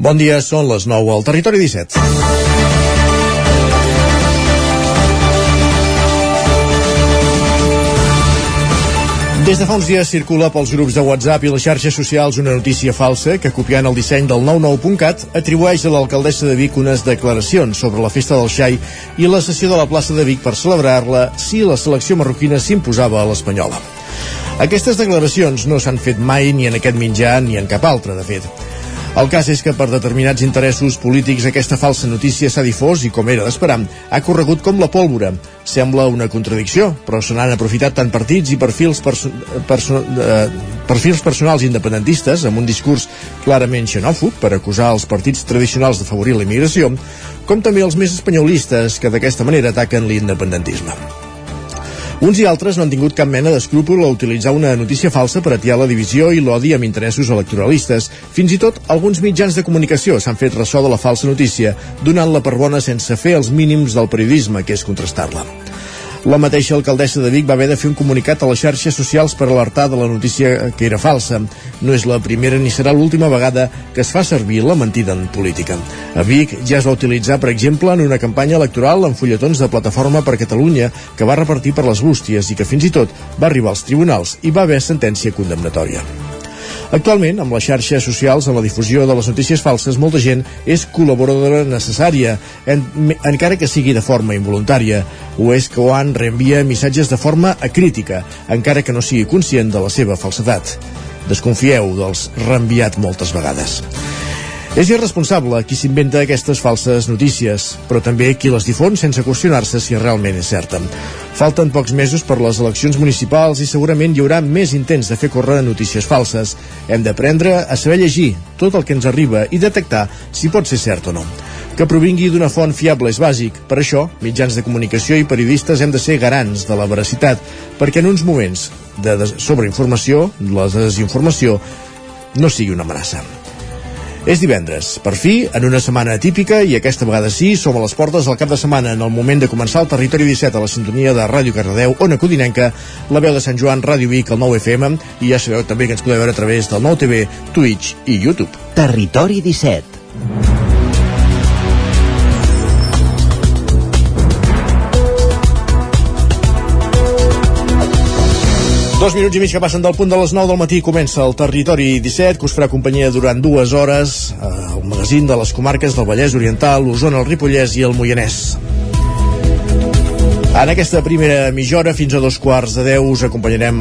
Bon dia, són les 9 al Territori 17. Des de fa uns dies circula pels grups de WhatsApp i les xarxes socials una notícia falsa que, copiant el disseny del 99.cat, atribueix a l'alcaldessa de Vic unes declaracions sobre la festa del xai i la sessió de la plaça de Vic per celebrar-la si la selecció marroquina s'imposava a l'Espanyola. Aquestes declaracions no s'han fet mai ni en aquest mitjà ni en cap altre, de fet. El cas és que per determinats interessos polítics aquesta falsa notícia s'ha difós i, com era d'esperar, ha corregut com la pólvora. Sembla una contradicció, però se n'han aprofitat tant partits i perfils, perso perso eh, perfils personals independentistes amb un discurs clarament xenòfob per acusar els partits tradicionals d'afavorir la immigració, com també els més espanyolistes que d'aquesta manera ataquen l'independentisme. Uns i altres no han tingut cap mena d'escrúpol a utilitzar una notícia falsa per atiar la divisió i l'odi amb interessos electoralistes. Fins i tot alguns mitjans de comunicació s'han fet ressò de la falsa notícia, donant-la per bona sense fer els mínims del periodisme, que és contrastar-la. La mateixa alcaldessa de Vic va haver de fer un comunicat a les xarxes socials per alertar de la notícia que era falsa. No és la primera ni serà l'última vegada que es fa servir la mentida en política. A Vic ja es va utilitzar, per exemple, en una campanya electoral en fulletons de Plataforma per Catalunya que va repartir per les bústies i que fins i tot va arribar als tribunals i va haver sentència condemnatòria. Actualment, amb les xarxes socials, en la difusió de les notícies falses, molta gent és col·laboradora necessària, en, encara que sigui de forma involuntària. O és que Oan reenvia missatges de forma acrítica, encara que no sigui conscient de la seva falsedat. Desconfieu dels reenviat moltes vegades. És irresponsable qui s'inventa aquestes falses notícies, però també qui les difon sense qüestionar-se si realment és certa. Falten pocs mesos per les eleccions municipals i segurament hi haurà més intents de fer córrer notícies falses. Hem d'aprendre a saber llegir tot el que ens arriba i detectar si pot ser cert o no. Que provingui d'una font fiable és bàsic. Per això, mitjans de comunicació i periodistes hem de ser garants de la veracitat, perquè en uns moments de sobreinformació, la desinformació, no sigui una amenaça. És divendres, per fi, en una setmana atípica i aquesta vegada sí, som a les portes del cap de setmana en el moment de començar el Territori 17 a la sintonia de Ràdio Cardedeu, Ona Codinenca, la veu de Sant Joan, Ràdio Vic, el 9 FM i ja sabeu també que ens podeu veure a través del 9 TV, Twitch i YouTube. Territori 17 Dos minuts i mig que passen del punt de les 9 del matí comença el Territori 17 que us farà companyia durant dues hores eh, el magazín de les comarques del Vallès Oriental, l'Osona, el Ripollès i el Moianès. En aquesta primera mitja hora, fins a dos quarts de deu, us acompanyarem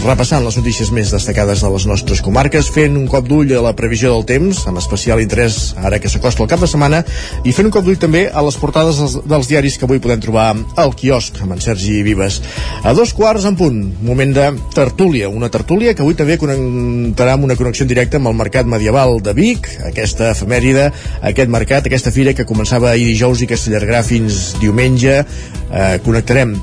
repassant les notícies més destacades de les nostres comarques, fent un cop d'ull a la previsió del temps, amb especial interès ara que s'acosta el cap de setmana, i fent un cop d'ull també a les portades dels, dels diaris que avui podem trobar al quiosc, amb en Sergi Vives. A dos quarts en punt, moment de tertúlia, una tertúlia que avui també connectarà amb una connexió en directe amb el Mercat Medieval de Vic, aquesta efemèride, aquest mercat, aquesta fira que començava ahir dijous i que s'allargarà fins diumenge, eh, connectarem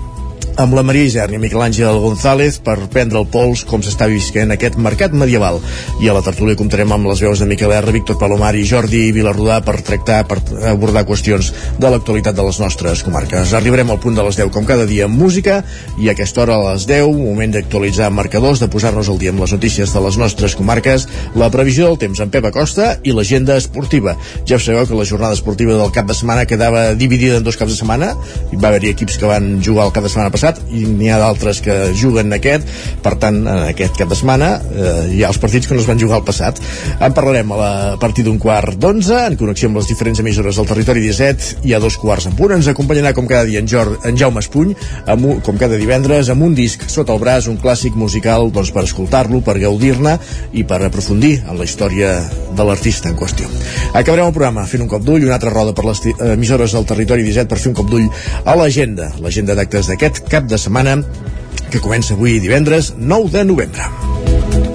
amb la Maria Isern i Miquel Àngel González per prendre el pols com s'està visquent aquest mercat medieval. I a la tertúlia comptarem amb les veus de Miquel R, Víctor Palomar i Jordi Vilarrodà per tractar, per abordar qüestions de l'actualitat de les nostres comarques. Arribarem al punt de les 10 com cada dia amb música i a aquesta hora a les 10, moment d'actualitzar marcadors, de posar-nos al dia amb les notícies de les nostres comarques, la previsió del temps amb Pep Acosta i l'agenda esportiva. Ja sabeu que la jornada esportiva del cap de setmana quedava dividida en dos caps de setmana. Hi va haver equips que van jugar el cap de setmana passat passat i n'hi ha d'altres que juguen aquest per tant en aquest cap de setmana eh, hi ha els partits que no es van jugar al passat. En parlarem a, la, a partir d'un quart d'onze en connexió amb les diferents emissores del territori 17 i a dos quarts en punt. Ens acompanyarà com cada dia en, Jor, en Jaume Espuny amb com cada divendres amb un disc sota el braç, un clàssic musical doncs, per escoltar-lo, per gaudir-ne i per aprofundir en la història de l'artista en qüestió. Acabarem el programa fent un cop d'ull, una altra roda per les emissores del territori 17 per fer un cop d'ull a l'agenda, l'agenda d'actes d'aquest cap de setmana que comença avui divendres 9 de novembre.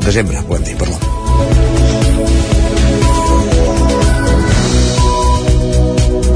Desembre, podem dir, perdó.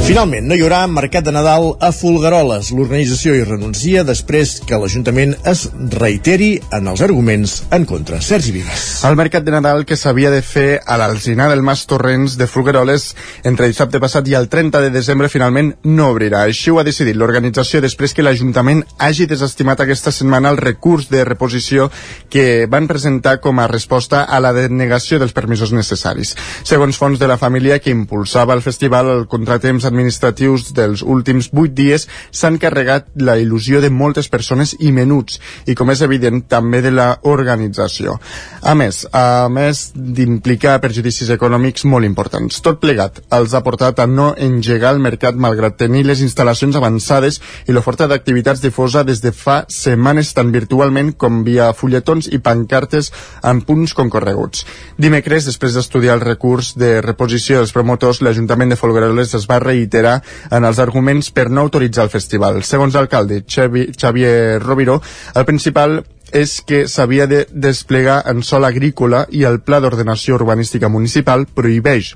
Finalment, no hi haurà mercat de Nadal a Fulgaroles. L'organització hi renuncia després que l'Ajuntament es reiteri en els arguments en contra. Sergi Vives. El mercat de Nadal que s'havia de fer a l'Alzinar del Mas Torrents de Fulgaroles entre dissabte passat i el 30 de desembre finalment no obrirà. Així ho ha decidit l'organització després que l'Ajuntament hagi desestimat aquesta setmana el recurs de reposició que van presentar com a resposta a la denegació dels permisos necessaris. Segons fons de la família que impulsava el festival, el contratemps administratius dels últims vuit dies s'han carregat la il·lusió de moltes persones i menuts, i com és evident, també de la organització. A més, a més d'implicar perjudicis econòmics molt importants. Tot plegat els ha portat a no engegar el mercat malgrat tenir les instal·lacions avançades i l'oferta d'activitats difosa des de fa setmanes tant virtualment com via fulletons i pancartes en punts concorreguts. Dimecres, després d'estudiar el recurs de reposició dels promotors, l'Ajuntament de Folgueroles es va reiterar reitera en els arguments per no autoritzar el festival. Segons l'alcalde Xavier Roviro, el principal és que s'havia de desplegar en sol agrícola i el Pla d'Ordenació Urbanística Municipal prohibeix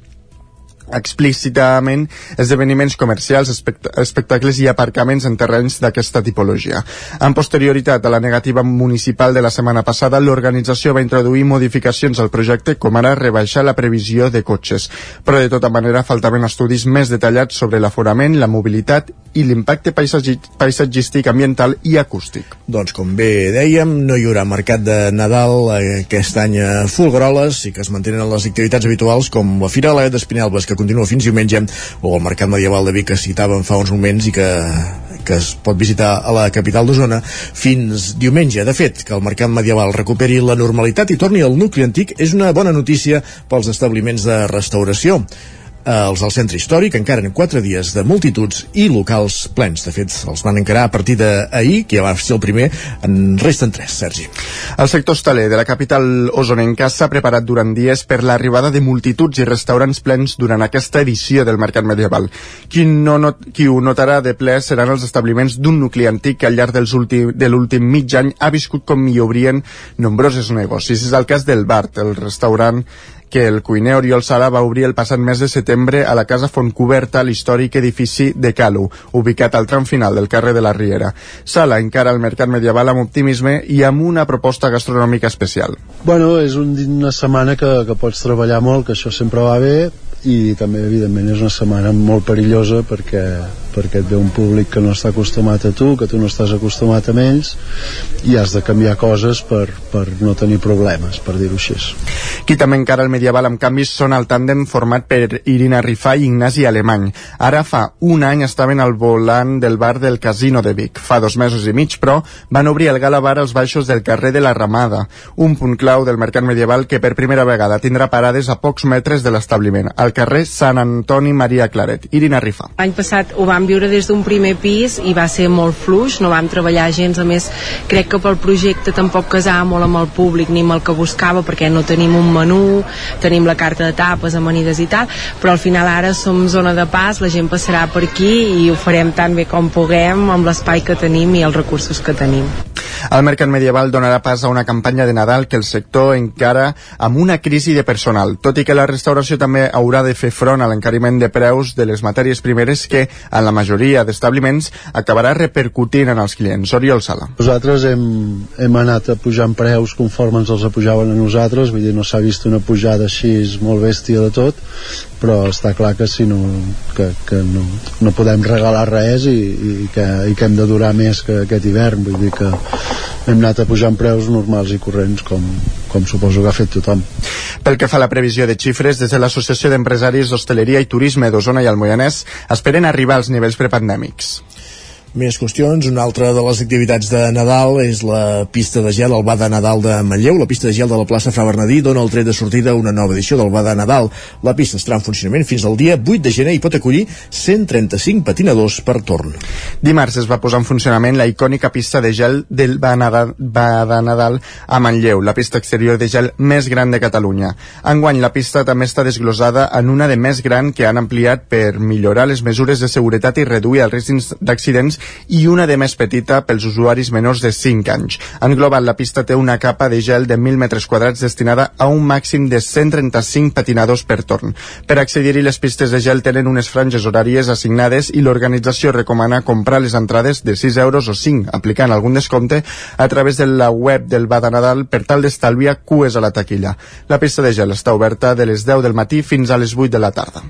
explícitament esdeveniments comercials, espect espectacles i aparcaments en terrenys d'aquesta tipologia. En posterioritat a la negativa municipal de la setmana passada, l'organització va introduir modificacions al projecte, com ara rebaixar la previsió de cotxes. Però de tota manera faltaven estudis més detallats sobre l'aforament, la mobilitat i l'impacte paisatgístic, ambiental i acústic. Doncs com bé dèiem, no hi haurà mercat de Nadal aquest any a Fulgroles i que es mantenen les activitats habituals com la Fira de la d'Espinelves, que continua fins diumenge, o el Mercat Medieval de Vic que citàvem fa uns moments i que, que es pot visitar a la capital d'Osona fins diumenge. De fet, que el Mercat Medieval recuperi la normalitat i torni al nucli antic és una bona notícia pels establiments de restauració els del centre històric encara en quatre dies de multituds i locals plens. De fet, els van encarar a partir d'ahir, que ja va ser el primer, en resten tres, Sergi. El sector hostaler de la capital osonenca s'ha preparat durant dies per l'arribada de multituds i restaurants plens durant aquesta edició del Mercat Medieval. Qui, no not, qui ho notarà de ple seran els establiments d'un nucli antic que al llarg dels últim, de l'últim mig any ha viscut com hi obrien nombrosos negocis. És el cas del Bart, el restaurant que el cuiner Oriol Sala va obrir el passat mes de setembre a la Casa Fontcoberta, l'històric edifici de Calu, ubicat al tram final del carrer de la Riera. Sala encara el mercat medieval amb optimisme i amb una proposta gastronòmica especial. Bueno, és un, una setmana que, que pots treballar molt, que això sempre va bé, i també evidentment és una setmana molt perillosa perquè, perquè et ve un públic que no està acostumat a tu, que tu no estàs acostumat a ells i has de canviar coses per, per no tenir problemes, per dir-ho així. Qui també encara el medieval amb canvis són el tàndem format per Irina Rifà i Ignasi Alemany. Ara fa un any estaven al volant del bar del Casino de Vic. Fa dos mesos i mig, però, van obrir el Gala Bar als baixos del carrer de la Ramada, un punt clau del mercat medieval que per primera vegada tindrà parades a pocs metres de l'establiment. Al carrer Sant Antoni Maria Claret. Irina Rifa. L'any passat ho vam viure des d'un primer pis i va ser molt fluix, no vam treballar gens, a més crec que pel projecte tampoc casava molt amb el públic ni amb el que buscava perquè no tenim un menú, tenim la carta de tapes, amanides i tal, però al final ara som zona de pas, la gent passarà per aquí i ho farem tan bé com puguem amb l'espai que tenim i els recursos que tenim. El Mercat Medieval donarà pas a una campanya de Nadal que el sector encara amb una crisi de personal, tot i que la restauració també haurà de fer front a l'encariment de preus de les matèries primeres que, en la majoria d'establiments, acabarà repercutint en els clients. Oriol Sala. Nosaltres hem, hem anat a pujant preus conforme ens els apujaven a nosaltres, vull dir, no s'ha vist una pujada així molt bèstia de tot, però està clar que si no, que, que no, no podem regalar res i, i, que, i que hem de durar més que aquest hivern, vull dir que hem anat a pujar en preus normals i corrents com, com suposo que ha fet tothom. Pel que fa a la previsió de xifres, des de l'Associació d'Empresaris d'Hostaleria i Turisme d'Osona i el Moianès esperen arribar als nivells prepandèmics. Més qüestions. Una altra de les activitats de Nadal és la pista de gel, el Bada Nadal de Manlleu. La pista de gel de la plaça Fra Bernadí dona el tret de sortida a una nova edició del Bada Nadal. La pista estarà en funcionament fins al dia 8 de gener i pot acollir 135 patinadors per torn. Dimarts es va posar en funcionament la icònica pista de gel del Bada Nadal a Manlleu, la pista exterior de gel més gran de Catalunya. Enguany la pista també està desglosada en una de més gran que han ampliat per millorar les mesures de seguretat i reduir el risc d'accidents i una de més petita pels usuaris menors de 5 anys. En global, la pista té una capa de gel de 1.000 metres quadrats destinada a un màxim de 135 patinadors per torn. Per accedir-hi, les pistes de gel tenen unes franges horàries assignades i l'organització recomana comprar les entrades de 6 euros o 5, aplicant algun descompte a través de la web del Bada Nadal per tal d'estalviar cues a la taquilla. La pista de gel està oberta de les 10 del matí fins a les 8 de la tarda.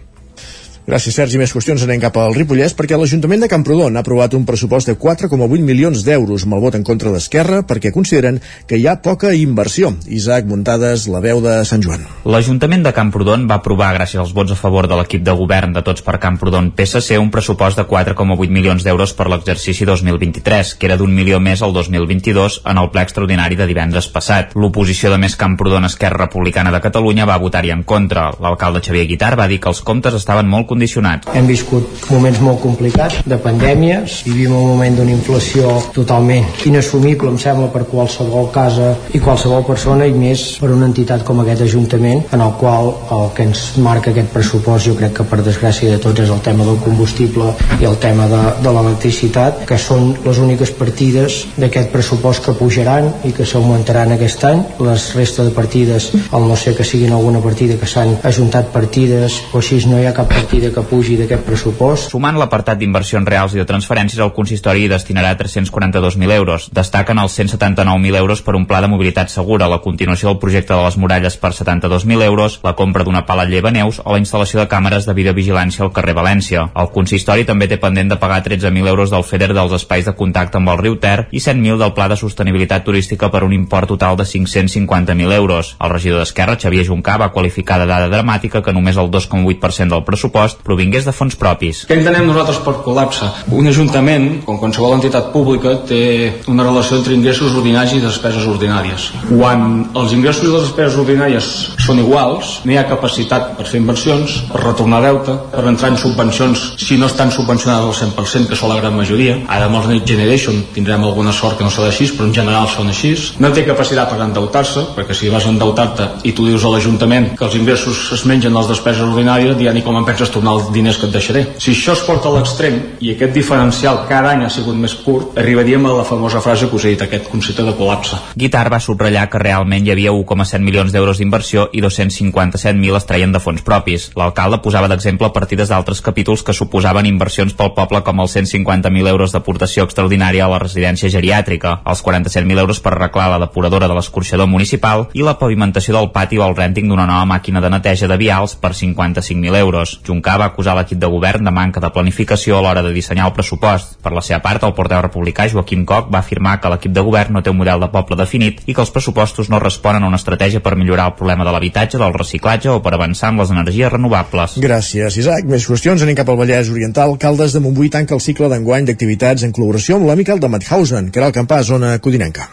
Gràcies, Sergi. Més qüestions anem cap al Ripollès perquè l'Ajuntament de Camprodon ha aprovat un pressupost de 4,8 milions d'euros amb el vot en contra d'Esquerra perquè consideren que hi ha poca inversió. Isaac Muntades, la veu de Sant Joan. L'Ajuntament de Camprodon va aprovar, gràcies als vots a favor de l'equip de govern de Tots per Camprodon PSC, un pressupost de 4,8 milions d'euros per l'exercici 2023, que era d'un milió més al 2022 en el ple extraordinari de divendres passat. L'oposició de Més Camprodon Esquerra Republicana de Catalunya va votar-hi en contra. L'alcalde Xavier Guitar va dir que els comptes estaven molt condicionat. Hem viscut moments molt complicats de pandèmies, vivim un moment d'una inflació totalment inassumible, em sembla, per qualsevol casa i qualsevol persona i més per una entitat com aquest Ajuntament, en el qual el que ens marca aquest pressupost jo crec que per desgràcia de tots és el tema del combustible i el tema de, de l'electricitat, que són les úniques partides d'aquest pressupost que pujaran i que s'augmentaran aquest any. Les restes de partides, al no ser que siguin alguna partida que s'han ajuntat partides o així no hi ha cap partida partida que pugi d'aquest pressupost. Sumant l'apartat d'inversions reals i de transferències, el consistori hi destinarà 342.000 euros. Destaquen els 179.000 euros per un pla de mobilitat segura, la continuació del projecte de les muralles per 72.000 euros, la compra d'una pala llevaneus o la instal·lació de càmeres de videovigilància al carrer València. El consistori també té pendent de pagar 13.000 euros del FEDER dels espais de contacte amb el riu Ter i 100.000 del pla de sostenibilitat turística per un import total de 550.000 euros. El regidor d'Esquerra, Xavier Juncà, va qualificar de dada dramàtica que només el 2,8% del pressupost provingués de fons propis. Què entenem nosaltres per col·lapse? Un ajuntament, com qualsevol entitat pública, té una relació entre ingressos ordinaris i despeses ordinàries. Quan els ingressos i les despeses ordinàries són iguals, no hi ha capacitat per fer inversions, per retornar deute, per entrar en subvencions si no estan subvencionades al 100%, que són la gran majoria. Ara amb els Next Generation tindrem alguna sort que no serà així, però en general són així. No té capacitat per endeutar-se, perquè si vas a endeutar-te i tu dius a l'Ajuntament que els ingressos es mengen les despeses ordinàries, ja ni com en penses tornar els diners que et deixaré. Si això es porta a l'extrem i aquest diferencial cada any ha sigut més curt, arribaríem a la famosa frase que us he dit, aquest concepte de col·lapse. Guitar va subratllar que realment hi havia 1,7 milions d'euros d'inversió i 257.000 es treien de fons propis. L'alcalde posava d'exemple partides d'altres capítols que suposaven inversions pel poble com els 150.000 euros d'aportació extraordinària a la residència geriàtrica, els 47.000 euros per arreglar la depuradora de l'escorxador municipal i la pavimentació del pati o el rènting d'una nova màquina de neteja de vials per 55.000 euros. Va acusar l'equip de govern de manca de planificació a l'hora de dissenyar el pressupost. Per la seva part, el porteu republicà Joaquim Coc va afirmar que l'equip de govern no té un model de poble definit i que els pressupostos no responen a una estratègia per millorar el problema de l'habitatge, del reciclatge o per avançar en les energies renovables. Gràcies, Isaac. Més qüestions. Anem cap al Vallès Oriental. Caldes de Montbui tanca el cicle d'enguany d'activitats en col·laboració amb l'amical de Mauthausen, que era el campà zona codinenca.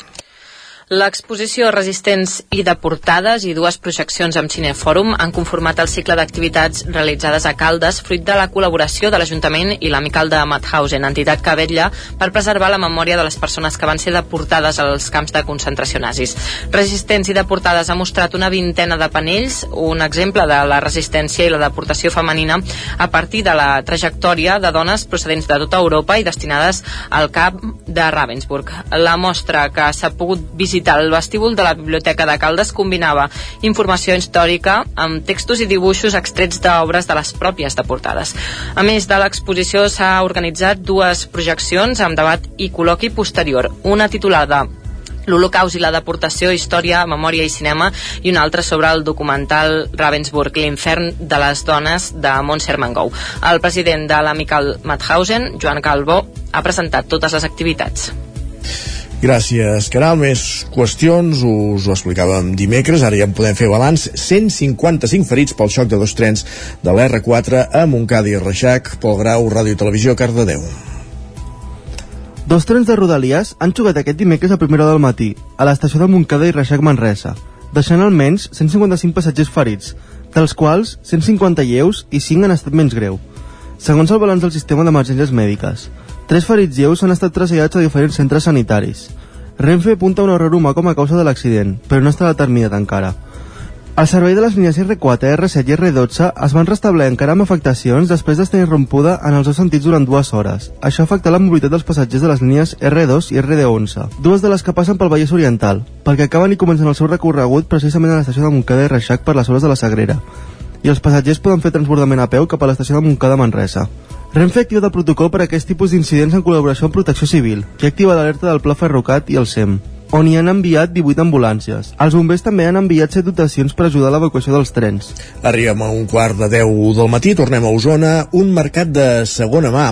L'exposició Resistents i de portades i dues projeccions amb Cinefòrum han conformat el cicle d'activitats realitzades a Caldes fruit de la col·laboració de l'Ajuntament i l'Amical de Mauthausen, entitat que vetlla per preservar la memòria de les persones que van ser deportades als camps de concentració nazis. Resistents i deportades ha mostrat una vintena de panells, un exemple de la resistència i la deportació femenina a partir de la trajectòria de dones procedents de tota Europa i destinades al camp de Ravensburg. La mostra que s'ha pogut visitar visitar el vestíbul de la Biblioteca de Caldes combinava informació històrica amb textos i dibuixos extrets d'obres de les pròpies deportades. A més de l'exposició s'ha organitzat dues projeccions amb debat i col·loqui posterior, una titulada l'Holocaust i la deportació, història, memòria i cinema i una altra sobre el documental Ravensburg, l'infern de les dones de Montse Mangou. El president de l'Amical Mauthausen, Joan Calvo, ha presentat totes les activitats. Gràcies, Caral. Més qüestions, us ho explicàvem dimecres, ara ja en podem fer balanç. 155 ferits pel xoc de dos trens de l'R4 a Montcada i Reixac, pel Grau, Ràdio Televisió, Cardedeu. Dos trens de Rodalies han xocat aquest dimecres a primera hora del matí, a l'estació de Montcada i Reixac Manresa, deixant almenys 155 passatgers ferits, dels quals 150 lleus i 5 han estat menys greu. Segons el balanç del sistema d'emergències mèdiques, tres ferits lleus han estat traslladats a diferents centres sanitaris. Renfe apunta un error humà com a causa de l'accident, però no està determinat encara. El servei de les línies R4, R7 i R12 es van restablir encara amb afectacions després d'estar irrompuda en els dos sentits durant dues hores. Això afecta la mobilitat dels passatgers de les línies R2 i RD11, dues de les que passen pel Vallès Oriental, perquè acaben i comencen el seu recorregut precisament a l'estació de Montcada i Reixac per les hores de la Sagrera. I els passatgers poden fer transbordament a peu cap a l'estació de Montcada Manresa. Renfe activa el protocol per a aquest tipus d'incidents en col·laboració amb Protecció Civil, que activa l'alerta del Pla Ferrocat i el SEM on hi han enviat 18 ambulàncies. Els bombers també han enviat 7 dotacions per ajudar a l'evacuació dels trens. Arribem a un quart de 10 del matí, tornem a Osona. Un mercat de segona mà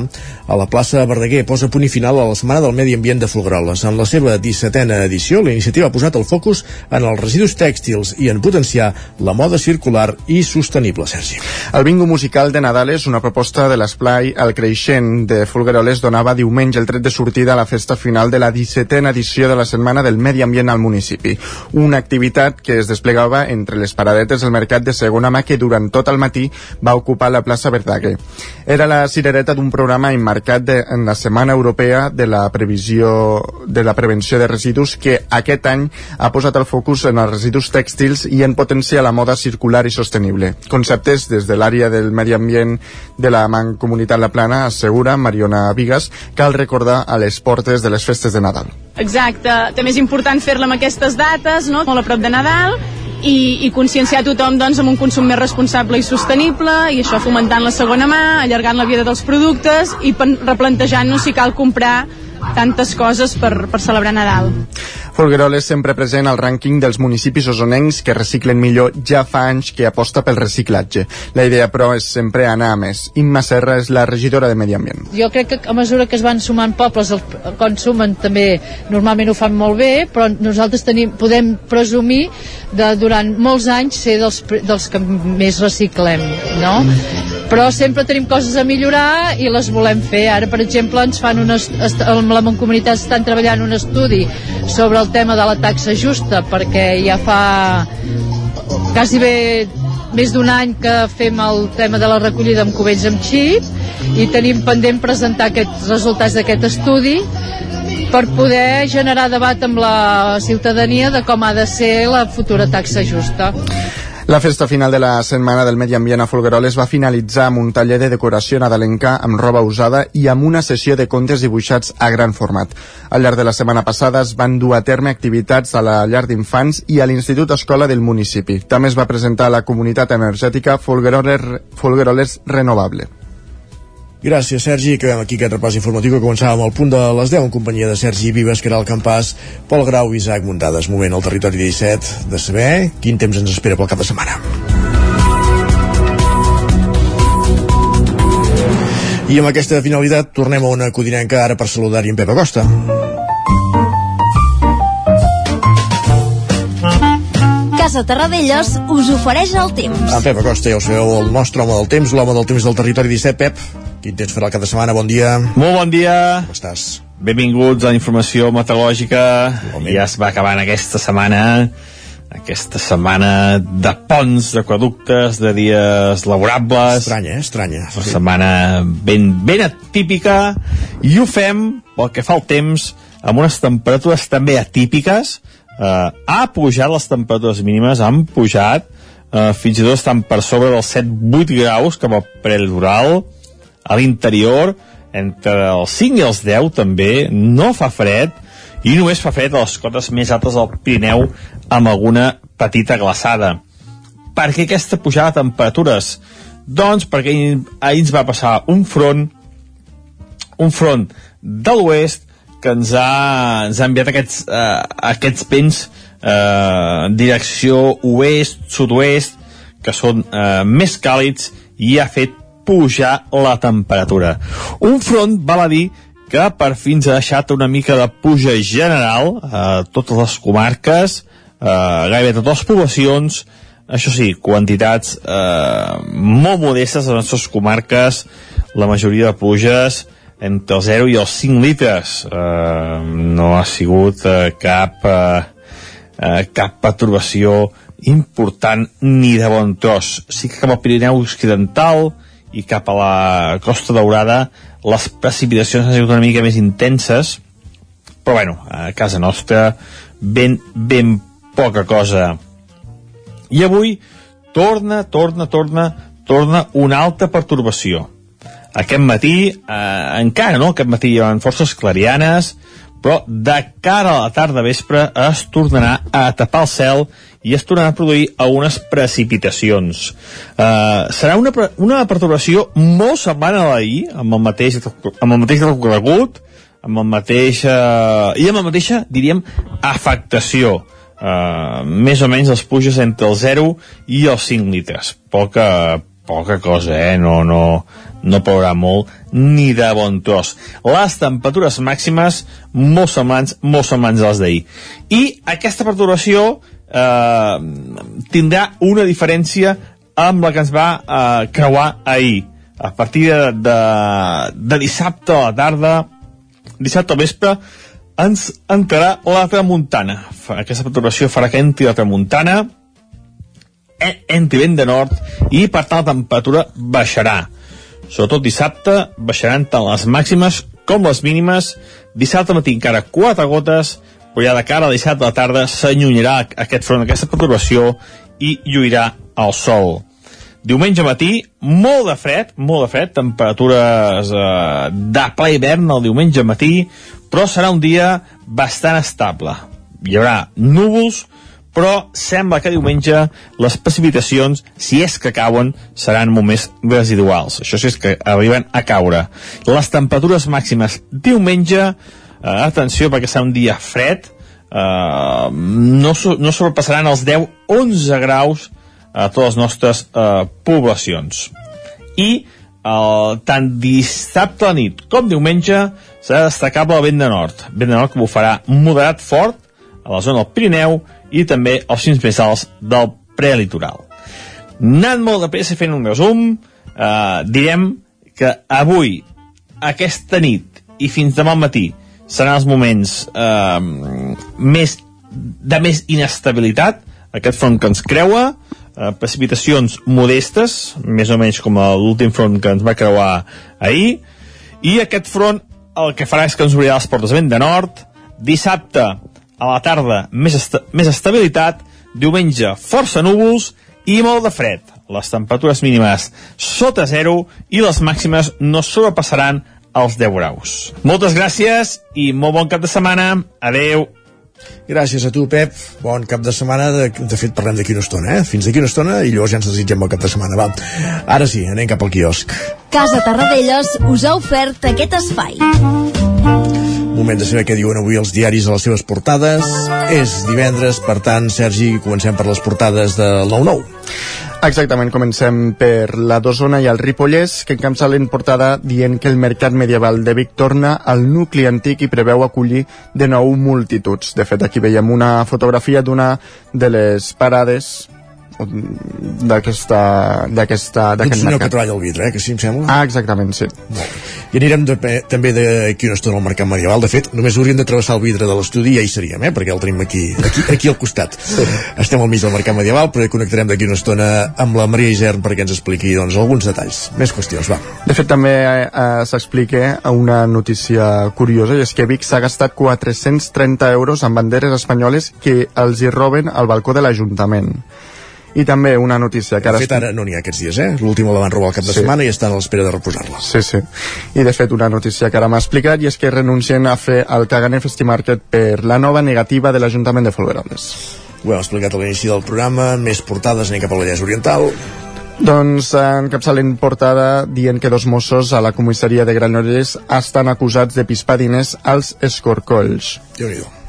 a la plaça Verdaguer posa punt i final a la Setmana del Medi Ambient de Folgueroles. En la seva 17a edició, la iniciativa ha posat el focus en els residus tèxtils i en potenciar la moda circular i sostenible, Sergi. El bingo musical de Nadal és una proposta de l'esplai El Creixent de Folgueroles donava diumenge el tret de sortida a la festa final de la 17a edició de la Setmana del Medi Ambient al municipi. Una activitat que es desplegava entre les paradetes del mercat de segona mà que durant tot el matí va ocupar la plaça Verdaguer. Era la cirereta d'un programa emmarcat de, en la Setmana Europea de la Previsió de la Prevenció de Residus que aquest any ha posat el focus en els residus tèxtils i en potenciar la moda circular i sostenible. Conceptes des de l'àrea del medi ambient de la Mancomunitat La Plana assegura Mariona Vigas cal recordar a les portes de les festes de Nadal. Exacte, també és important fer-la amb aquestes dates, no? molt a prop de Nadal, i, i conscienciar tothom doncs, amb un consum més responsable i sostenible i això fomentant la segona mà, allargant la vida dels productes i replantejant-nos si cal comprar tantes coses per, per celebrar Nadal. Folgueroles sempre present al rànquing dels municipis osonencs que reciclen millor ja fa anys que aposta pel reciclatge. La idea, però, és sempre anar a més. Imma Serra és la regidora de Medi Ambient. Jo crec que a mesura que es van sumant pobles, el consumen també normalment ho fan molt bé, però nosaltres tenim, podem presumir de durant molts anys ser dels, dels que més reciclem, no? Però sempre tenim coses a millorar i les volem fer. Ara, per exemple, ens fan unes, amb la Mancomunitat estan treballant un estudi sobre el tema de la taxa justa perquè ja fa quasi bé més d'un any que fem el tema de la recollida amb cubells amb xip i tenim pendent presentar aquests resultats d'aquest estudi per poder generar debat amb la ciutadania de com ha de ser la futura taxa justa. La festa final de la Setmana del Medi Ambient a Folgueroles va finalitzar amb un taller de decoració nadalenca amb roba usada i amb una sessió de contes dibuixats a gran format. Al llarg de la setmana passada es van dur a terme activitats a la llar d'infants i a l'Institut Escola del municipi. També es va presentar a la comunitat energètica Folgueroles, Folgueroles Renovable. Gràcies, Sergi. Acabem aquí aquest repàs informatiu que començàvem al punt de les 10 en companyia de Sergi Vives, Caral Campàs, Pol Grau i Isaac Muntades. Moment al territori 17 de saber quin temps ens espera pel cap de setmana. I amb aquesta finalitat tornem a una codinenca ara per saludar-hi en Pep Acosta. Casa Terradellos us ofereix el temps. En Pep Acosta, ja ho sabeu, el nostre home del temps, l'home del temps del territori 17. Pep, Quin temps farà el cap de setmana? Bon dia. Molt bon dia. Com estàs? Benvinguts a la informació meteorològica. Ja es va acabant aquesta setmana aquesta setmana de ponts, d'aquaductes, de dies laborables. Estranya, eh? Estranya. Una sí. setmana ben, ben atípica i ho fem, pel que fa al temps, amb unes temperatures també atípiques. Uh, ha pujat les temperatures mínimes, han pujat, uh, fins i tot estan per sobre dels 7-8 graus cap al prelitoral, a l'interior, entre els 5 i els 10 també, no fa fred, i només fa fred a les cotes més altes del Pirineu amb alguna petita glaçada. Per què aquesta pujada de temperatures? Doncs perquè ahir ens va passar un front un front de l'oest que ens ha, ens ha enviat aquests, uh, aquests vents uh, en direcció oest, sud-oest, que són uh, més càlids i ha fet pujar la temperatura. Un front, val a dir, que per fi ens ha deixat una mica de puja general a totes les comarques, a gairebé totes les poblacions, això sí, quantitats eh, molt modestes a les nostres comarques, la majoria de pluges entre el 0 i els 5 litres. Eh, no ha sigut eh, cap, eh, eh, cap perturbació important ni de bon tros. Sí que cap al Pirineu Occidental, i cap a la Costa Daurada les precipitacions han sigut una mica més intenses però bueno, a casa nostra ben, ben poca cosa I avui torna, torna, torna, torna una alta pertorbació. Aquest matí, eh, encara no, aquest matí hi ha forces clarianes, però de cara a la tarda vespre es tornarà a tapar el cel i es tornarà a produir algunes precipitacions. Uh, serà una, una perturbació molt semblant a l'ahir, amb el mateix, amb el mateix recorregut, amb el mateix... Uh, i amb la mateixa, diríem, afectació. Uh, més o menys les puges entre el 0 i els 5 litres. Poca, poca cosa, eh? No, no, no plourà molt ni de bon tros. Les temperatures màximes molt semblants, molt semblants a les d'ahir. I aquesta perturbació eh, tindrà una diferència amb la que ens va eh, creuar ahir. A partir de, de, de dissabte a la tarda, dissabte al vespre, ens entrarà la tramuntana. Aquesta perturbació farà que entri la tramuntana, entri vent de nord i per tant la temperatura baixarà. Sobretot dissabte baixaran tant les màximes com les mínimes. Dissabte matí encara 4 gotes però ja de cara a dissabte a la tarda s'allunyarà aquest front, aquesta perturbació i lluirà el sol. Diumenge matí molt de fred molt de fred, temperatures eh, de ple hivern el diumenge matí però serà un dia bastant estable. Hi haurà núvols però sembla que diumenge les precipitacions, si és que cauen, seran només residuals. Això sí és que arriben a caure. Les temperatures màximes diumenge, eh, atenció perquè serà un dia fred, eh, no, no sobrepassaran els 10-11 graus a totes les nostres eh, poblacions. I eh, tant dissabte a la nit com diumenge serà destacable el vent de nord. Vent de nord que bufarà moderat fort a la zona del Pirineu i també els cims més alts del prelitoral. Anant molt de pressa fent un resum, eh, direm que avui, aquesta nit i fins demà al matí seran els moments eh, més de més inestabilitat, aquest front que ens creua, eh, precipitacions modestes, més o menys com l'últim front que ens va creuar ahir, i aquest front el que farà és que ens obrirà les portes vent de nord, dissabte a la tarda més, est més estabilitat, diumenge força núvols i molt de fred. Les temperatures mínimes sota zero i les màximes no sobrepassaran els 10 graus. Moltes gràcies i molt bon cap de setmana. Adeu. Gràcies a tu, Pep. Bon cap de setmana. De, de fet, parlem d'aquí una estona, eh? Fins d'aquí una estona i llavors ja ens desitgem bon cap de setmana. Va. Ara sí, anem cap al quiosc. Casa Tarradellas us ha ofert aquest espai. Moment de saber què diuen avui els diaris a les seves portades. És divendres, per tant, Sergi, comencem per les portades de l'9-9. Exactament, comencem per la d'Osona i el Ripollès, que encapçalen portada dient que el mercat medieval de Vic torna al nucli antic i preveu acollir de nou multituds. De fet, aquí veiem una fotografia d'una de les parades d'aquesta d'aquesta d'aquest mercat. que treballa al vidre, eh, que sí, em sembla. Ah, exactament, sí. I anirem de, també d'aquí una estona al mercat medieval. De fet, només hauríem de travessar el vidre de l'estudi i ja hi seríem, eh, perquè el tenim aquí, aquí, aquí al costat. Sí. Estem al mig del mercat medieval, però connectarem d'aquí una estona amb la Maria Isern perquè ens expliqui doncs, alguns detalls. Més qüestions, va. De fet, també eh, s'explica una notícia curiosa, i és que Vic s'ha gastat 430 euros en banderes espanyoles que els hi roben al balcó de l'Ajuntament. I també una notícia que ara... De fet, ara no n'hi ha aquests dies, eh? L'última la van robar al cap de sí. setmana i estan a l'espera de reposar-la. Sí, sí. I de fet, una notícia que ara m'ha explicat i és que renuncien a fer el Caganer Festimarket per la nova negativa de l'Ajuntament de Folgueroles. Ho hem explicat a l'inici del programa, més portades, anem cap al Vallès Oriental. Doncs encapçalen portada dient que dos Mossos a la comissaria de Granollers estan acusats de pispar diners als escorcolls. déu nhi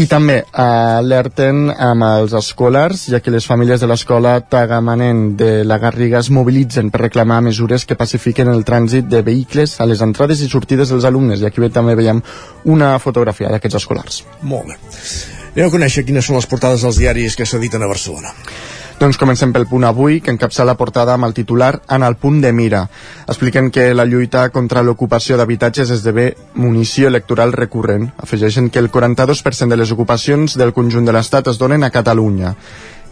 i també alerten amb els escolars, ja que les famílies de l'escola Tagamanent de la Garriga es mobilitzen per reclamar mesures que pacifiquen el trànsit de vehicles a les entrades i sortides dels alumnes. I aquí també veiem una fotografia d'aquests escolars. Molt bé. Anem a conèixer quines són les portades dels diaris que s'editen a Barcelona. Doncs comencem pel punt avui, que encapça la portada amb el titular en el punt de mira. Expliquen que la lluita contra l'ocupació d'habitatges esdevé munició electoral recurrent. Afegeixen que el 42% de les ocupacions del conjunt de l'Estat es donen a Catalunya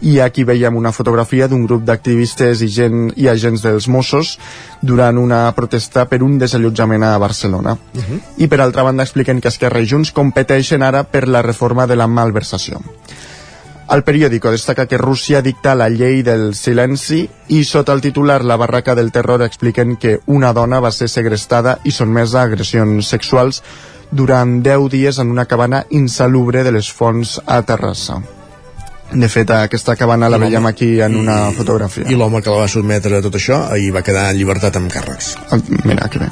i aquí veiem una fotografia d'un grup d'activistes i, gent, i agents dels Mossos durant una protesta per un desallotjament a Barcelona. Uh -huh. I per altra banda expliquen que Esquerra i Junts competeixen ara per la reforma de la malversació. El periòdico destaca que Rússia dicta la llei del silenci i sota el titular La barraca del terror expliquen que una dona va ser segrestada i sotmesa a agressions sexuals durant 10 dies en una cabana insalubre de les fonts a Terrassa. De fet, aquesta cabana la veiem aquí en una fotografia. I l'home que la va sotmetre a tot això ahir va quedar en llibertat amb càrrecs. Ah, Mira, que bé.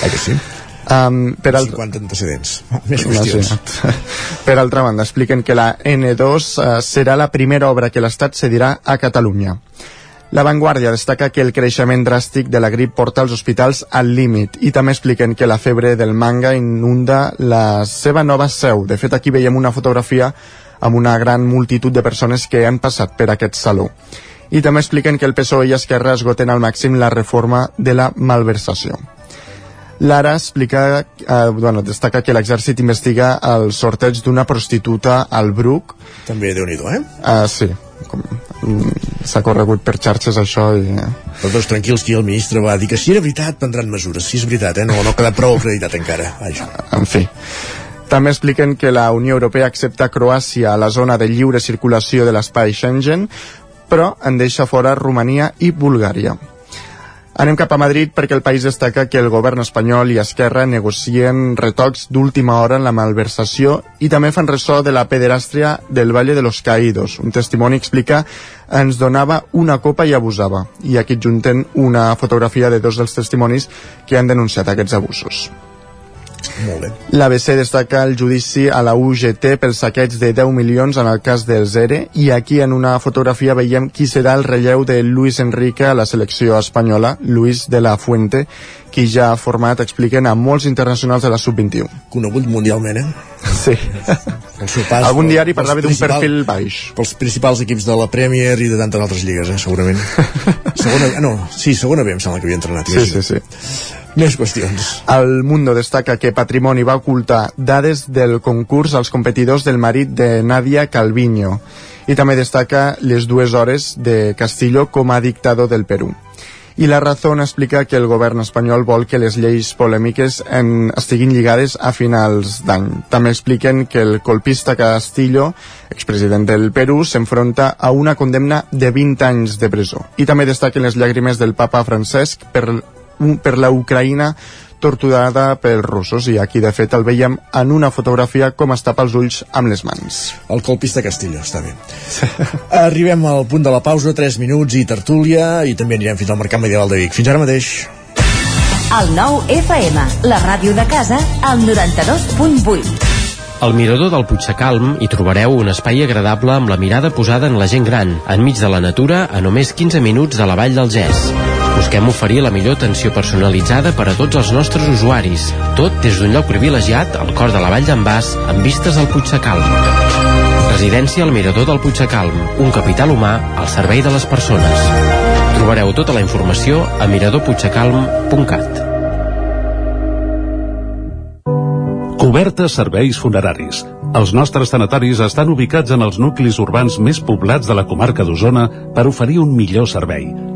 Eh que sí? Um, per al... 50 antecedents. Més No, qüestions. sí. per altra banda, expliquen que la N2 eh, serà la primera obra que l'Estat cedirà a Catalunya. La Vanguardia destaca que el creixement dràstic de la grip porta els hospitals al límit i també expliquen que la febre del manga inunda la seva nova seu. De fet, aquí veiem una fotografia amb una gran multitud de persones que han passat per aquest saló. I també expliquen que el PSOE i Esquerra esgoten al màxim la reforma de la malversació. L'Ara explica, eh, bueno, destaca que l'exèrcit investiga el sorteig d'una prostituta al Bruc. També déu nhi eh? Uh, sí, com, mm, s'ha corregut per xarxes això i... Però tots tranquils que el ministre va dir que si era veritat prendran mesures. Si és veritat, eh? No, no ha quedat prou acreditat encara. Vaja. En fi. També expliquen que la Unió Europea accepta Croàcia a la zona de lliure circulació de l'espai Schengen, però en deixa fora Romania i Bulgària. Anem cap a Madrid perquè el país destaca que el govern espanyol i Esquerra negocien retocs d'última hora en la malversació i també fan ressò de la pederàstria del Valle de los Caídos. Un testimoni explica ens donava una copa i abusava. I aquí junten una fotografia de dos dels testimonis que han denunciat aquests abusos. Molt bé. L'ABC destaca el judici a la UGT pel saqueig de 10 milions en el cas del Zere i aquí en una fotografia veiem qui serà el relleu de Luis Enrique a la selecció espanyola, Luis de la Fuente, qui ja ha format, expliquen, a molts internacionals de la Sub-21. Conegut mundialment, eh? Sí. Pas Algun diari parlava d'un perfil baix. Pels principals equips de la Premier i de tantes altres lligues, eh? Segurament. segona, ah, no, sí, segona B em sembla que havia entrenat. Sí, sí, sí. Més qüestions. El Mundo destaca que Patrimoni va ocultar dades del concurs als competidors del marit de Nadia Calviño i també destaca les dues hores de Castillo com a dictador del Perú. I la Razón explica que el govern espanyol vol que les lleis polèmiques en, estiguin lligades a finals d'any. També expliquen que el colpista Castillo, expresident del Perú, s'enfronta a una condemna de 20 anys de presó. I també destaquen les llàgrimes del papa Francesc per, per la Ucraïna torturada pels russos i aquí de fet el veiem en una fotografia com es tapa els ulls amb les mans. El colpista Castillo, està bé. Arribem al punt de la pausa, 3 minuts i tertúlia, i també anirem fins al Mercat Medieval de Vic. Fins ara mateix. El nou FM, la ràdio de casa, al 92.8. Al mirador del Puigsecalm hi trobareu un espai agradable amb la mirada posada en la gent gran, enmig de la natura, a només 15 minuts de la vall del Gès. Busquem oferir la millor atenció personalitzada per a tots els nostres usuaris. Tot des d'un lloc privilegiat, al cor de la vall d'en Bas, amb vistes al Puigsecalm. Residència al mirador del Puigsecalm, un capital humà al servei de les persones. Trobareu tota la informació a miradorpuigsecalm.cat. Cobertes serveis funeraris. Els nostres tanatoris estan ubicats en els nuclis urbans més poblats de la comarca d'Osona per oferir un millor servei.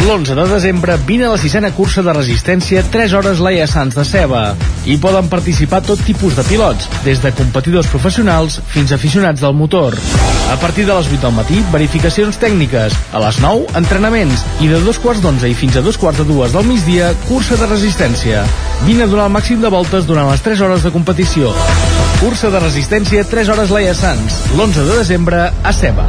L'11 de desembre vine a la sisena cursa de resistència 3 hores Laia Sants de Ceba. Hi poden participar tot tipus de pilots, des de competidors professionals fins a aficionats del motor. A partir de les 8 del matí, verificacions tècniques. A les 9, entrenaments. I de dos quarts d'onze i fins a dos quarts de dues del migdia, cursa de resistència. Vine a donar el màxim de voltes durant les 3 hores de competició. Cursa de resistència 3 hores Laia Sants. L'11 de desembre a Ceba.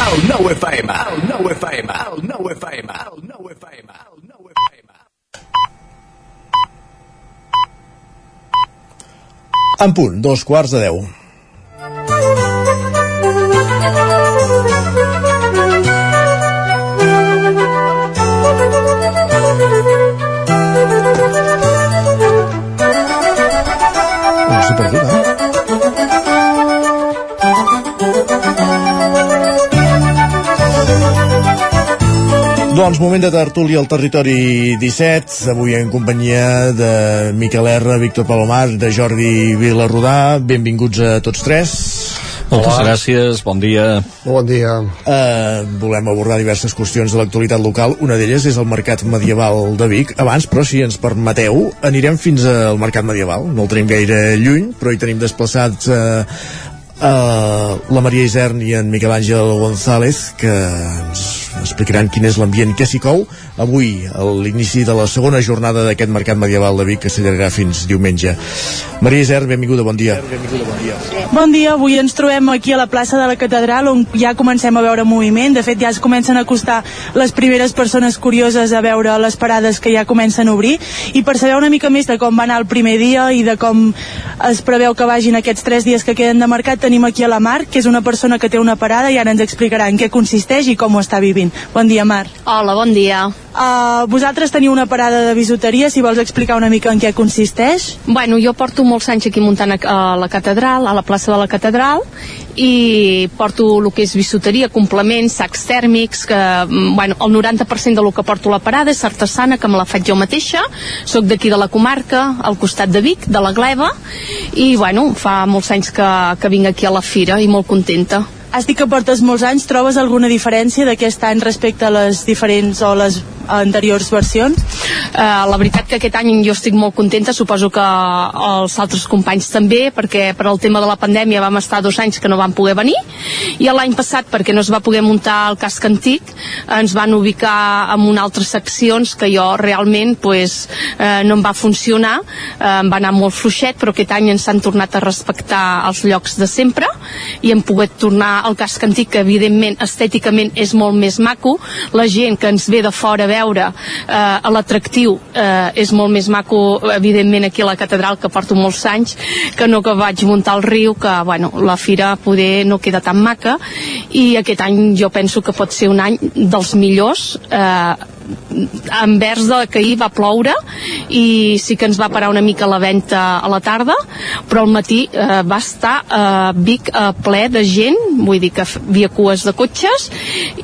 El 9 FM, el 9 FM, el 9 FM, el 9 FM, el 9 FM. En punt, dos quarts de deu. Doncs moment de tertúlia al territori 17, avui en companyia de Miquel R, Víctor Palomar, de Jordi Vilarrodà. Benvinguts a tots tres. Moltes gràcies, bon dia. Bon dia. Uh, volem abordar diverses qüestions de l'actualitat local. Una d'elles és el Mercat Medieval de Vic. Abans, però, si ens permeteu, anirem fins al Mercat Medieval. No el tenim gaire lluny, però hi tenim desplaçats uh, uh, la Maria Isern i en Miquel Àngel González, que ens explicaran quin és l'ambient que s'hi cou avui, a l'inici de la segona jornada d'aquest Mercat Medieval de Vic que s'allargarà fins diumenge. Maria Isern, benvinguda, bon dia. Bon dia. Avui ens trobem aquí a la plaça de la Catedral on ja comencem a veure moviment, de fet ja es comencen a acostar les primeres persones curioses a veure les parades que ja comencen a obrir i per saber una mica més de com va anar el primer dia i de com es preveu que vagin aquests tres dies que queden de mercat tenim aquí a la Mar, que és una persona que té una parada i ara ens explicarà en què consisteix i com ho està vivint. Bon dia, Mar. Hola, bon dia. Uh, vosaltres teniu una parada de bisuteria, si vols explicar una mica en què consisteix? Bueno, jo porto molts anys aquí muntant a, a la catedral, a la plaça de la catedral, i porto el que és bisuteria, complements, sacs tèrmics, que, mm, bueno, el 90% de lo que porto a la parada és artesana, que me la faig jo mateixa, sóc d'aquí de la comarca, al costat de Vic, de la Gleva, i, bueno, fa molts anys que, que vinc aquí a la fira i molt contenta. Has dit que portes molts anys, trobes alguna diferència d'aquest any respecte a les diferents o les anteriors versions? Uh, la veritat que aquest any jo estic molt contenta, suposo que els altres companys també, perquè per al tema de la pandèmia vam estar dos anys que no vam poder venir, i l'any passat, perquè no es va poder muntar el casc antic, ens van ubicar en una altres seccions que jo realment pues, eh, no em va funcionar, eh, em va anar molt fluixet, però aquest any ens han tornat a respectar els llocs de sempre i hem pogut tornar al casc antic, que evidentment estèticament és molt més maco, la gent que ens ve de fora a veure eh, l'atractiu eh, és molt més maco evidentment aquí a la catedral que porto molts anys que no que vaig muntar al riu que bueno, la fira poder no queda tan maca i aquest any jo penso que pot ser un any dels millors eh, envers de que ahir va ploure i sí que ens va parar una mica la venda a la tarda però al matí eh, va estar eh, Vic eh, ple de gent vull dir que havia cues de cotxes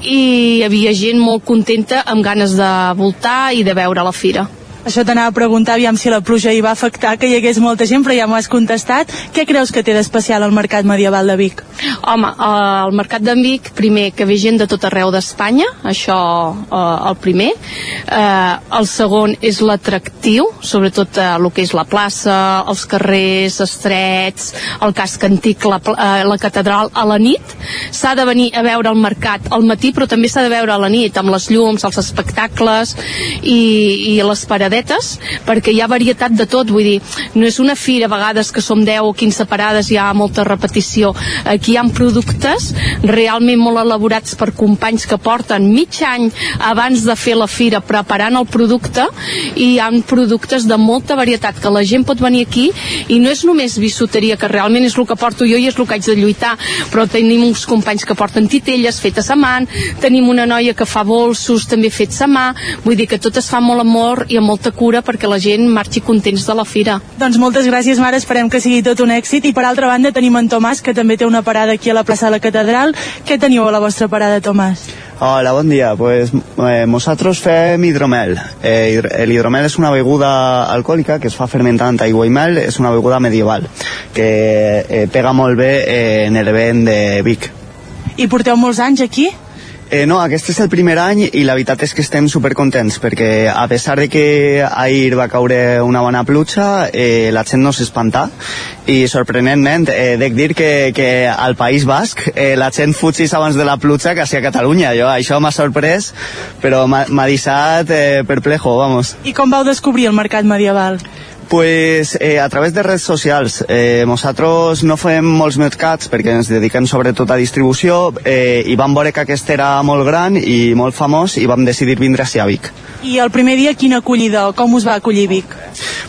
i hi havia gent molt contenta amb ganes de voltar i de veure la fira Això t'anava a preguntar aviam si la pluja hi va afectar que hi hagués molta gent, però ja m'ho has contestat. Què creus que té d'especial el Mercat Medieval de Vic? Home, eh, el Mercat de Vic, primer, que ve gent de tot arreu d'Espanya, això eh, el primer. Eh, el segon és l'atractiu, sobretot eh, el que és la plaça, els carrers estrets, el casc antic, la, eh, la catedral a la nit. S'ha de venir a veure el mercat al matí, però també s'ha de veure a la nit, amb les llums, els espectacles i, i les paradetes separadetes perquè hi ha varietat de tot, vull dir, no és una fira a vegades que som 10 o 15 parades hi ha molta repetició, aquí hi ha productes realment molt elaborats per companys que porten mig any abans de fer la fira preparant el producte i hi ha productes de molta varietat que la gent pot venir aquí i no és només bisuteria que realment és el que porto jo i és el que haig de lluitar però tenim uns companys que porten titelles fetes a mà, tenim una noia que fa bolsos també fets a mà. Vull dir que tot es fa molt amor i amb molta cura perquè la gent marxi contents de la fira Doncs moltes gràcies, Mare, esperem que sigui tot un èxit. I per altra banda tenim en Tomàs, que també té una parada aquí a la plaça de la Catedral. Què teniu a la vostra parada, Tomàs? Hola, bon dia. Pues, eh, nosaltres fem hidromel. Eh, el hidromel és una beguda alcohòlica que es fa fermentant aigua i mel. És una beguda medieval que eh, pega molt bé eh, en l'event de Vic. I porteu molts anys aquí? Eh, no, aquest és el primer any i la veritat és que estem supercontents perquè a pesar de que ahir va caure una bona pluja, eh, la gent no s'espanta i sorprenentment eh, dec dir que, que al País Basc eh, la gent fugís abans de la pluja que a Catalunya. Jo, això m'ha sorprès, però m'ha deixat eh, perplejo, vamos. I com vau descobrir el mercat medieval? Pues eh, a través de redes socials. Eh, nosaltres no fem molts mercats perquè ens dediquem sobretot a distribució eh, i vam veure que aquest era molt gran i molt famós i vam decidir vindre a Vic. I el primer dia quina acollida, com us va acollir Vic?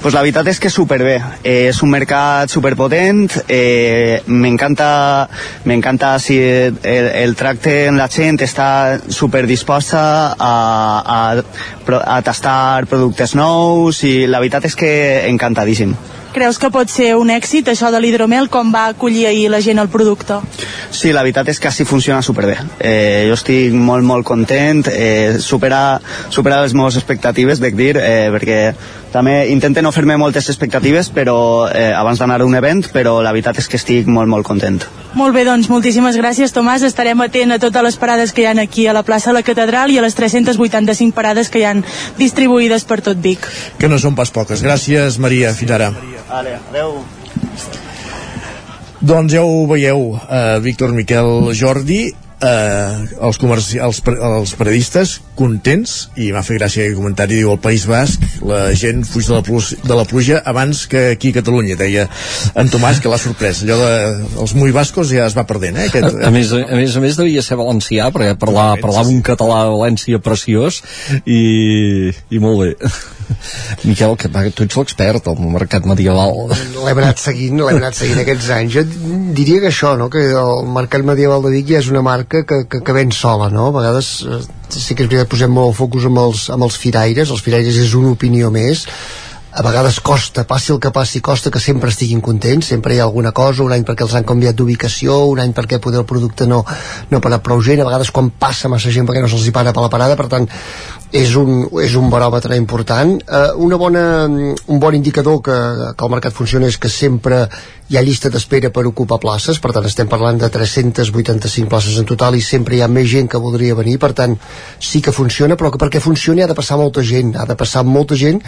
Pues la veritat és que superbé. Eh, és un mercat superpotent, eh, m'encanta m'encanta si el, el tracte amb la gent està superdisposta a, a, a tastar productes nous i la veritat és que encantadísimo. Creus que pot ser un èxit això de l'hidromel? Com va acollir ahir la gent el producte? Sí, la veritat és que així funciona superbé. Eh, jo estic molt, molt content, eh, supera, supera les meves expectatives, dec dir, eh, perquè també intento no fer-me moltes expectatives però eh, abans d'anar a un event, però la veritat és que estic molt, molt content. Molt bé, doncs moltíssimes gràcies, Tomàs. Estarem atent a totes les parades que hi han aquí a la plaça de la Catedral i a les 385 parades que hi han distribuïdes per tot Vic. Que no són pas poques. Gràcies, Maria. Fins ara. Vale, adeu. Doncs ja ho veieu, eh, Víctor Miquel Jordi, eh, els, els, pre- els periodistes contents i m'ha fet gràcia aquest comentari diu el País Basc, la gent fuig de la, pluja, de la pluja abans que aquí a Catalunya deia en Tomàs que l'ha sorprès. Allò de, els muy bascos ja es va perdent eh, aquest, A, a, més, a, a més a més devia ser valencià perquè parlava, parlava un català de València preciós i, i molt bé Miquel, que tu ets l'expert al mercat medieval l'hem anat seguint, l'hem anat seguint aquests anys. Jo diria que això, no? que el mercat medieval de Vic ja és una marca que, que, que ven sola, no? A vegades eh, sí que és veritat posem molt focus amb els, amb els firaires, els firaires és una opinió més, a vegades costa, passi el que passi, costa que sempre estiguin contents, sempre hi ha alguna cosa, un any perquè els han canviat d'ubicació, un any perquè poder el producte no, no para prou gent, a vegades quan passa massa gent perquè no se'ls hi para per la parada, per tant, és un, és un baròmetre important. Uh, una bona, un bon indicador que, que el mercat funciona és que sempre hi ha llista d'espera per ocupar places, per tant estem parlant de 385 places en total i sempre hi ha més gent que voldria venir, per tant sí que funciona, però que perquè funcioni ha de passar molta gent, ha de passar molta gent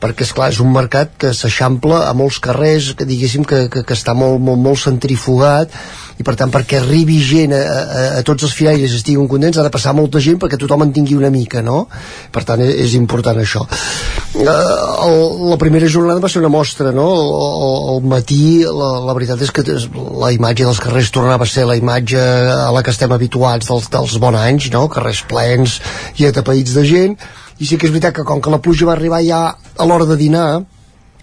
perquè és clar, és un mercat que s'eixampla a molts carrers, que diguéssim que, que, que està molt, molt, molt centrifugat i per tant perquè arribi gent a, a, a tots els firaires i estiguin contents ha de passar molta gent perquè tothom en tingui una mica no? per tant és, és important això uh, el, la primera jornada va ser una mostra no? el, el matí la, la veritat és que la imatge dels carrers tornava a ser la imatge a la que estem habituats dels, dels bons anys no? carrers plens i atapeïts de gent i sí que és veritat que com que la pluja va arribar ja a l'hora de dinar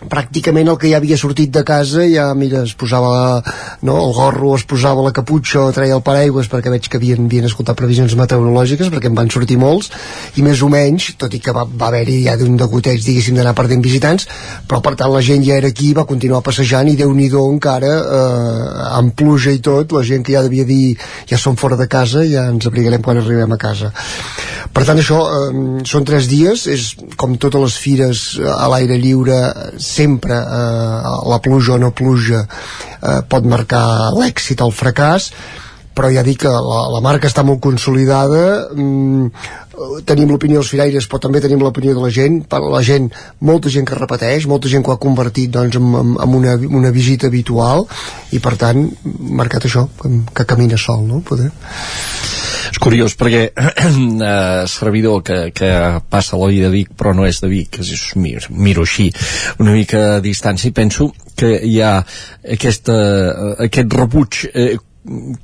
pràcticament el que ja havia sortit de casa ja, mira, es posava no, el gorro, es posava la caputxa o treia el paraigües perquè veig que havien, havien escoltat previsions meteorològiques perquè en van sortir molts i més o menys, tot i que va, va haver-hi ja d'un degoteig, diguéssim, d'anar perdent visitants però per tant la gent ja era aquí va continuar passejant i déu nhi encara eh, amb pluja i tot la gent que ja devia dir ja som fora de casa ja ens abrigarem quan arribem a casa. Per tant això eh, són tres dies és com totes les fires eh, a l'aire lliure sempre eh, la pluja o no pluja eh, pot marcar l'èxit o el fracàs però ja dic que la, la marca està molt consolidada mm, tenim l'opinió dels firaires però també tenim l'opinió de la gent per la gent, molta gent que repeteix molta gent que ho ha convertit doncs, en, en, una, una visita habitual i per tant, marcat això que, camina sol no? Poder. curiós perquè eh, servidor que, que passa vida de Vic però no és de Vic és, miro, miro així una mica a distància i penso que hi ha aquesta, aquest rebuig eh,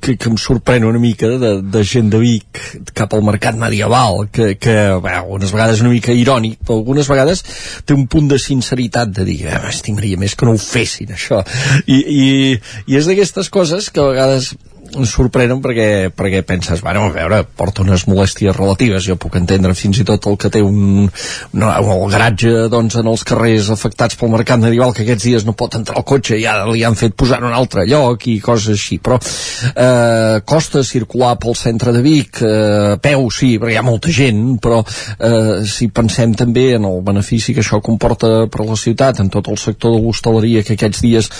que, que em sorprèn una mica de, de gent de Vic cap al mercat medieval que, que bé, unes vegades una mica irònic però algunes vegades té un punt de sinceritat de dir, eh, estimaria més que no ho fessin això. I, i, i és d'aquestes coses que a vegades sorprenen perquè, perquè penses, bueno, a veure, porta unes molèsties relatives, jo puc entendre fins i tot el que té un, no, el garatge doncs, en els carrers afectats pel mercat medieval, que aquests dies no pot entrar al cotxe i ara li han fet posar en un altre lloc i coses així, però eh, costa circular pel centre de Vic, eh, peu sí, perquè hi ha molta gent, però eh, si pensem també en el benefici que això comporta per a la ciutat, en tot el sector de l'hostaleria que aquests dies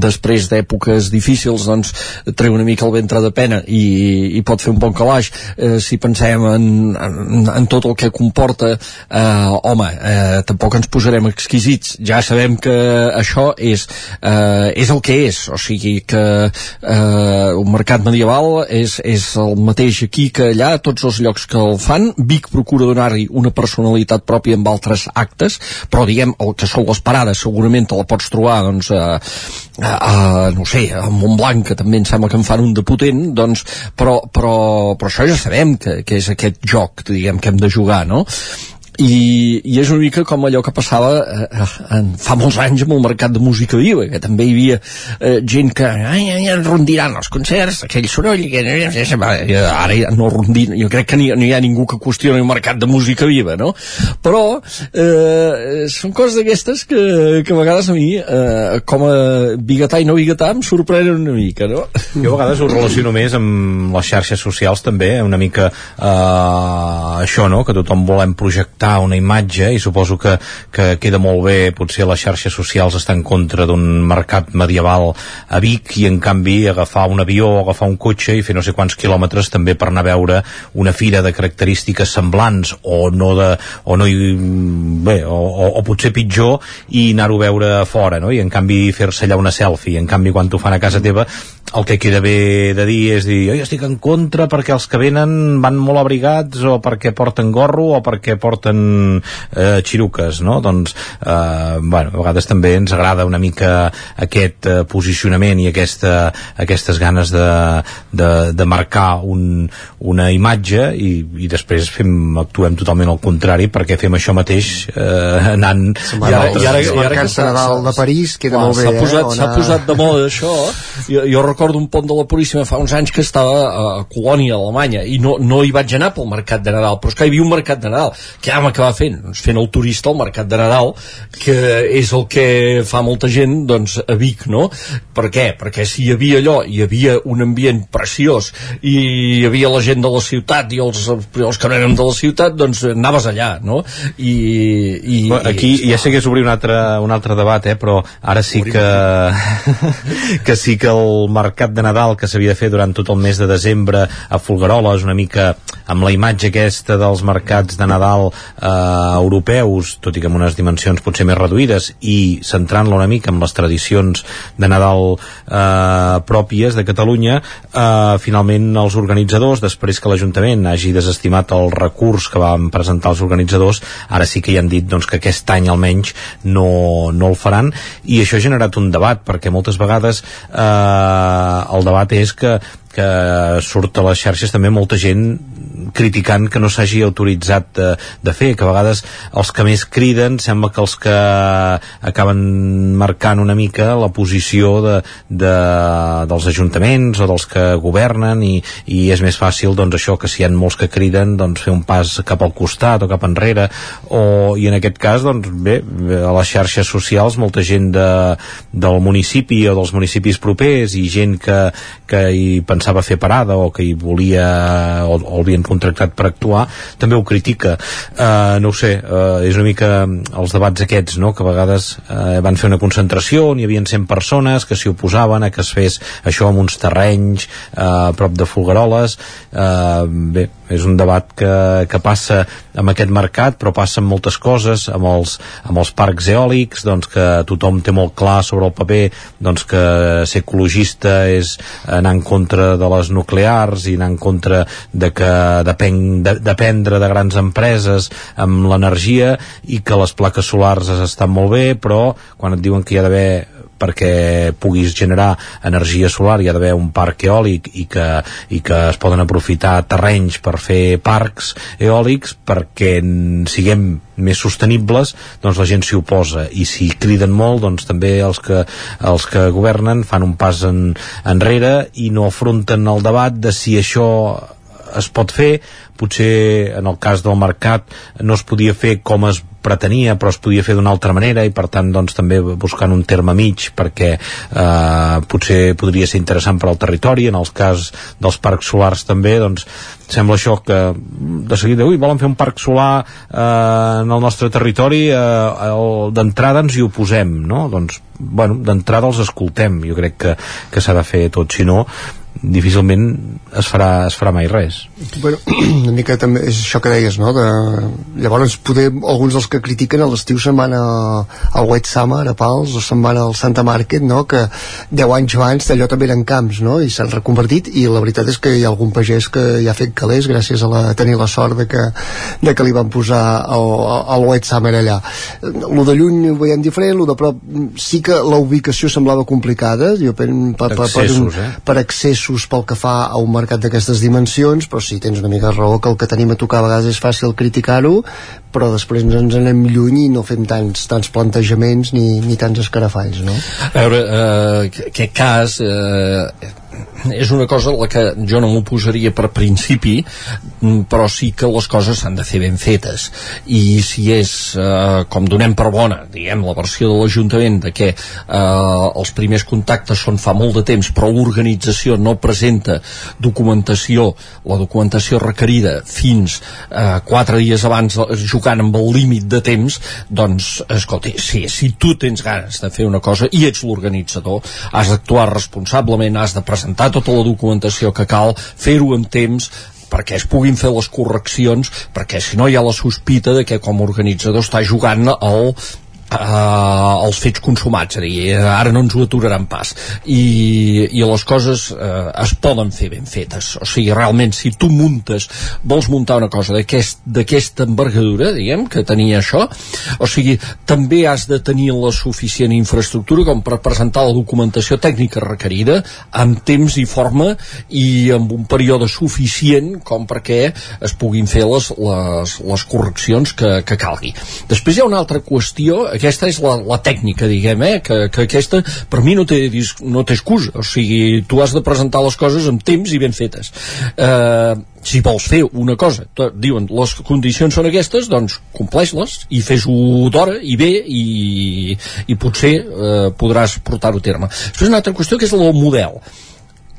després d'èpoques difícils doncs treu una mica el ventre de pena i, i pot fer un bon calaix eh, si pensem en, en, en tot el que comporta eh, home, eh, tampoc ens posarem exquisits. Ja sabem que això és eh, és el que és. O sigui que eh, un mercat medieval és, és el mateix aquí que allà. Tots els llocs que el fan Vic procura donar-hi una personalitat pròpia amb altres actes però diguem el que són les parades segurament te la pots trobar doncs, eh, a, no sé, a Montblanc, que també em sembla que en fan un de potent, doncs, però, però, però això ja sabem que, que és aquest joc, diguem, que hem de jugar, no? I, i és una mica com allò que passava eh, en, fa molts anys amb el mercat de música viva, que també hi havia eh, gent que ai, ai, rondiran els concerts, aquell soroll que, ara ja no rondin jo crec que ni, no hi ha ningú que qüestioni el mercat de música viva, no? però eh, són coses d'aquestes que, que a vegades a mi eh, com a biguetà i no biguetà em sorprenen una mica, no? Jo a vegades ho relaciono més amb les xarxes socials també, una mica eh, això, no?, que tothom volem projectar crear una imatge i suposo que, que queda molt bé potser les xarxes socials estan en contra d'un mercat medieval a Vic i en canvi agafar un avió o agafar un cotxe i fer no sé quants quilòmetres també per anar a veure una fira de característiques semblants o no de, o no hi, bé, o, o, o potser pitjor i anar-ho a veure a fora no? i en canvi fer-se allà una selfie en canvi quan t'ho fan a casa teva el que queda bé de dir és dir jo estic en contra perquè els que venen van molt abrigats o perquè porten gorro o perquè porten eh, xiruques, no? Doncs, eh, bueno, a vegades també ens agrada una mica aquest eh, posicionament i aquesta, aquestes ganes de, de, de marcar un, una imatge i, i després fem, actuem totalment al contrari perquè fem això mateix eh, anant... I ara, i ara, i ara que Nadal de París queda molt bé, s'ha posat, eh? S'ha posat de moda això. Jo, jo recordo un pont de la Puríssima fa uns anys que estava a Colònia, a Alemanya, i no, no hi vaig anar pel mercat de Nadal, però és que hi havia un mercat de Nadal. Què vam acabar fent? Doncs fent el turista al mercat de Nadal, que és el que fa molta gent doncs, a Vic, no? Per què? Perquè si hi havia allò, hi havia un ambient preciós i hi havia la gent de la ciutat i els, els que no érem de la ciutat, doncs anaves allà, no? I, i, aquí ja sé que és obrir un altre, un altre debat, eh, però ara sí que que sí que el mercat de Nadal que s'havia de fer durant tot el mes de desembre a Folgueroles, una mica amb la imatge aquesta dels mercats de Nadal eh, europeus, tot i que amb unes dimensions potser més reduïdes, i centrant-la una mica amb les tradicions de Nadal eh, pròpies de Catalunya, eh, finalment els organitzadors, després que l'Ajuntament hagi desestimat el recurs que van presentar els organitzadors, ara sí que hi han dit doncs, que aquest any almenys no, no el faran, i això ha generat un debat, perquè moltes vegades eh, el debat és que que surt a les xarxes també molta gent criticant que no s'hagi autoritzat de, de fer, que a vegades els que més criden sembla que els que acaben marcant una mica la posició de, de, dels ajuntaments o dels que governen i, i és més fàcil doncs això que si hi ha molts que criden doncs fer un pas cap al costat o cap enrere. O, i en aquest cas doncs bé, a les xarxes socials molta gent de, del municipi o dels municipis propers i gent que, que hi pensava fer parada o que hi volia o, o el havien contractat per actuar també ho critica uh, no ho sé, uh, és una mica els debats aquests, no?, que a vegades uh, van fer una concentració on hi havia 100 persones que s'hi oposaven a que es fes això amb uns terrenys uh, a prop de Folgueroles uh, bé, és un debat que, que passa amb aquest mercat, però passa amb moltes coses, amb els, amb els parcs eòlics, doncs que tothom té molt clar sobre el paper doncs que ser ecologista és anar en contra de les nuclears i anar en contra de que depèn, de, dependre de grans empreses amb l'energia i que les plaques solars estan molt bé, però quan et diuen que hi ha d'haver perquè puguis generar energia solar. Hi ha d'haver un parc eòlic i que, i que es poden aprofitar terrenys per fer parcs eòlics perquè siguem més sostenibles, doncs la gent s'hi oposa. I si criden molt, doncs també els que, els que governen fan un pas en, enrere i no afronten el debat de si això es pot fer, potser en el cas del mercat no es podia fer com es pretenia però es podia fer d'una altra manera i per tant doncs també buscant un terme mig perquè eh, potser podria ser interessant per al territori. En els cas dels parcs solars també doncs sembla això que de seguida, ui, volen fer un parc solar eh, en el nostre territori eh, d'entrada ens hi oposem no? doncs, bueno, d'entrada els escoltem. Jo crec que, que s'ha de fer tot. Si no difícilment es farà, es farà mai res bueno, una mica també és això que deies no? de, llavors poder alguns dels que critiquen a l'estiu se'n van a, al White Summer a Pals o se'n van al Santa Market no? que 10 anys abans d'allò també eren camps no? i s'han reconvertit i la veritat és que hi ha algun pagès que ja ha fet calés gràcies a la, tenir la sort de que, de que li van posar el, el White Summer allà el de lluny ho veiem diferent el de prop sí que la ubicació semblava complicada jo per, per, per, per, Accessos, eh? per accessos pel que fa a un mercat d'aquestes dimensions però sí, tens una mica raó que el que tenim a tocar a vegades és fàcil criticar-ho però després ens anem lluny i no fem tants, tants plantejaments ni, ni tants escarafalls no? A veure, eh, aquest cas eh, és una cosa la que jo no m'ho posaria per principi mm, però sí que les coses s'han de fer ben fetes. I si és eh, com donem per bona diguem la versió de l'Ajuntament de que eh, els primers contactes són fa molt de temps però l'organització no presenta documentació la documentació requerida fins eh, quatre dies abans jugant amb el límit de temps doncs escolti, sí, si tu tens ganes de fer una cosa i ets l'organitzador has d'actuar responsablement has de presentar tota la documentació que cal, fer-ho en temps, perquè es puguin fer les correccions perquè si no hi ha la sospita de que com a organitzador està jugant al uh, els fets consumats és a dir, ara no ens ho aturaran pas i, i les coses uh, es poden fer ben fetes o sigui, realment, si tu muntes vols muntar una cosa d'aquesta aquest, envergadura diguem, que tenia això o sigui, també has de tenir la suficient infraestructura com per presentar la documentació tècnica requerida amb temps i forma i amb un període suficient com perquè es puguin fer les, les, les correccions que, que calgui. Després hi ha una altra qüestió, aquesta és la, la tècnica, diguem, eh? que, que aquesta per mi no té, no té excusa, o sigui, tu has de presentar les coses amb temps i ben fetes. Eh, si vols fer una cosa, diuen, les condicions són aquestes, doncs compleix-les i fes-ho d'hora i bé i, i potser eh, podràs portar-ho a terme. Després una altra qüestió que és el model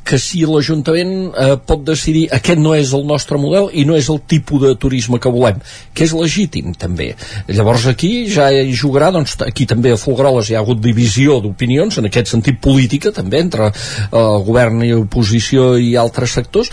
que si l'Ajuntament eh, pot decidir aquest no és el nostre model i no és el tipus de turisme que volem, que és legítim també. Llavors aquí ja hi jugarà, doncs aquí també a Folgueroles hi ha hagut divisió d'opinions, en aquest sentit política també, entre eh, govern i oposició i altres sectors,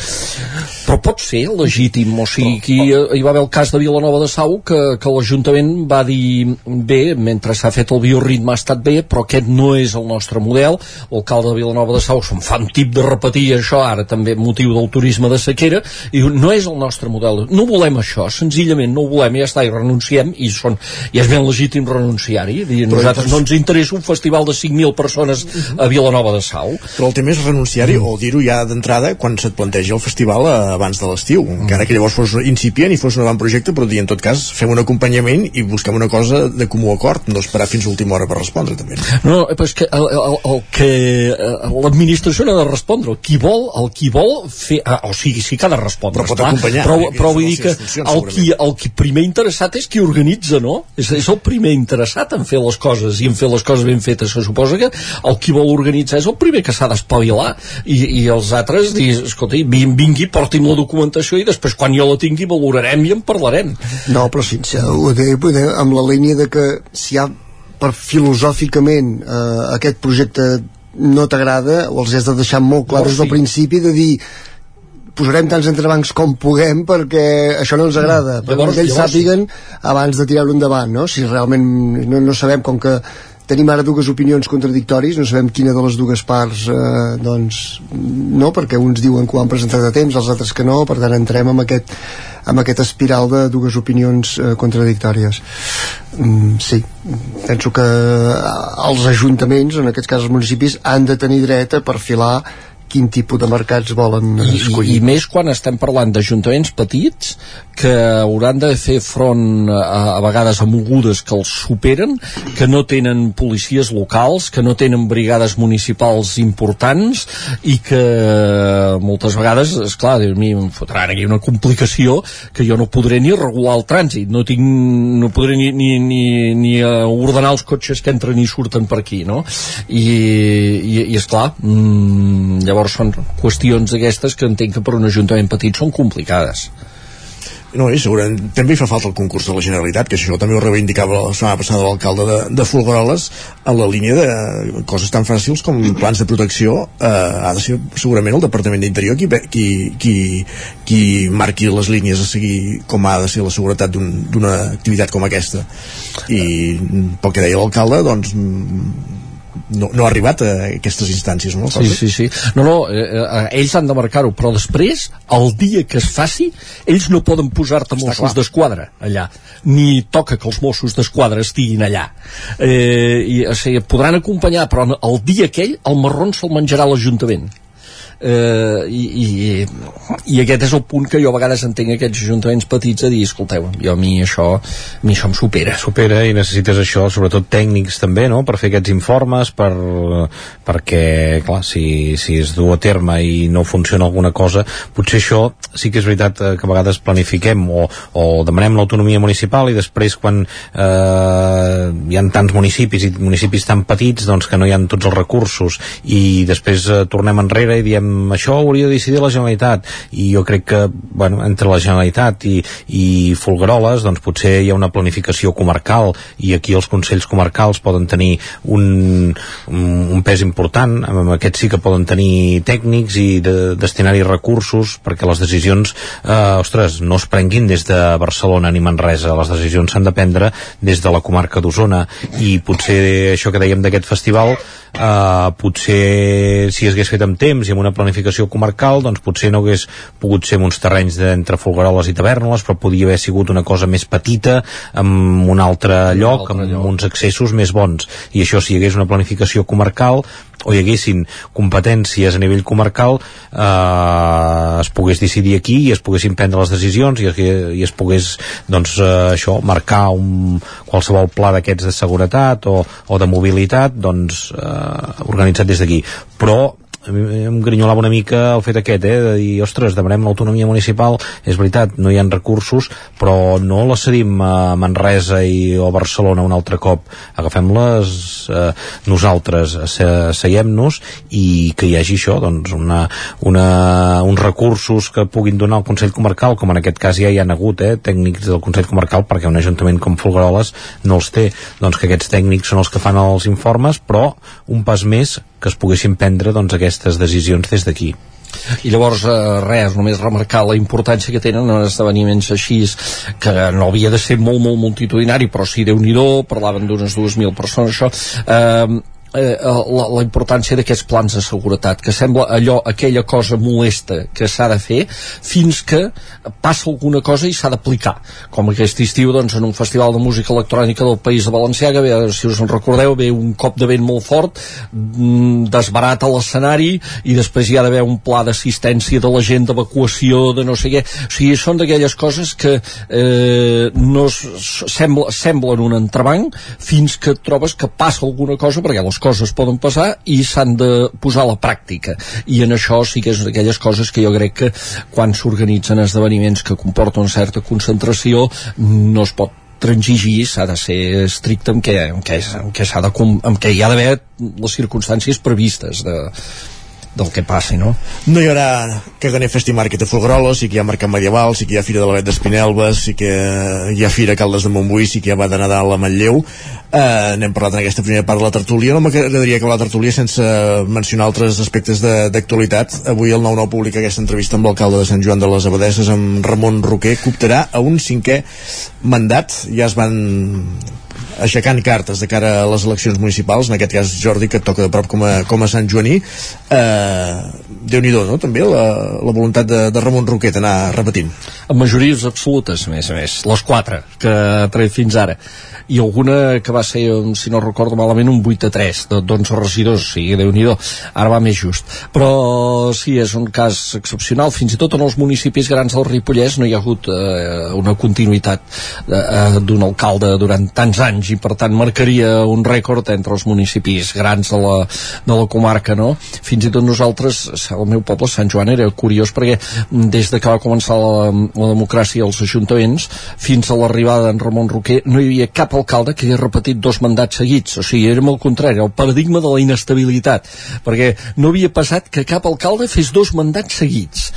però pot ser legítim, o sigui, aquí hi va haver el cas de Vilanova de Sau que, que l'Ajuntament va dir bé, mentre s'ha fet el bioritme ha estat bé, però aquest no és el nostre model, l'alcalde de Vilanova de Sau se'n fa un tip de repetir això ara també motiu del turisme de sequera i no és el nostre model. No volem això, senzillament no ho volem ja està, i renunciem i, són, i és ben legítim renunciar-hi. Nosaltres no ens interessa un festival de 5.000 persones a Vilanova de Sau. Però el tema és renunciar-hi o dir-ho ja d'entrada quan se't planteja el festival eh, abans de l'estiu. Encara que llavors fos incipient i fos un gran projecte però dir en tot cas fem un acompanyament i busquem una cosa de comú acord no esperar fins a última hora per respondre també. No, però és que eh, l'administració no ha de respondre el qui vol, el qui vol fer, ah, o sigui, sí que ha de respondre, però pot acompanyar, però, eh, però vull dir que el qui, el qui primer interessat és qui organitza, no? És, és el primer interessat en fer les coses i en fer les coses ben fetes, se suposa que el qui vol organitzar és el primer que s'ha d'espavilar i, i els altres dir, escolta, vingui, porti'm la documentació i després quan jo la tingui valorarem i en parlarem. No, però sí, amb la línia de que si hi ha per filosòficament eh, aquest projecte no t'agrada o els has de deixar molt clar des del principi de dir posarem tants entrebancs com puguem perquè això no ens agrada, mm. perquè ells llavors... sàpiguen abans de tirar-ho endavant, no? Si realment no, no sabem com que tenim ara dues opinions contradictòries, no sabem quina de les dues parts eh, doncs no, perquè uns diuen que ho han presentat a temps, els altres que no, per tant entrem amb aquest, amb aquest espiral de dues opinions eh, contradictòries. Mm, sí, penso que els ajuntaments, en aquest cas els municipis han de tenir dret a perfilar quin tipus de mercats volen escollir. I, i més quan estem parlant d'ajuntaments petits que hauran de fer front a, a vegades a mogudes que els superen, que no tenen policies locals, que no tenen brigades municipals importants i que moltes vegades, és clar, a mi em fotran aquí una complicació que jo no podré ni regular el trànsit, no, tinc, no podré ni, ni, ni, ni ordenar els cotxes que entren i surten per aquí, no? I, i, i és clar, mmm, llavors llavors són qüestions d'aquestes que entenc que per un ajuntament petit són complicades. No, i segurament també fa falta el concurs de la Generalitat, que això també ho reivindicava la setmana passada l'alcalde de, de Folgueroles a la línia de coses tan fàcils com plans de protecció eh, ha de ser segurament el Departament d'Interior qui, qui, qui, qui marqui les línies a seguir com ha de ser la seguretat d'una un, activitat com aquesta. I pel que deia l'alcalde doncs no, no ha arribat a aquestes instàncies, no? Sí, sí, sí. No, no, eh, eh, ells han de marcar-ho, però després, el dia que es faci, ells no poden posar-te Mossos d'Esquadra allà, ni toca que els Mossos d'Esquadra estiguin allà. Eh, i, o sigui, podran acompanyar, però el dia aquell, el marrón se'l menjarà l'Ajuntament eh, i, i, i aquest és el punt que jo a vegades entenc aquests ajuntaments petits a dir, escolteu, jo a mi això a mi això em supera. Supera i necessites això, sobretot tècnics també, no?, per fer aquests informes, per, perquè, clar, si, si es du a terme i no funciona alguna cosa, potser això sí que és veritat eh, que a vegades planifiquem o, o demanem l'autonomia municipal i després quan eh, hi ha tants municipis i municipis tan petits doncs que no hi han tots els recursos i després eh, tornem enrere i diem això ho hauria de decidir la Generalitat. I jo crec que bueno, entre la Generalitat i, i Folgueroles doncs potser hi ha una planificació comarcal i aquí els Consells Comarcals poden tenir un, un pes important. Amb aquests sí que poden tenir tècnics i de, destinar-hi recursos perquè les decisions eh, ostres, no es prenguin des de Barcelona ni Manresa, les decisions s'han de prendre des de la comarca d'Osona. I potser això que dèiem d'aquest festival eh, potser si hagués fet amb temps i amb una planificació comarcal doncs potser no hagués pogut ser uns terrenys d'entre Folgueroles i Tavernoles però podia haver sigut una cosa més petita amb un altre lloc, un altre amb lloc. uns accessos més bons i això si hi hagués una planificació comarcal o hi haguessin competències a nivell comarcal eh, es pogués decidir aquí i es poguessin prendre les decisions i, i es pogués doncs eh, això, marcar un, qualsevol pla d'aquests de seguretat o, o de mobilitat doncs eh, organitzat des d'aquí però em grinyolava una mica el fet aquest, eh, de dir, ostres, demanem l'autonomia municipal, és veritat, no hi ha recursos, però no la cedim a Manresa i, o a Barcelona un altre cop, agafem-les eh, nosaltres, seiem-nos i que hi hagi això, doncs, una, una, uns recursos que puguin donar al Consell Comarcal, com en aquest cas ja hi han hagut, eh, tècnics del Consell Comarcal, perquè un ajuntament com Folgueroles no els té, doncs que aquests tècnics són els que fan els informes, però un pas més que es poguessin prendre doncs, aquestes decisions des d'aquí. I llavors, eh, res, només remarcar la importància que tenen en esdeveniments així, que no havia de ser molt, molt multitudinari, però sí, déu nhi parlaven d'unes 2.000 persones, això. Eh, eh, la, la importància d'aquests plans de seguretat, que sembla allò, aquella cosa molesta que s'ha de fer fins que passa alguna cosa i s'ha d'aplicar. Com aquest estiu, doncs, en un festival de música electrònica del País de Valenciaga, bé, si us en recordeu, ve un cop de vent molt fort, mm, desbarata l'escenari i després hi ha d'haver un pla d'assistència de la gent, d'evacuació, de no sé què. O sigui, són d'aquelles coses que eh, no sembla, semblen un entrebanc fins que trobes que passa alguna cosa perquè les coses poden passar i s'han de posar a la pràctica. I en això sí que és d'aquelles coses que jo crec que quan s'organitzen esdeveniments que comporten certa concentració no es pot transigir s'ha de ser estricte en què, en què, en què, de, en què hi ha d'haver les circumstàncies previstes de, del que passi, no? No hi haurà Caganer Festimarket a Folguerola, sí que hi ha Mercat Medieval, sí que hi ha Fira de l'Avet d'Espinelves, sí que hi ha Fira Caldes de Montbui, sí que hi ha Va de Nadal a Manlleu. Eh, n'hem parlat en aquesta primera part de la tertúlia. No m'agradaria acabar la tertúlia sense mencionar altres aspectes d'actualitat. Avui el 9-9 publica aquesta entrevista amb l'alcalde de Sant Joan de les Abadesses, amb Ramon Roquer, que optarà a un cinquè mandat. Ja es van aixecant cartes de cara a les eleccions municipals, en aquest cas Jordi, que et toca de prop com a, com a Sant Joaní eh, déu nhi no? també la, la voluntat de, de Ramon Roquet anar repetint amb majories absolutes, a més a més, les quatre que ha tret fins ara i alguna que va ser, si no recordo malament, un 8 a 3 de- d'11 regidors, o sigui, déu nhi ara va més just. Però sí, és un cas excepcional, fins i tot en els municipis grans del Ripollès no hi ha hagut eh, una continuïtat eh, eh, d'un alcalde durant tants anys i per tant marcaria un rècord entre els municipis grans de la, de la comarca, no? Fins i tot nosaltres, el meu poble, Sant Joan, era curiós perquè des de que va començar la, la democràcia als ajuntaments fins a l'arribada d'en Ramon Roquer no hi havia cap alcalde que hagués repetit dos mandats seguits, o sigui, era molt contrari, el paradigma de la inestabilitat, perquè no havia passat que cap alcalde fes dos mandats seguits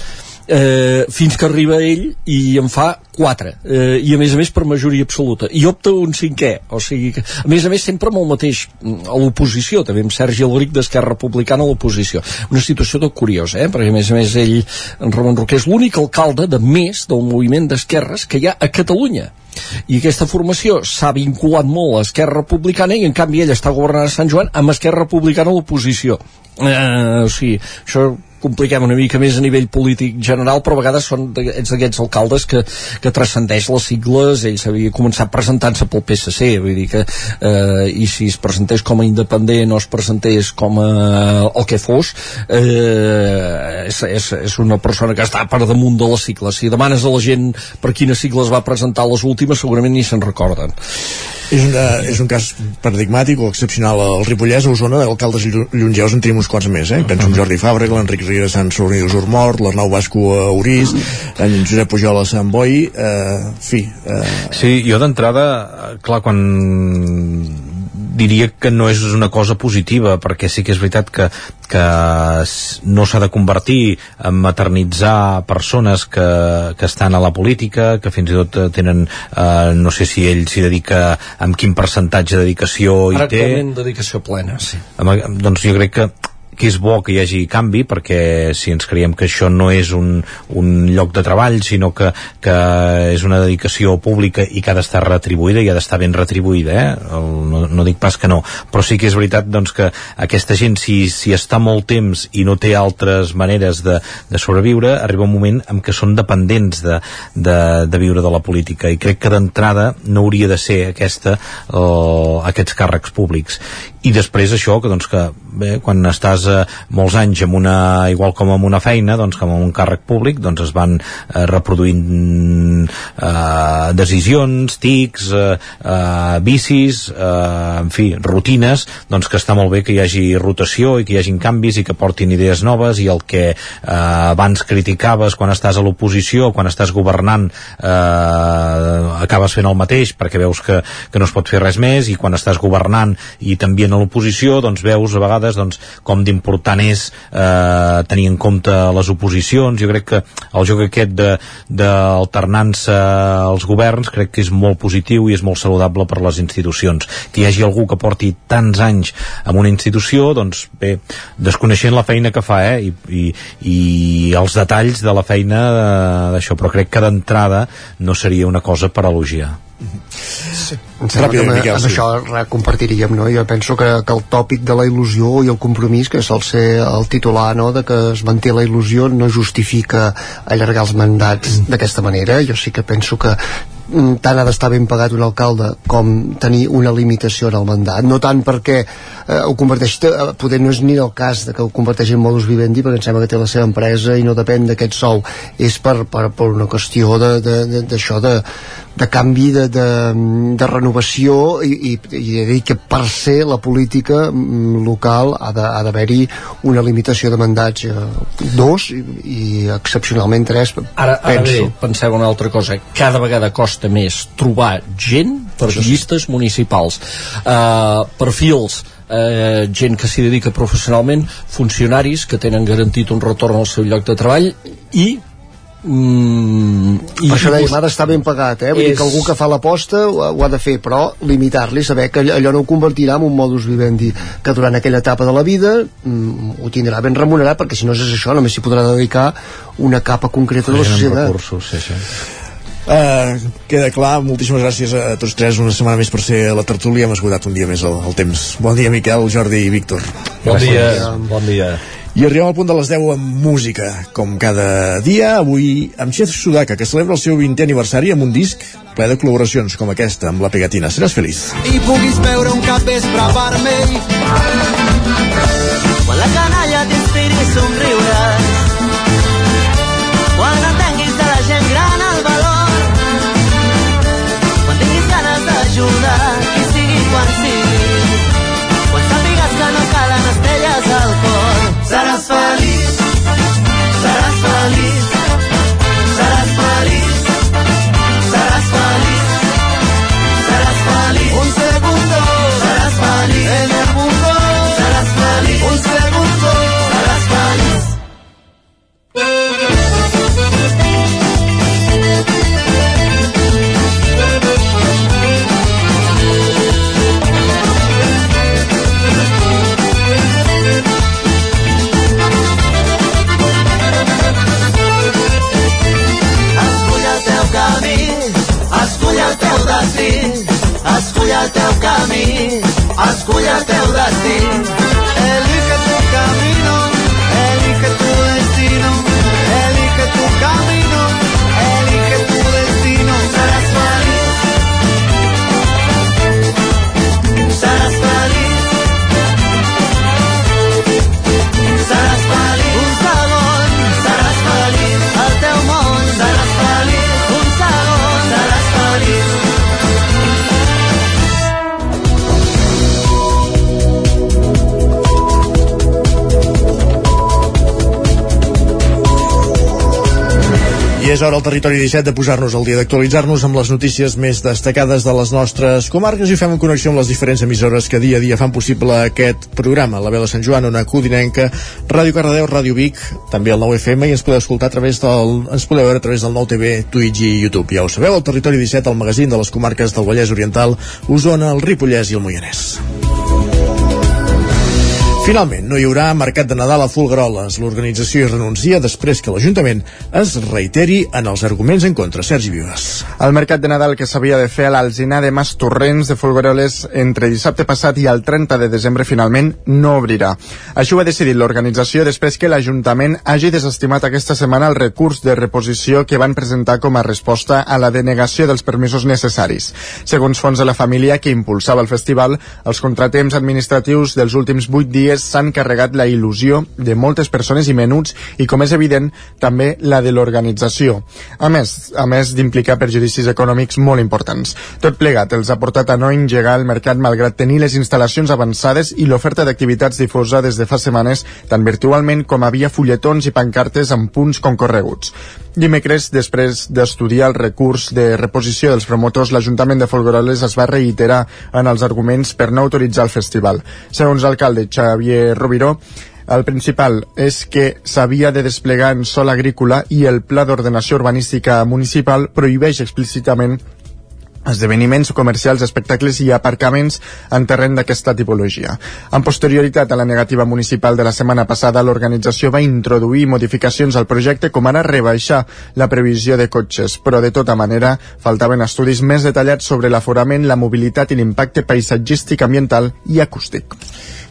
eh, fins que arriba ell i en fa quatre eh, i a més a més per majoria absoluta. I opta un cinquè o sigui que, a més a més sempre amb el mateix mm, a l'oposició també amb Sergi Albric d'Esquerra Republicana a l'oposició. Una situació de curiosa eh? perquè a més a més ell, en Ramon Roquer és l'únic alcalde de més del moviment d'esquerres que hi ha a Catalunya. I aquesta formació s'ha vinculat molt a Esquerra Republicana i en canvi ell està governant a Sant Joan amb Esquerra Republicana a l'oposició. Eh, o sigui, això compliquem una mica més a nivell polític general, però a vegades són ets d'aquests alcaldes que, que transcendeix les sigles, ell s'havia començat presentant-se pel PSC, vull dir que eh, i si es presentés com a independent o es presentés com a el que fos eh, és, és, és una persona que està per damunt de les sigles. Si demanes a la gent per quines sigles va presentar les últimes segurament ni se'n recorden. És, una, és un cas paradigmàtic o excepcional al Ripollès, a Osona, alcaldes llongeus en tenim uns quants més, eh? penso en Jordi Fàbrega, l'Enric Riera a Sant Sorni d'Usur Mort, l'Arnau Basco a Orís, en Josep Pujol a Sant Boi, eh, fi... Eh, Sí, jo d'entrada, clar, quan diria que no és una cosa positiva perquè sí que és veritat que, que no s'ha de convertir en maternitzar persones que, que estan a la política, que fins i tot eh, tenen, eh, no sé si ell s'hi dedica amb quin percentatge de dedicació hi té actualment dedicació plena sí. amb, doncs jo crec que que és bo que hi hagi canvi perquè si ens creiem que això no és un, un lloc de treball sinó que, que és una dedicació pública i que ha d'estar retribuïda i ha d'estar ben retribuïda eh? El, no, no dic pas que no. Però sí que és veritat doncs, que aquesta gent si, si està molt temps i no té altres maneres de, de sobreviure arriba un moment en què són dependents de, de, de viure de la política. I crec que d'entrada no hauria de ser aquesta o, aquests càrrecs públics. I després això, que doncs que bé, quan estàs eh, molts anys amb una, igual com amb una feina, doncs com amb un càrrec públic, doncs es van eh, reproduint eh, decisions, tics, eh, eh, vicis, eh, en fi, rutines, doncs que està molt bé que hi hagi rotació i que hi hagin canvis i que portin idees noves i el que eh, abans criticaves quan estàs a l'oposició, quan estàs governant eh, acabes fent el mateix perquè veus que, que no es pot fer res més i quan estàs governant i també a l'oposició doncs veus a vegades doncs, com d'important és eh, tenir en compte les oposicions. Jo crec que el joc aquest d'alternança als governs crec que és molt positiu i és molt saludable per les institucions. Que hi hagi algú que porti tants anys en una institució doncs bé, desconeixent la feina que fa eh, i, i, i els detalls de la feina eh, d'això, però crec que d'entrada no seria una cosa per elogiar Sí. Em sembla Ràpid, que amb, Miquel, amb sí. això compartiríem, no? Jo penso que, que el tòpic de la il·lusió i el compromís, que sol ser el titular, no?, de que es manté la il·lusió, no justifica allargar els mandats d'aquesta manera. Jo sí que penso que mm, tant ha d'estar ben pagat un alcalde com tenir una limitació en el mandat, no tant perquè eh, ho converteix, eh, poder no és ni el cas de que ho converteixi en modus vivendi perquè em sembla que té la seva empresa i no depèn d'aquest sou és per, per, per una qüestió de- de- de- d'això de, de, canvi de, de, de renovació i, i, i he dit que per ser la política mm, local ha d'haver-hi una limitació de mandats eh, dos i, i excepcionalment tres Ara, ara penso. bé, penseu una altra cosa. Cada vegada costa més trobar gent per sí. llistes municipals. Uh, perfils eh, gent que s'hi dedica professionalment, funcionaris que tenen garantit un retorn al seu lloc de treball i Mm, i per això dèiem, ha d'estar ben pagat eh? Vull és... dir que algú que fa l'aposta ho, ho ha de fer però limitar-li, saber que allò, no ho convertirà en un modus vivendi que durant aquella etapa de la vida mm, ho tindrà ben remunerat perquè si no és això només s'hi podrà dedicar una capa concreta de la societat recursos, sí, sí. Uh, queda clar, moltíssimes gràcies a tots tres una setmana més per ser a la tertúlia hem esgotat un dia més el, el temps. Bon dia Miquel, Jordi i Víctor. Bon dia, bon dia. I arribem al punt de les 10 amb música. Com cada dia, avui amb Xef Sudaka, que celebra el seu 20è aniversari amb un disc ple de col·laboracions com aquesta amb la pegatina. Seràs feliç. I puguis veure un capvespre vermell quan la canalla t'inspiri somriures és hora al territori 17 de posar-nos al dia d'actualitzar-nos amb les notícies més destacades de les nostres comarques i fem en connexió amb les diferents emissores que dia a dia fan possible aquest programa. La veu de Sant Joan, Ona Codinenca, Ràdio Cardedeu, Ràdio Vic, també el 9FM i ens podeu escoltar a través del, ens podeu veure a través del 9TV, Twitch i YouTube. Ja ho sabeu, el territori 17, el magazín de les comarques del Vallès Oriental, Osona, el Ripollès i el Moianès. Finalment, no hi haurà mercat de Nadal a Folgueroles. L'organització hi renuncia després que l'Ajuntament es reiteri en els arguments en contra. Sergi Vives. El mercat de Nadal que s'havia de fer a l'Alzinar de Mas Torrents de Folgueroles entre dissabte passat i el 30 de desembre finalment no obrirà. Això ho ha decidit l'organització després que l'Ajuntament hagi desestimat aquesta setmana el recurs de reposició que van presentar com a resposta a la denegació dels permisos necessaris. Segons fons de la família que impulsava el festival, els contratemps administratius dels últims vuit dies s'han carregat la il·lusió de moltes persones i menuts i, com és evident, també la de l'organització. A més, a més d'implicar perjudicis econòmics molt importants. Tot plegat els ha portat a no engegar el mercat malgrat tenir les instal·lacions avançades i l'oferta d'activitats difosa des de fa setmanes tant virtualment com havia fulletons i pancartes amb punts concorreguts. Dimecres, després d'estudiar el recurs de reposició dels promotors, l'Ajuntament de Folgueroles es va reiterar en els arguments per no autoritzar el festival. Segons l'alcalde Xavier Rubiró, el principal és que s'havia de desplegar en sol agrícola i el Pla d'Ordenació Urbanística Municipal prohibeix explícitament esdeveniments comercials, espectacles i aparcaments en terreny d'aquesta tipologia. En posterioritat a la negativa municipal de la setmana passada, l'organització va introduir modificacions al projecte com ara rebaixar la previsió de cotxes, però de tota manera faltaven estudis més detallats sobre l'aforament, la mobilitat i l'impacte paisatgístic, ambiental i acústic.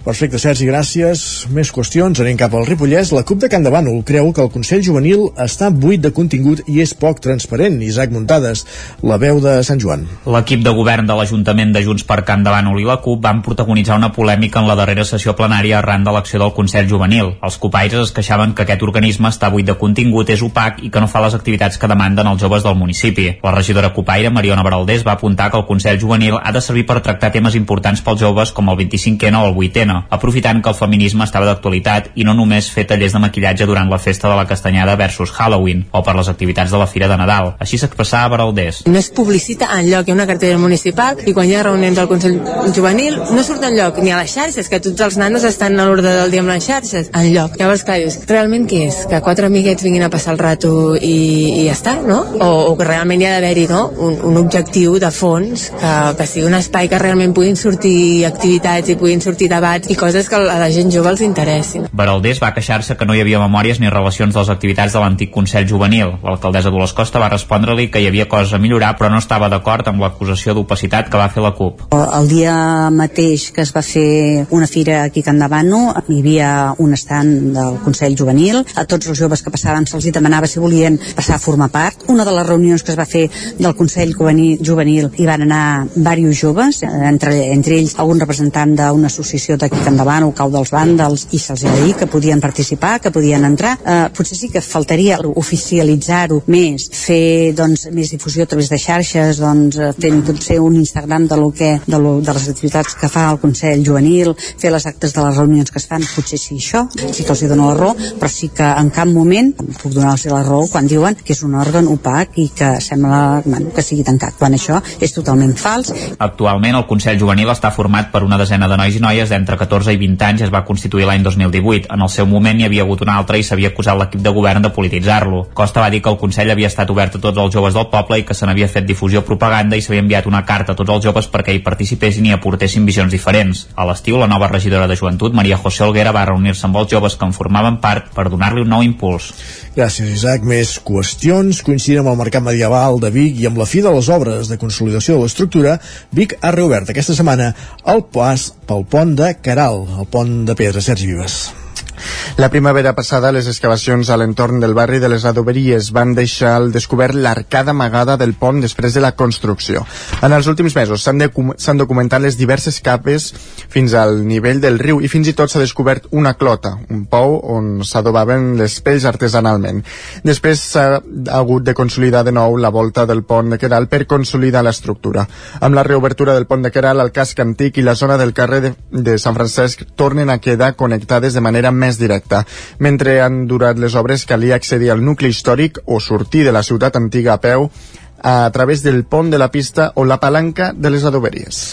Perfecte, Sergi, gràcies. Més qüestions, anem cap al Ripollès. La CUP de Can de Bànol creu que el Consell Juvenil està buit de contingut i és poc transparent. Isaac Muntades, la veu de Sant Joan. Davant. L'equip de govern de l'Ajuntament de Junts per Can Davant i la CUP van protagonitzar una polèmica en la darrera sessió plenària arran de l'acció del Consell Juvenil. Els copaires es queixaven que aquest organisme està buit de contingut, és opac i que no fa les activitats que demanden els joves del municipi. La regidora copaire, Mariona Baraldés, va apuntar que el Consell Juvenil ha de servir per tractar temes importants pels joves com el 25N o el 8N, aprofitant que el feminisme estava d'actualitat i no només fer tallers de maquillatge durant la festa de la Castanyada versus Halloween o per les activitats de la Fira de Nadal. Així s'expressava Baraldés. No es publicita en lloc, hi ha una cartera municipal i quan hi ha reunions del Consell Juvenil no surt en lloc ni a les xarxes, que tots els nanos estan a l'ordre del dia amb les xarxes, en lloc. Llavors, clar, dius, realment què és? Que quatre amiguets vinguin a passar el rato i, i ja està, no? O, o que realment hi ha d'haver-hi no? un, un objectiu de fons, que, que sigui un espai que realment puguin sortir activitats i puguin sortir debats i coses que a la gent jove els interessin. Baraldés va queixar-se que no hi havia memòries ni relacions de les activitats de l'antic Consell Juvenil. L'alcaldessa Dolors Costa va respondre-li que hi havia coses a millorar però no estava d'acord amb l'acusació d'opacitat que va fer la CUP. El dia mateix que es va fer una fira aquí a Can Davano hi havia un estant del Consell Juvenil. A tots els joves que passaven se'ls demanava si volien passar a formar part. Una de les reunions que es va fer del Consell Juvenil, hi van anar diversos joves entre, entre ells algun representant d'una associació d'aquí a Can Davano, cau dels vàndals i se'ls va dir que podien participar que podien entrar, eh, potser sí que faltaria oficialitzar-ho més fer doncs, més difusió a través de xarxes doncs, eh, fent potser un Instagram de, lo que, de, lo, de les activitats que fa el Consell Juvenil, fer les actes de les reunions que es fan, potser sí això, sí que els hi dono la raó, però sí que en cap moment puc donar-los la raó quan diuen que és un òrgan opac i que sembla bueno, que sigui tancat, quan això és totalment fals. Actualment el Consell Juvenil està format per una desena de nois i noies d'entre 14 i 20 anys i es va constituir l'any 2018. En el seu moment hi havia hagut un altre i s'havia acusat l'equip de govern de polititzar-lo. Costa va dir que el Consell havia estat obert a tots els joves del poble i que se n'havia fet difusió propaganda i s'havia enviat una carta a tots els joves perquè hi participessin i aportessin visions diferents. A l'estiu, la nova regidora de Joventut, Maria José Olguera, va reunir-se amb els joves que en formaven part per donar-li un nou impuls. Gràcies, Isaac. Més qüestions. Coincidint amb el mercat medieval de Vic i amb la fi de les obres de consolidació de l'estructura, Vic ha reobert aquesta setmana el pas pel pont de Caral, el pont de pedra. Sergi Vives. La primavera passada, les excavacions a l'entorn del barri de les Adoberies van deixar al descobert l'arcada amagada del pont després de la construcció. En els últims mesos s'han documentat les diverses capes fins al nivell del riu i fins i tot s'ha descobert una clota, un pou on s'adobaven les pells artesanalment. Després s'ha hagut de consolidar de nou la volta del pont de Queral per consolidar l'estructura. Amb la reobertura del pont de Queral, el casc antic i la zona del carrer de, de Sant Francesc tornen a quedar connectades de manera més directa. Mentre han durat les obres calia accedir al nucli històric o sortir de la ciutat antiga a peu a través del pont de la pista o la palanca de les adoberies.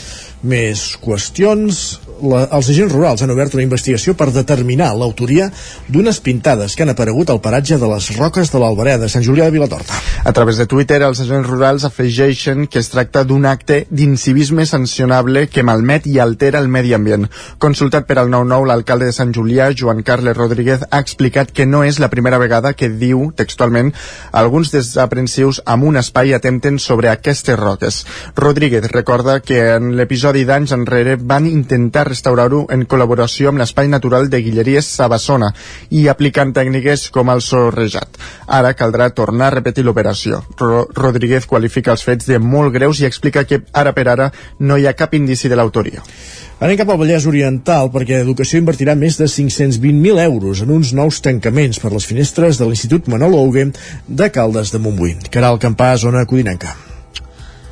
Més qüestions. La, els agents rurals han obert una investigació per determinar l'autoria d'unes pintades que han aparegut al paratge de les Roques de l'Albereda, Sant Julià de Vilatorta. A través de Twitter, els agents rurals afegeixen que es tracta d'un acte d'incivisme sancionable que malmet i altera el medi ambient. Consultat per al 9-9, l'alcalde de Sant Julià, Joan Carles Rodríguez, ha explicat que no és la primera vegada que diu, textualment, alguns desaprensius amb un espai atempten sobre aquestes roques. Rodríguez recorda que en l'episodi d'anys enrere van intentar restaurar-ho en col·laboració amb l'Espai Natural de Guilleries Sabassona i aplicant tècniques com el sorrejat. Ara caldrà tornar a repetir l'operació. Ro Rodríguez qualifica els fets de molt greus i explica que ara per ara no hi ha cap indici de l'autoria. Anem cap al Vallès Oriental perquè Educació invertirà més de 520.000 euros en uns nous tancaments per les finestres de l'Institut Manolo Augué de Caldes de Montbui. Caral Campà, zona Codinenca.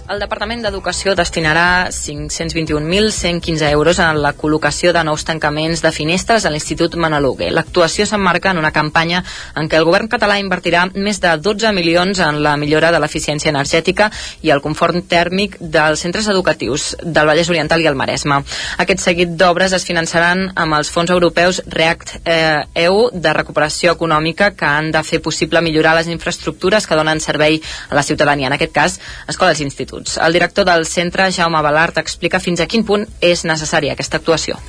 El Departament d'Educació destinarà 521.115 euros en la col·locació de nous tancaments de finestres a l'Institut Manalugue. L'actuació s'emmarca en una campanya en què el govern català invertirà més de 12 milions en la millora de l'eficiència energètica i el confort tèrmic dels centres educatius del Vallès Oriental i el Maresme. Aquest seguit d'obres es finançaran amb els fons europeus REACT-EU de recuperació econòmica que han de fer possible millorar les infraestructures que donen servei a la ciutadania, en aquest cas, escoles i instituts. El director del centre, Jaume Balart, explica fins a quin punt és necessària aquesta actuació.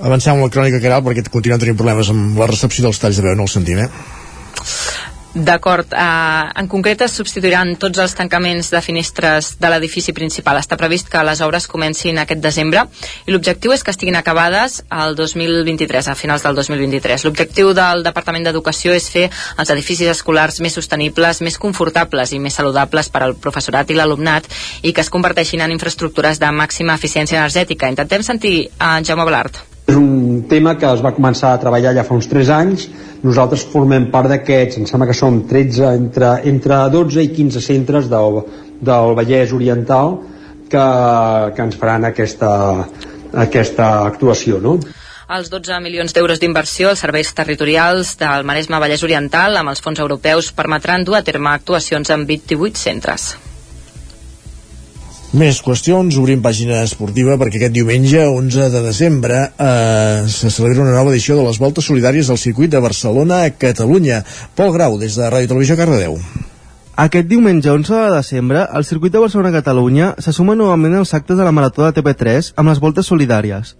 Avancem amb la crònica Caral perquè continuem tenint problemes amb la recepció dels talls de veu, no el sentim, eh? D'acord. Uh, en concret es substituiran tots els tancaments de finestres de l'edifici principal. Està previst que les obres comencin aquest desembre i l'objectiu és que estiguin acabades al 2023, a finals del 2023. L'objectiu del Departament d'Educació és fer els edificis escolars més sostenibles, més confortables i més saludables per al professorat i l'alumnat i que es converteixin en infraestructures de màxima eficiència energètica. Intentem sentir en Jaume Balart. És un tema que es va començar a treballar ja fa uns 3 anys. Nosaltres formem part d'aquests, em sembla que som 13, entre, entre 12 i 15 centres del, del Vallès Oriental que, que ens faran aquesta, aquesta actuació, no? Els 12 milions d'euros d'inversió als serveis territorials del Maresme Vallès Oriental amb els fons europeus permetran dur a terme actuacions en 28 centres. Més qüestions, obrim pàgina esportiva perquè aquest diumenge, 11 de desembre, eh, se celebra una nova edició de les Voltes Solidàries del circuit de Barcelona a Catalunya. Pol Grau, des de Ràdio Televisió Cardedeu. Aquest diumenge 11 de desembre, el circuit de Barcelona-Catalunya se suma novament als actes de la Marató de TP3 amb les Voltes Solidàries.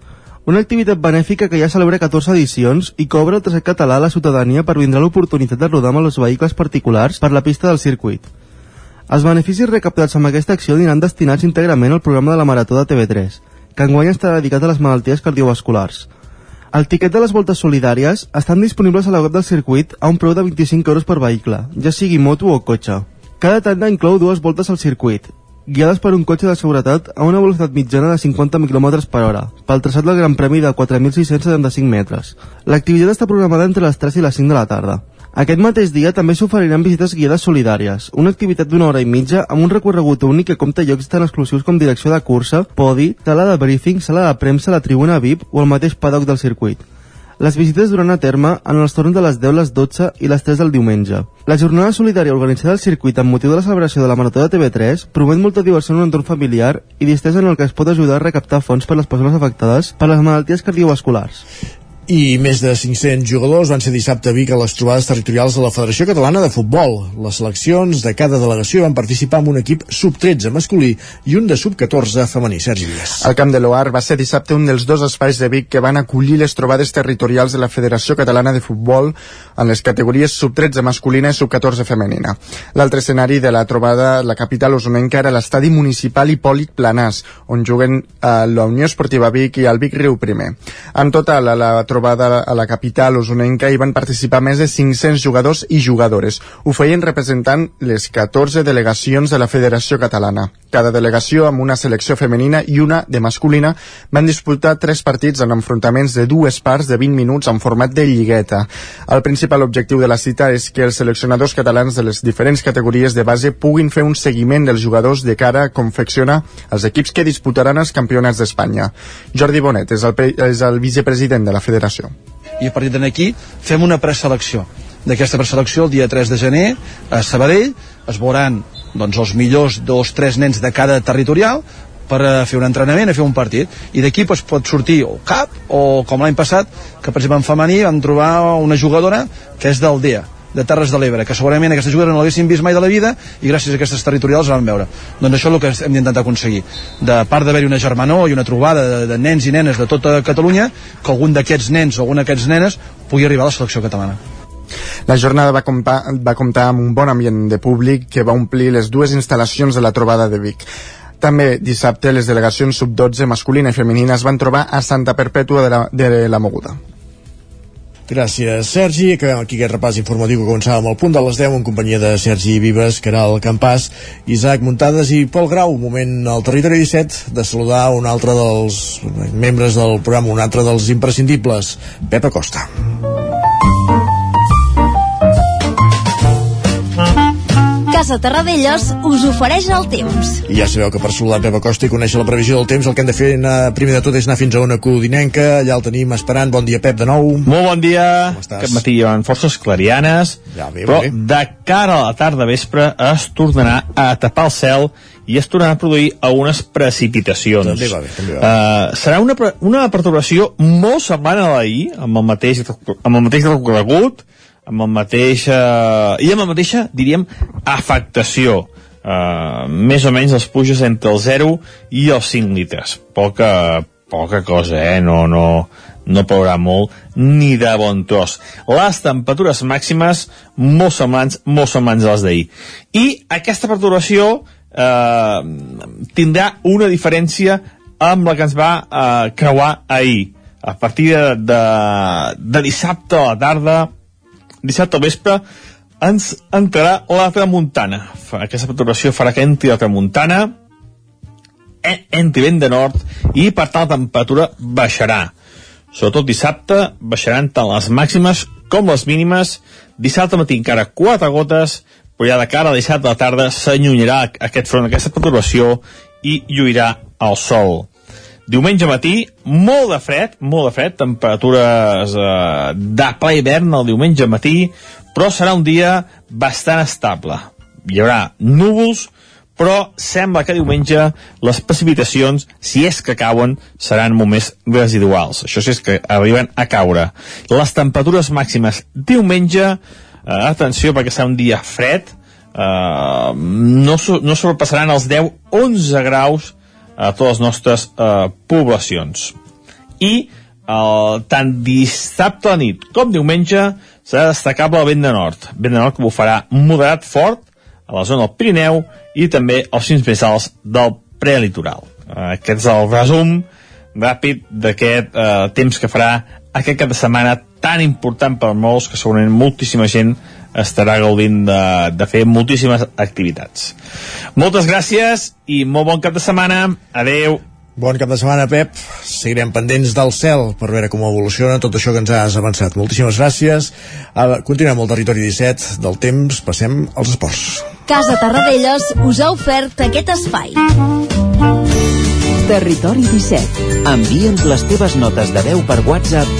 Una activitat benèfica que ja celebra 14 edicions i cobra el tercer català a la ciutadania per vindre l'oportunitat de rodar amb els vehicles particulars per la pista del circuit. Els beneficis recaptats amb aquesta acció aniran destinats íntegrament al programa de la Marató de TV3, que enguany estarà dedicat a les malalties cardiovasculars. El tiquet de les voltes solidàries estan disponibles a la web del circuit a un preu de 25 euros per vehicle, ja sigui moto o cotxe. Cada tanda inclou dues voltes al circuit, guiades per un cotxe de seguretat a una velocitat mitjana de 50 km per hora, pel traçat del Gran Premi de 4.675 metres. L'activitat està programada entre les 3 i les 5 de la tarda. Aquest mateix dia també s'oferiran visites guiades solidàries, una activitat d'una hora i mitja amb un recorregut únic que compta llocs tan exclusius com direcció de cursa, podi, sala de briefing, sala de premsa, la tribuna VIP o el mateix paddock del circuit. Les visites duran a terme en els torns de les 10, les 12 i les 3 del diumenge. La jornada solidària organitzada al circuit amb motiu de la celebració de la Marató de TV3 promet molta diversió en un entorn familiar i distès en el que es pot ajudar a recaptar fons per les persones afectades per les malalties cardiovasculars i més de 500 jugadors van ser dissabte a Vic a les trobades territorials de la Federació Catalana de Futbol. Les seleccions de cada delegació van participar amb un equip sub-13 masculí i un de sub-14 femení. Sergi Vies. El Camp de l'Oar va ser dissabte un dels dos espais de Vic que van acollir les trobades territorials de la Federació Catalana de Futbol en les categories sub-13 masculina i sub-14 femenina. L'altre escenari de la trobada la capital osonenca era l'estadi municipal Hipòlit Planàs, on juguen eh, la Unió Esportiva Vic i el Vic Riu Primer. En total, a la trobada a la capital osonenca hi van participar més de 500 jugadors i jugadores. Ho feien representant les 14 delegacions de la Federació Catalana. Cada delegació amb una selecció femenina i una de masculina van disputar tres partits en enfrontaments de dues parts de 20 minuts en format de lligueta. El principal objectiu de la cita és que els seleccionadors catalans de les diferents categories de base puguin fer un seguiment dels jugadors de cara a confeccionar els equips que disputaran els campionats d'Espanya. Jordi Bonet és el, és el vicepresident de la federació. I a partir d'aquí fem una preselecció. D'aquesta preselecció, el dia 3 de gener, a Sabadell, es veuran doncs, els millors dos, tres nens de cada territorial per a fer un entrenament, a fer un partit i d'aquí pues, pot sortir o cap o com l'any passat, que per exemple en femení vam trobar una jugadora que és del DEA de Terres de l'Ebre, que segurament aquesta jugada no l'haguessin vist mai de la vida i gràcies a aquestes territorials la van veure. Doncs això és el que hem d'intentar aconseguir. De part d'haver-hi una germanor i una trobada de, de nens i nenes de tota Catalunya, que algun d'aquests nens o alguna d'aquests nenes pugui arribar a la selecció catalana. La jornada va va comptar amb un bon ambient de públic que va omplir les dues instal·lacions de la trobada de Vic. També dissabte les delegacions sub-12 masculina i femenina es van trobar a Santa Perpètua de la, de la Moguda. Gràcies, Sergi. Acabem aquí aquest repàs informatiu que començàvem al punt de les 10 en companyia de Sergi Vives, Caral Campàs, Isaac Muntades i Pol Grau. Moment al territori 17 de saludar un altre dels membres del programa, un altre dels imprescindibles, Pep Acosta. Casa Terradellos us ofereix el temps. I ja sabeu que per saludar Pep Acosta i conèixer la previsió del temps el que hem de fer anar, primer de tot és anar fins a una codinenca, allà el tenim esperant. Bon dia, Pep, de nou. Molt bon dia. Aquest matí hi ha forces clarianes, ja, bé, però bé. de cara a la tarda vespre es tornarà a tapar el cel i es tornarà a produir algunes precipitacions. També va bé, també va bé. Uh, serà una, una perturbació molt semblant a l'ahir, amb el mateix, amb el mateix recorregut, amb el mateix... Uh, i amb la mateixa, diríem, afectació. Uh, més o menys les pluges entre el 0 i els 5 litres. Poca, poca cosa, eh? No, no, no plourà molt ni de bon tros. Les temperatures màximes molt semblants, molt semblants a les d'ahir. I aquesta perturbació eh, tindrà una diferència amb la que ens va eh, creuar ahir. A partir de, de, de dissabte a la tarda, dissabte al vespre, ens entrarà la tramuntana. Aquesta perturbació farà que entri la tramuntana, en- entri vent de nord i per tant la temperatura baixarà. Sobretot dissabte baixaran tant les màximes com les mínimes. Dissabte matí encara 4 gotes, però ja de cara a dissabte a la tarda s'allunyarà aquest front, aquesta perturbació i lluirà el sol. Diumenge matí, molt de fred, molt de fred, temperatures eh, de ple hivern el diumenge matí, però serà un dia bastant estable. Hi haurà núvols, però sembla que diumenge les precipitacions, si és que cauen, seran molt més residuals. Això sí és que arriben a caure. Les temperatures màximes diumenge, eh, atenció perquè serà un dia fred, eh, no, no sobrepassaran els 10-11 graus a totes les nostres eh, poblacions. I eh, tant dissabte a la nit com diumenge serà destacable el vent de nord. Vent de nord que bufarà moderat fort a la zona del Pirineu i també als cims més alts del prelitoral. Eh, aquest és el resum ràpid d'aquest eh, temps que farà aquest cap de setmana tan important per molts que segurament moltíssima gent estarà gaudint de, de fer moltíssimes activitats. Moltes gràcies i molt bon cap de setmana. Adeu. Bon cap de setmana, Pep. Seguirem pendents del cel per veure com evoluciona tot això que ens has avançat. Moltíssimes gràcies. Continuem al territori 17 del temps. Passem als esports. Casa Tarradellas us ha ofert aquest espai. Territori 17. Envia'ns les teves notes de veu per WhatsApp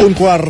Un quart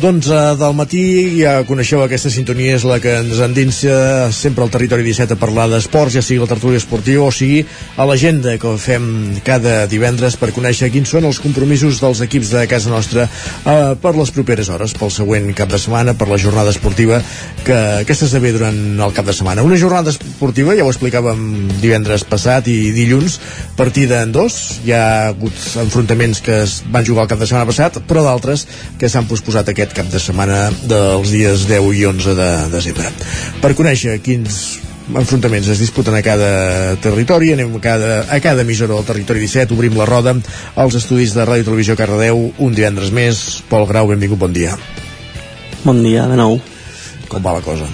d'onze del matí, ja coneixeu aquesta sintonia, és la que ens endinsa sempre al territori 17 a parlar d'esports, ja sigui la tertúlia esportiva o sigui a l'agenda que fem cada divendres per conèixer quins són els compromisos dels equips de casa nostra eh, per les properes hores, pel següent cap de setmana, per la jornada esportiva que aquesta esdevé durant el cap de setmana. Una jornada esportiva, ja ho explicàvem divendres passat i dilluns, partida en dos, hi ha hagut enfrontaments que es van jugar el cap de setmana passat, però d'altres que s'han posposat aquest cap de setmana dels dies 10 i 11 de desembre. Per conèixer quins enfrontaments es disputen a cada territori, anem a cada, a cada emissora del territori 17, obrim la roda als estudis de Ràdio Televisió Cardedeu, un divendres més. Pol Grau, benvingut, bon dia. Bon dia, de nou. Com va la cosa?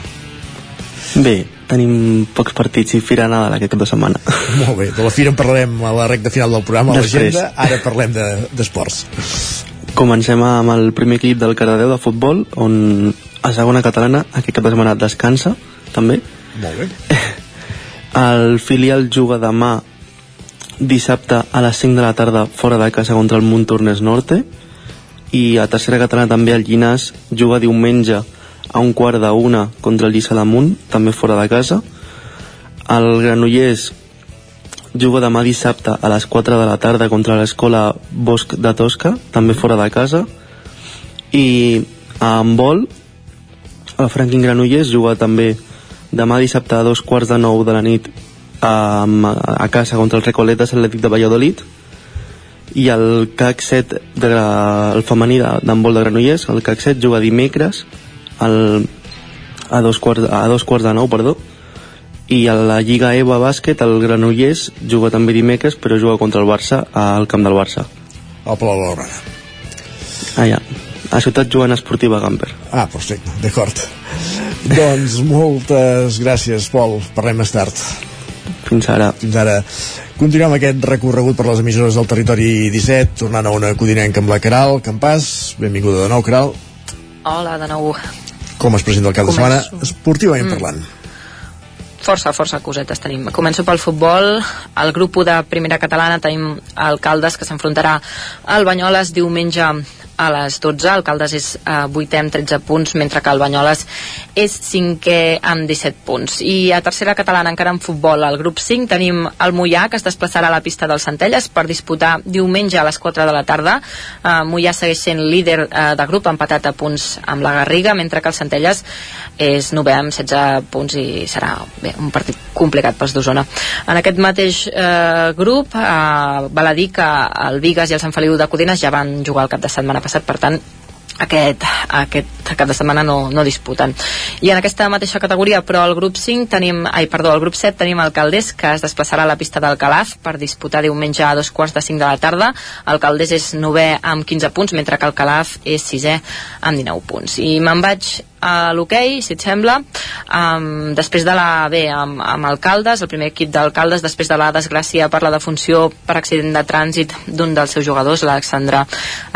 Bé, tenim pocs partits i fira Nadal aquest cap de setmana. Molt bé, de la fira en parlarem a la recta final del programa, a l'agenda, ara parlem de- d'esports. Comencem amb el primer equip del Cardedeu de futbol, on a segona catalana aquest cap de setmana descansa, també. Molt bé. El filial juga demà dissabte a les 5 de la tarda fora de casa contra el Montornès Norte i a tercera catalana també el Llinàs juga diumenge a un quart de una contra el Lliçà d'Amunt, també fora de casa. El Granollers juga demà dissabte a les 4 de la tarda contra l'escola Bosc de Tosca, també fora de casa. I a handbol, el Franklin Granollers juga també demà dissabte a dos quarts de nou de la nit a, a casa contra el Recoletes Atlètic de Valladolid i el CAC 7 de el femení d'handbol de Granollers el CAC 7 juga dimecres al, a, dos quarts, a dos quarts de nou perdó i a la Lliga EVA Bàsquet el Granollers juga també dimecres però juga contra el Barça al camp del Barça al Palau Blaugrana ah ja a Ciutat Joana Esportiva Gamper Ah, perfecte, d'acord. doncs moltes gràcies, Pol. Parlem més tard. Fins ara. Fins ara. Continuem aquest recorregut per les emissores del territori 17, tornant a una codinenca amb la Caral, Campàs. Benvinguda de nou, Caral. Hola, de nou. Com es presenta el cap de Començo. setmana, esportivament Mm. parlant? Força, força cosetes tenim. Començo pel futbol. Al grup 1 de primera catalana tenim Alcaldes que s'enfrontarà al Banyoles diumenge a les 12. Alcaldes és eh, 8è amb 13 punts, mentre que el Banyoles és 5è amb 17 punts. I a tercera catalana, encara en futbol, al grup 5 tenim el Mollà, que es desplaçarà a la pista del Centelles per disputar diumenge a les 4 de la tarda. Eh, Mollà segueix sent líder eh, de grup, empatat a punts amb la Garriga, mentre que el Centelles és 9è amb 16 punts i serà bé, un partit complicat pels d'Osona. En aquest mateix eh, grup, eh, val a dir que el Vigas i el Sant Feliu de Codines ja van jugar el cap de setmana passat, per tant, aquest, aquest cap de setmana no, no disputen. I en aquesta mateixa categoria, però al grup 5 tenim, ai, perdó, al grup 7 tenim el Caldés, que es desplaçarà a la pista del Calaf per disputar diumenge a dos quarts de 5 de la tarda. El Caldés és 9è amb 15 punts, mentre que el Calaf és 6è amb 19 punts. I me'n vaig a l'hoquei, si et sembla, um, després de la... bé, amb, amb Alcaldes, el primer equip d'Alcaldes, després de la desgràcia per la defunció per accident de trànsit d'un dels seus jugadors, l'Alexandre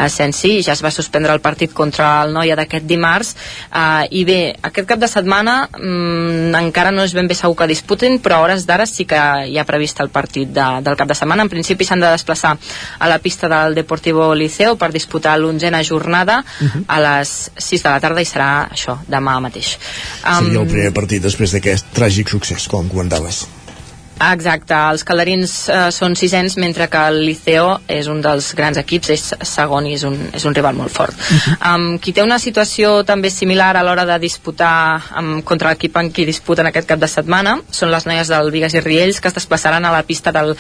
Sensi, ja es va suspendre el partit contra el Noia d'aquest dimarts, uh, i bé, aquest cap de setmana um, encara no és ben bé segur que disputin, però a hores d'ara sí que hi ha previst el partit de, del cap de setmana. En principi s'han de desplaçar a la pista del Deportivo Liceo per disputar l'onzena jornada uh -huh. a les 6 de la tarda i serà això, demà mateix. Seria el primer partit després d'aquest tràgic succés, com comentaves. Exacte, els calderins eh, són sisens mentre que el Liceo és un dels grans equips, és segon i és un, és un rival molt fort. Uh -huh. um, qui té una situació també similar a l'hora de disputar um, contra l'equip en qui disputen aquest cap de setmana són les noies del Vigas i Riells que es desplaçaran a la pista del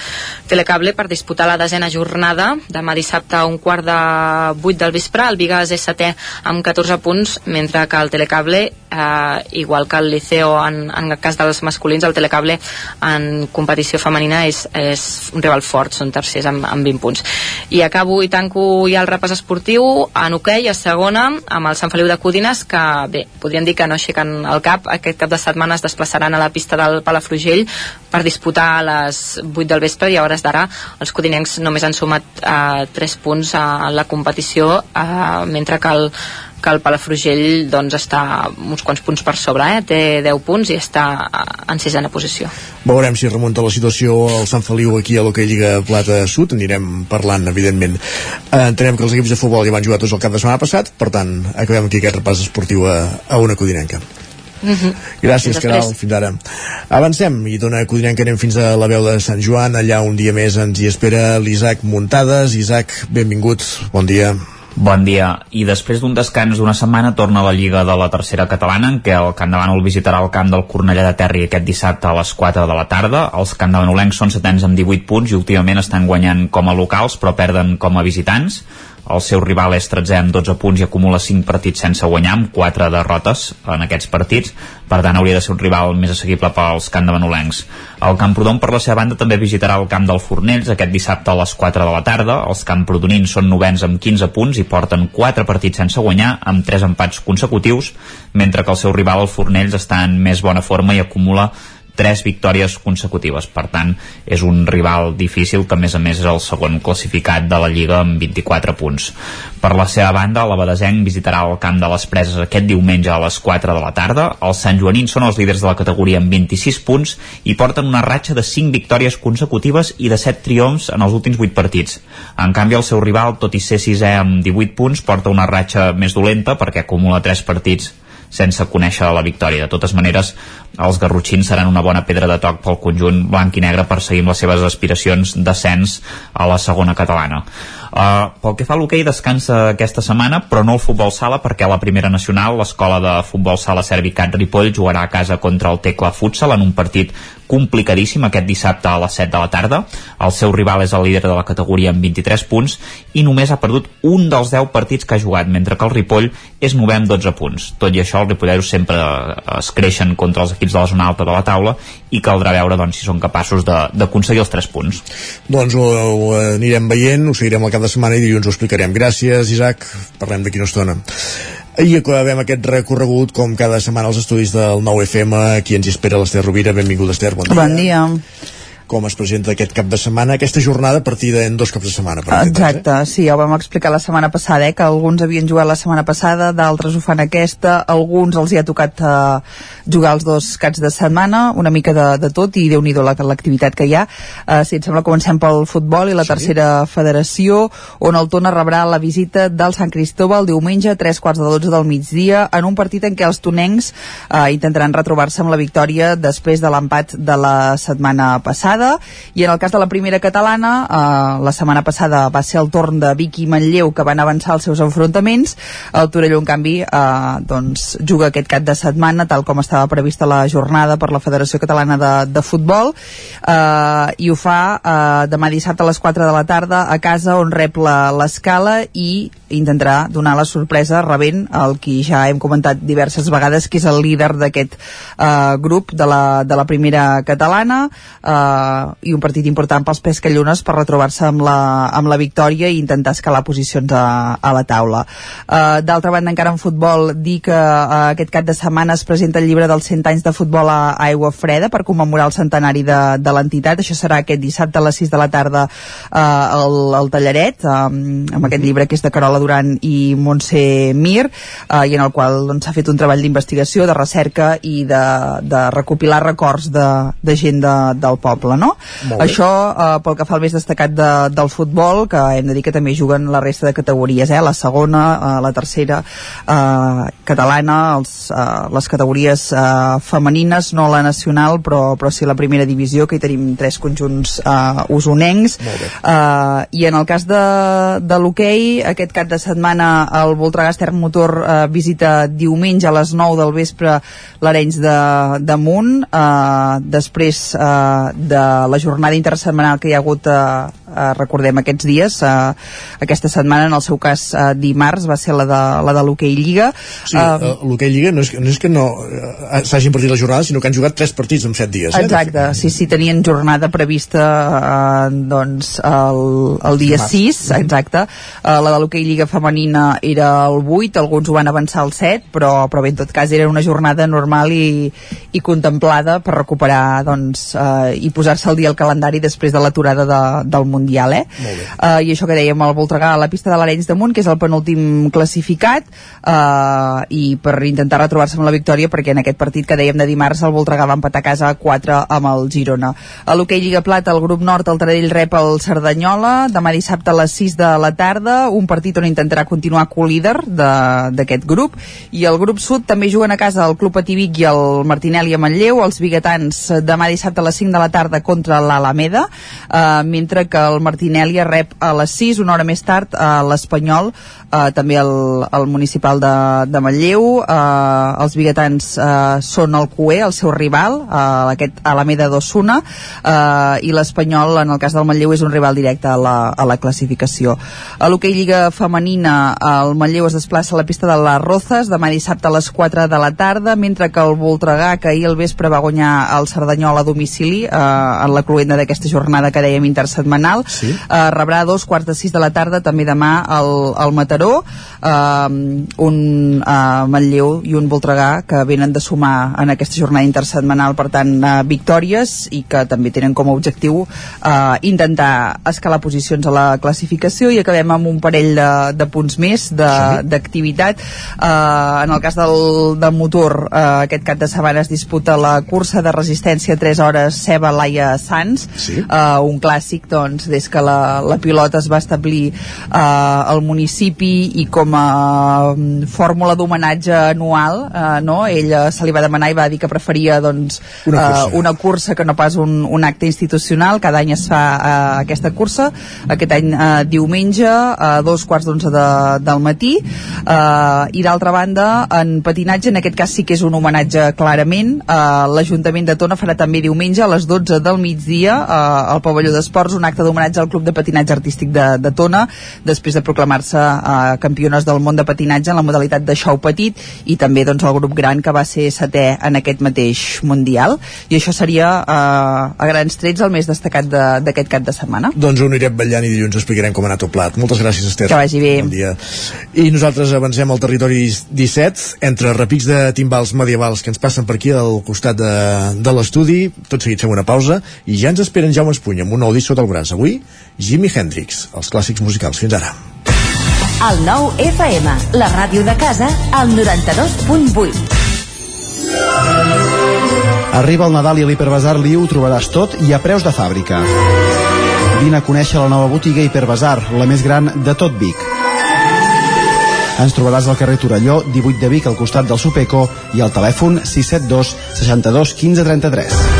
Telecable per disputar la desena jornada demà dissabte a un quart de vuit del vespre. El Vigas és setè amb 14 punts mentre que el Telecable eh, igual que el Liceo en, en el cas dels masculins, el Telecable en competició femenina és, és un rival fort, són tercers amb, amb 20 punts. I acabo i tanco ja el repàs esportiu en hoquei, a segona, amb el Sant Feliu de Codines, que bé, podríem dir que no aixequen el cap, aquest cap de setmana es desplaçaran a la pista del Palafrugell per disputar a les 8 del vespre i a hores d'ara els codinencs només han sumat eh, 3 punts a la competició, eh, mentre que el que el Palafrugell doncs, està uns quants punts per sobre, eh? té 10 punts i està en sisena posició. Veurem si remunta la situació al Sant Feliu aquí a l'Hockey Lliga Plata Sud, anirem parlant, evidentment. Eh, entenem que els equips de futbol ja van jugar tots el cap de setmana passat, per tant, acabem aquí aquest repàs esportiu a, a una codinenca. Mm -hmm. Gràcies, Caral, fins ara. Avancem i d'una codinenca anem fins a la veu de Sant Joan, allà un dia més ens hi espera l'Isaac Muntades. Isaac, benvingut, bon dia. Bon dia. I després d'un descans d'una setmana torna la Lliga de la Tercera Catalana en què el Camp de Bànol visitarà el camp del Cornellà de Terri aquest dissabte a les 4 de la tarda. Els Camp de Banolencs són setens amb 18 punts i últimament estan guanyant com a locals però perden com a visitants el seu rival és 13 amb 12 punts i acumula 5 partits sense guanyar amb 4 derrotes en aquests partits. Per tant hauria de ser un rival més assequible pels camp de Manolencs. El Camprodon per la seva banda també visitarà el camp del Fornells aquest dissabte a les 4 de la tarda. Els camprodonins són novens amb 15 punts i porten 4 partits sense guanyar amb 3 empats consecutius mentre que el seu rival el Fornells està en més bona forma i acumula tres victòries consecutives. Per tant, és un rival difícil que a més a més és el segon classificat de la Lliga amb 24 punts. Per la seva banda, l'Abadesenc visitarà el camp de les Preses aquest diumenge a les 4 de la tarda. Els Sant Joanins són els líders de la categoria amb 26 punts i porten una ratxa de 5 victòries consecutives i de 7 triomfs en els últims 8 partits. En canvi, el seu rival, tot i ser sisè amb 18 punts, porta una ratxa més dolenta perquè acumula 3 partits sense conèixer la victòria. De totes maneres, els garrotxins seran una bona pedra de toc pel conjunt blanc i negre per seguir les seves aspiracions d'ascens a la segona catalana. Uh, pel que fa a l'hoquei descansa aquesta setmana però no el futbol sala perquè la primera nacional l'escola de futbol sala Servicat Ripoll jugarà a casa contra el Tecla Futsal en un partit complicadíssim aquest dissabte a les 7 de la tarda el seu rival és el líder de la categoria amb 23 punts i només ha perdut un dels 10 partits que ha jugat mentre que el Ripoll és 9 amb 12 punts tot i això els ripolleros sempre es creixen contra els equips de la zona alta de la taula i caldrà veure doncs, si són capaços d'aconseguir els 3 punts Doncs ho, ho anirem veient, ho seguirem al cap de setmana i dilluns ho explicarem. Gràcies, Isaac. Parlem d'aquí una estona. I acabem aquest recorregut, com cada setmana, als estudis del 9FM. Aquí ens hi espera l'Ester Rovira. Benvinguda, Ester. Bon dia. Bon dia. Com es presenta aquest cap de setmana, aquesta jornada partida en dos cops de setmana. Per entendre's, eh? Exacte, sí, ja ho vam explicar la setmana passada, eh, que alguns havien jugat la setmana passada, d'altres ho fan aquesta, alguns els hi ha tocat eh, jugar els dos caps de setmana, una mica de, de tot, i déu nhi l'activitat que hi ha. Eh, si et sembla, comencem pel futbol i la sí. tercera federació, on el Tona rebrà la visita del Sant Cristóbal diumenge a tres quarts de dotze del migdia, en un partit en què els tonencs eh, intentaran retrobar-se amb la victòria després de l'empat de la setmana passada, i en el cas de la primera catalana, eh, la setmana passada va ser el torn de Vic i Manlleu que van avançar els seus enfrontaments, el Torelló, en canvi, eh, doncs, juga aquest cap de setmana, tal com estava prevista la jornada per la Federació Catalana de, de Futbol, eh, i ho fa eh, demà dissabte a les 4 de la tarda a casa on rep l'escala i intentarà donar la sorpresa rebent el qui ja hem comentat diverses vegades que és el líder d'aquest eh, grup de la, de la primera catalana. Eh, i un partit important pels pescallones per retrobar-se amb, la, amb la victòria i intentar escalar posicions a, a la taula. Eh, d'altra banda encara en futbol dir que eh, aquest cap de setmana es presenta el llibre dels 100 anys de futbol a, a Aigua Freda per commemorar el centenari de, de l'entitat. Això serà aquest dissabte a les 6 de la tarda eh, al, al Tallaret eh, amb aquest llibre que és de Carola Duran i Montse Mir eh, i en el qual doncs, s'ha doncs, fet un treball d'investigació, de recerca i de, de recopilar records de, de gent de, del poble no? això eh, pel que fa al més destacat de, del futbol que hem de dir que també juguen la resta de categories eh? la segona, eh, la tercera eh, catalana els, eh, les categories eh, femenines no la nacional però, però sí la primera divisió que hi tenim tres conjunts eh, usonencs eh, i en el cas de, de l'hoquei aquest cap de setmana el Voltregà Estern Motor eh, visita diumenge a les 9 del vespre l'Arenys de, de Munt eh, després eh, de la jornada intersetmanal que hi ha hagut eh, eh, recordem aquests dies eh, aquesta setmana en el seu cas eh, dimarts va ser la de, la de l'Hockey Lliga. Sí, eh, l'Hockey Lliga no és, no és que no eh, s'hagin partit la jornada sinó que han jugat tres partits en set dies eh, exacte, sí, sí, tenien jornada prevista eh, doncs el, el dia 6, exacte. Eh, la de l'Hockey Lliga femenina era el 8, alguns ho van avançar al 7 però, però bé, en tot cas era una jornada normal i, i contemplada per recuperar doncs, eh, i posar-se al dia el calendari després de l'aturada de, del Mundial eh? Uh, i això que dèiem, el Voltregà a la pista de l'Arenys de Munt, que és el penúltim classificat uh, i per intentar retrobar-se amb la victòria perquè en aquest partit que dèiem de dimarts el Voltregà va empatar a casa a 4 amb el Girona. A l'hoquei Lliga Plata, el grup nord el Taradell rep el Cerdanyola, demà dissabte a les 6 de la tarda, un partit on intentarà continuar co-líder d'aquest grup. I el grup sud també juguen a casa el Club Ativic i el Martinelli a Manlleu, els biguetans demà dissabte a les 5 de la tarda contra l'Alameda, eh, mentre que el Martinelli rep a les 6, una hora més tard, a l'Espanyol, eh, també el, el municipal de, de Manlleu, eh, els biguetans eh, són el CUE, el seu rival, eh, aquest Alameda d'Osuna, eh, i l'Espanyol, en el cas del Manlleu, és un rival directe a la, a la classificació. A l'hoquei Lliga Femenina, el Manlleu es desplaça a la pista de les Rozas, demà dissabte a les 4 de la tarda, mentre que el Voltregà, que ahir al vespre va guanyar el Cerdanyol a domicili, eh, en la cluenda d'aquesta jornada que dèiem intersetmanal, sí. eh, rebrà dos quarts de sis de la tarda també demà al, al Mataró eh, un eh, Manlleu i un Voltregà que venen de sumar en aquesta jornada intersetmanal per tant eh, victòries i que també tenen com a objectiu eh, intentar escalar posicions a la classificació i acabem amb un parell de, de punts més d'activitat sí. eh, en el cas del, del motor eh, aquest cap de setmana es disputa la cursa de resistència 3 hores Ceba Laia Sants sí. eh, un clàssic doncs des que la, la pilota es va establir eh, al municipi i com a um, fórmula d'homenatge anual eh, no? ella se li va demanar i va dir que preferia doncs, una, cursa. Eh, una cursa que no pas un, un acte institucional cada any es fa eh, aquesta cursa aquest any eh, diumenge a dos quarts d'onze de, del matí eh, i d'altra banda en patinatge, en aquest cas sí que és un homenatge clarament, eh, l'Ajuntament de Tona farà també diumenge a les 12 del migdia eh, al pavelló d'esports un acte d'homenatge al Club de Patinatge Artístic de, de Tona, després de proclamar-se eh, campiones del món de patinatge en la modalitat de xou petit i també doncs, el grup gran que va ser setè en aquest mateix Mundial. I això seria eh, a grans trets el més destacat d'aquest cap de setmana. Doncs ho anirem ballant i dilluns explicarem com ha anat el plat. Moltes gràcies, Esther. Que vagi bé. Bon dia. I nosaltres avancem al territori 17, entre repics de timbals medievals que ens passen per aquí al costat de, de l'estudi. Tot seguit fem una pausa i ja ens esperen Jaume Espuny amb un nou disc sota el braç. Avui, Jimi Hendrix, els clàssics musicals. Fins ara. El nou FM, la ràdio de casa, al 92.8. Arriba el Nadal i a l'Hiperbasar Liu ho trobaràs tot i a preus de fàbrica. Vine a conèixer la nova botiga Hiperbasar, la més gran de tot Vic. Ens trobaràs al carrer Torelló, 18 de Vic, al costat del Supeco, i al telèfon 672 62 15 33.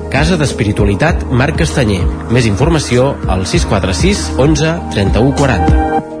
Casa d'Espiritualitat Marc Castanyer. Més informació al 646 11 31 40.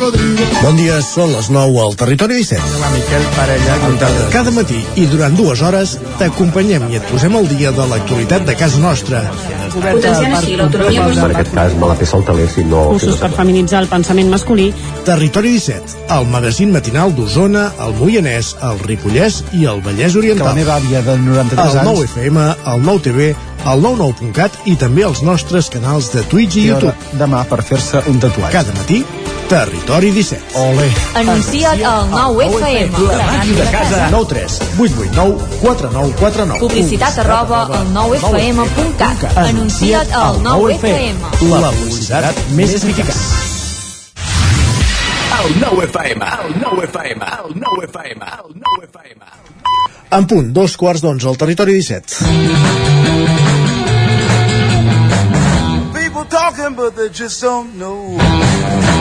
Bon dia, són les 9 al Territori 17. La Miquel Parella. Cada matí i durant dues hores t'acompanyem i et posem al dia de l'actualitat de casa nostra. Potenciant així l'autonomia En aquest cas me la peça el teler si no... Cursos per feminitzar el pensament masculí. Territori 17, el magazín matinal d'Osona, el Moianès, el Ripollès i el Vallès Que Oriental. la meva àvia de 93 El anys... 9 FM, el 9 TV, el 99.cat i també els nostres canals de Twitch i YouTube. demà per fer-se un tatuatge. Cada matí, Territori 17. Ole. Anuncia't al 9FM. La ràdio de casa. 9 3 8 8 9 4 9 4 9 Publicitat arroba al 9FM.cat. Anuncia't al 9FM. La publicitat més eficaç. El 9 FM, el 9 FM, el 9 FM, el 9 FM. En punt, dos quarts d'onze al Territori 17. Talking, but they just don't know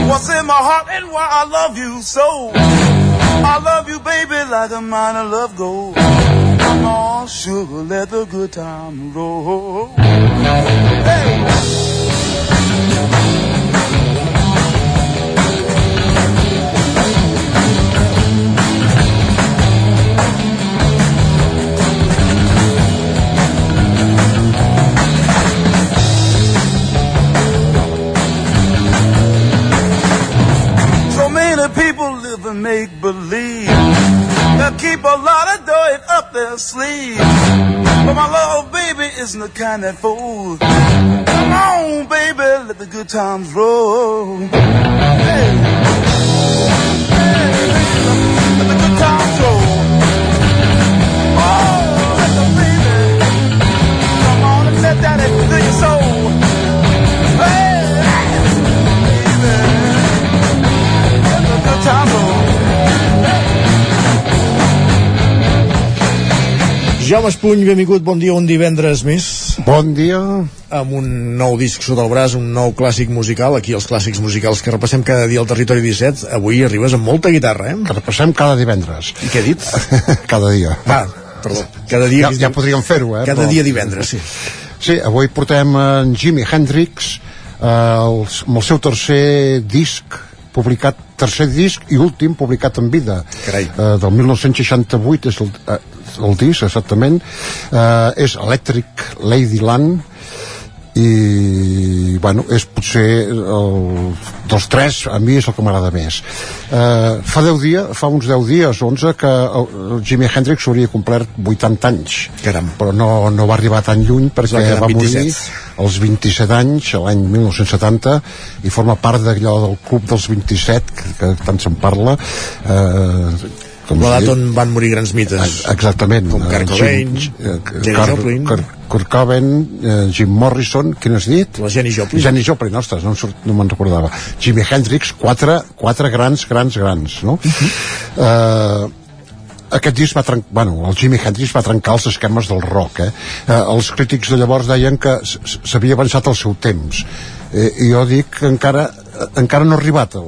what's in my heart and why I love you so. I love you, baby, like a mine of love gold. Come on, sugar, let the good time roll. So people live and make believe. They keep a lot of dirt up their sleeve. But my little baby, isn't the kind that fools. Come on, baby, let the good times roll. Hey. Let the good times roll. Oh, baby. Come on and let your soul. Jaume Espuny, benvingut, bon dia, un divendres més. Bon dia. Amb un nou disc sota el braç, un nou clàssic musical, aquí els clàssics musicals que repassem cada dia al Territori 17. Avui arribes amb molta guitarra, eh? Que repassem cada divendres. I què he dit? cada dia. Va, perdó. Cada dia... Ja, ja podríem fer-ho, eh? Cada però- dia divendres, sí. Sí, avui portem en Jimi Hendrix eh, el, amb el seu tercer disc publicat, tercer disc i últim publicat en vida Carai. eh, del 1968 és el, eh, el disc exactament eh, és Electric Ladyland i bueno, és potser el, dels tres a mi és el que m'agrada més uh, fa 10 dies, fa uns 10 dies 11 que el, el Jimi Hendrix hauria complert 80 anys Caram. però no, no va arribar tan lluny perquè quedar va 27. morir als 27 anys l'any 1970 i forma part d'allò del club dels 27 que, que tant se'n parla eh, com L'edat on van morir grans mites. Exactament. Com Eh, Kurt Cobain, Jim- eh, Joplin. Kurt Cobain, eh, Jim Morrison, qui n'has dit? La Jenny Joplin. Jenny Joplin, ostres, no, no me'n recordava. Jimi Hendrix, quatre, quatre grans, grans, grans, no? Mhm. eh, aquest disc va trencar, bueno, el Jimi Hendrix va trencar els esquemes del rock, eh? eh els crítics de llavors deien que s'havia avançat el seu temps. Eh, I jo dic que encara encara no ha arribat el,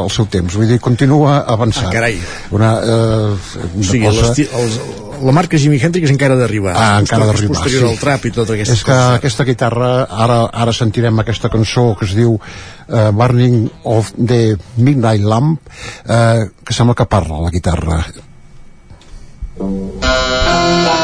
el seu temps, vull dir, continua avançant. Ah, carai. Una, eh, O sigui, cosa... els, la marca Jimi Hendrix encara ha d'arribar. Ah, encara d'arribar, posterior sí. al trap i totes aquestes és que coses. aquesta guitarra ara, ara sentirem aquesta cançó que es diu uh, Burning of the Midnight Lamp uh, que sembla que parla la guitarra The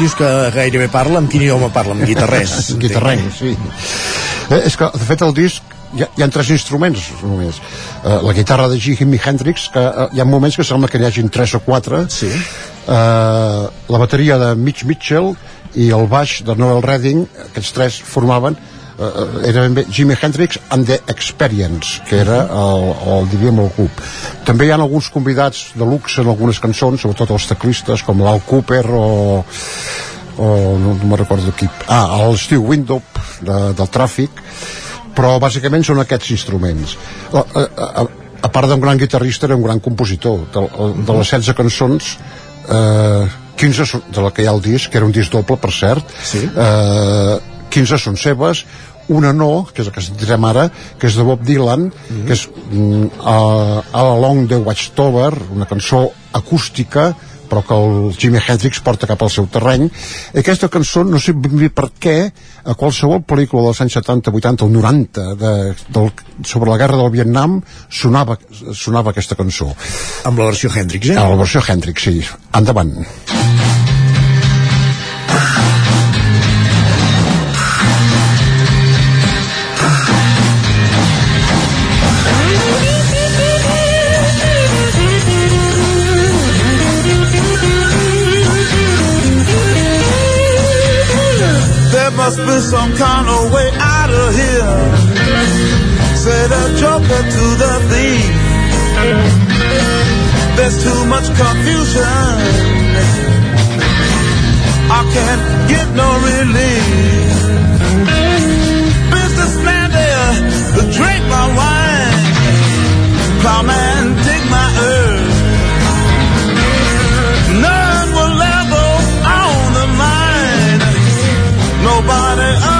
dius que gairebé parla, amb quin idioma parla? Amb guitarrers. guitarrenc, sí eh, és que de fet el disc hi ha, hi ha tres instruments només eh, la guitarra de Jimi Hendrix que eh, hi ha moments que sembla que n'hi hagin tres o quatre sí. eh, la bateria de Mitch Mitchell i el baix de Noel Redding aquests tres formaven eh, era ben bé Jimi Hendrix and the Experience que era el, el diríem el grup també hi ha alguns convidats de luxe en algunes cançons, sobretot els teclistes com l'Al Cooper o o no, no me'n recordo qui ah, el Steve Windop de, del tràfic però bàsicament són aquests instruments a, a, a, a part d'un gran guitarrista era un gran compositor de, de les 16 cançons eh, 15 són, de la que hi ha al disc que era un disc doble per cert sí. eh, 15 són seves una no, que és la que sentirem ara que és de Bob Dylan Mhm. que és mm, All Along the Watchtower una cançó acústica però que el Jimi Hendrix porta cap al seu terreny. Aquesta cançó no sé per què a qualsevol pel·lícula dels anys 70, 80 o 90 de, del, sobre la guerra del Vietnam sonava, sonava aquesta cançó. Amb la versió Hendrix, eh? Ah, la versió Hendrix, sí. Endavant. There must be some kind of way out of here. Said a joker to the thief. There's too much confusion. I can't get no relief. Businessman there to drink my wine. Plowman nobody of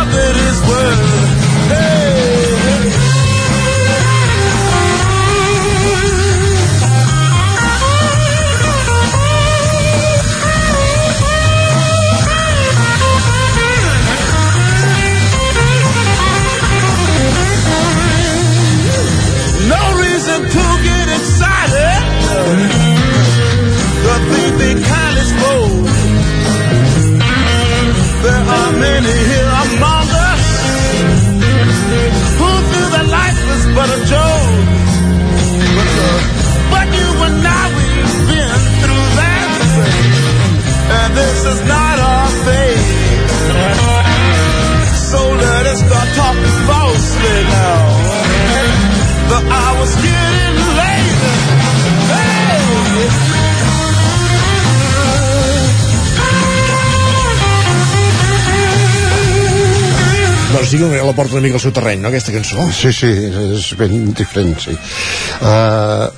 is not our fate. So let us start talking falsely now. The hour's getting late. Hey! Doncs sí que la porta una mica al seu terreny, no, aquesta cançó? Sí, sí, és, és ben diferent, sí. Uh,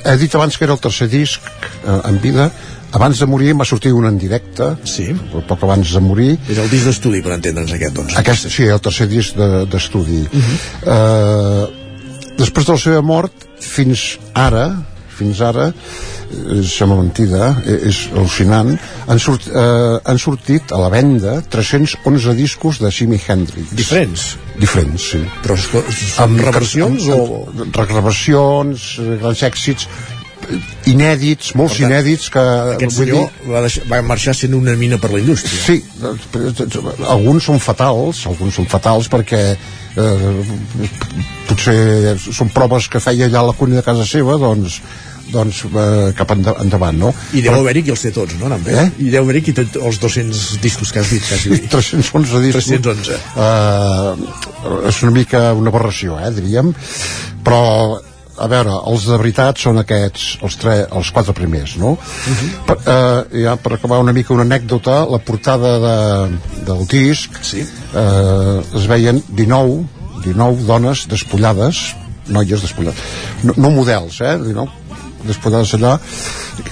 he dit abans que era el tercer disc uh, en vida, abans de morir em va sortir un en directe sí. poc abans de morir és el disc d'estudi per entendre'ns aquest doncs aquest, sí, el tercer disc d'estudi de, uh -huh. uh, després de la seva mort fins ara fins ara sembla mentida, eh, és al·lucinant han, sort, eh, han sortit a la venda 311 discos de Jimi Hendrix diferents? diferents, sí però són reversions o...? reversions, grans èxits inèdits, molts tant, inèdits que... Aquest senyor dir... va, deixar, va marxar sent una mina per la indústria. Sí, alguns són fatals, alguns són fatals perquè eh, potser són proves que feia ja la cuina de casa seva, doncs doncs eh, cap endavant, no? I deu haver-hi qui els té tots, no? Anant? Eh? I deu haver-hi qui té els 200 discos que has dit, quasi. Sí, 311 discos. 311. Uh, és una mica una aberració, eh, diríem. Però a veure, els de veritat són aquests, els, tre, els quatre primers, no? Uh -huh. per, uh, ja, per acabar una mica una anècdota, la portada de, del disc sí. uh, es veien 19, 19 dones despullades, noies despullades, no, no models, eh? 19 despullades allà,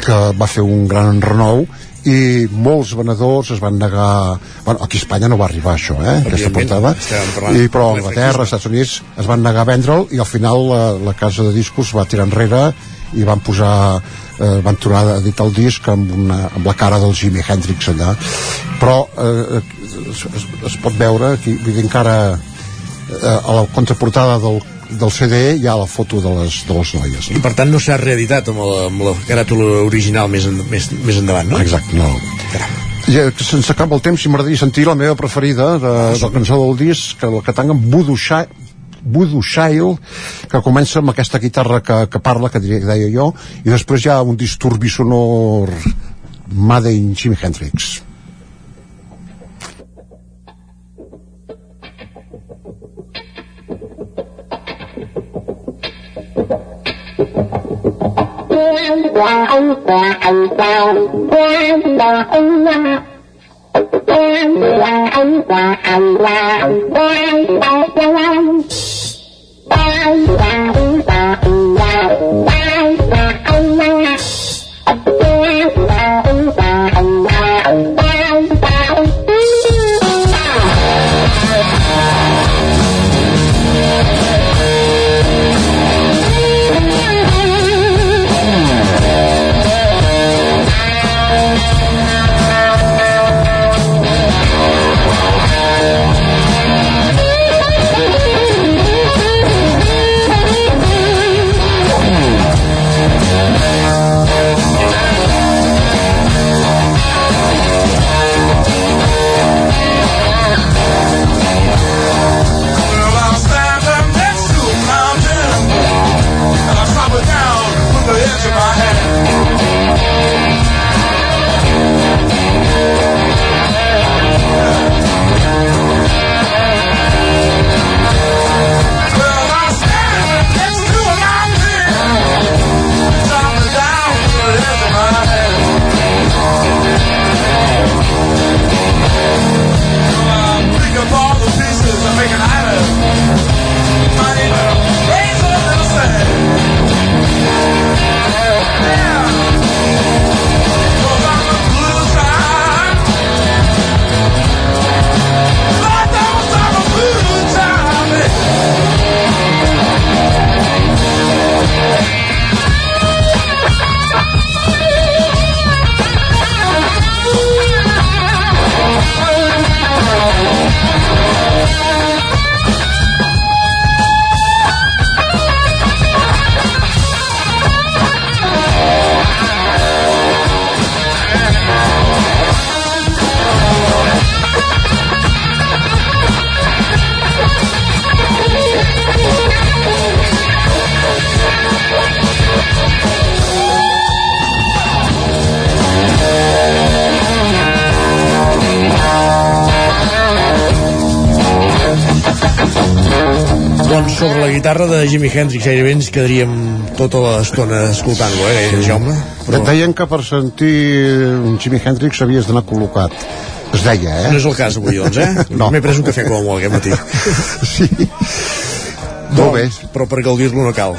que va fer un gran renou, i molts venedors es van negar bueno, aquí a Espanya no va arribar això eh, aquesta portada. i, però a Anglaterra, als Estats Units es van negar a vendre'l i al final la, la casa de discos va tirar enrere i van posar eh, van tornar a editar el disc amb, una, amb la cara del Jimi Hendrix allà. Però eh, es, es, es pot veure aquí, vull dir encara eh, a la contraportada del del CD hi ha la foto de les, de les noies. No? I per tant no s'ha reeditat amb la, amb la caràtula original més, en, més, més endavant, no? Exacte, no. I, eh, sense acaba el temps, si m'agradaria sentir la meva preferida de, de la cançó del disc, que, que tanca amb Voodoo Voodoo Shile, que comença amb aquesta guitarra que, que parla, que deia jo, i després hi ha un disturbi sonor Made in Jimi Hendrix. Quan quả ông quả ông sao? Quan đò, ông la. Quan quả ông quả ông la. Quan đò cho lan Quan quả ông quả ông la. Quan quả ông la. Quan quả ông quả de Jimi Hendrix gairebé ens quedaríem tota l'estona escoltant-lo, eh, sí. Jaume? Però... Deien que per sentir un Jimi Hendrix havies d'anar col·locat. Es deia, eh? No és el cas avui, doncs, eh? no. M'he pres un cafè com molt aquest matí. sí. Molt bé. Però per gaudir-lo no cal.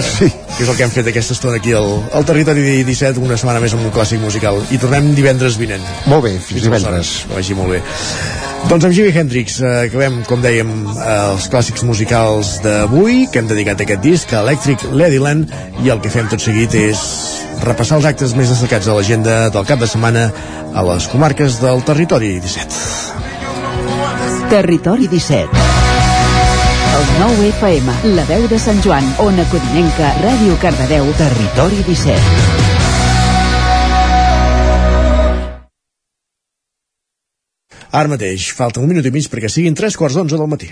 sí. Que és el que hem fet aquesta estona aquí al, al Territori 17, una setmana més amb un clàssic musical. I tornem divendres vinent. Molt bé, fins divendres. Que vagi molt bé. Doncs amb Jimi Hendrix eh, acabem, com dèiem, eh, els clàssics musicals d'avui, que hem dedicat a aquest disc, a Electric Ladyland, i el que fem tot seguit és repassar els actes més destacats de l'agenda del cap de setmana a les comarques del Territori 17. Territori 17 el 9 FM, la veu de Sant Joan, Ona Codinenca, Ràdio Cardedeu, Territori 17. Ara mateix, falta un minut i mig perquè siguin tres quarts d'onze del matí.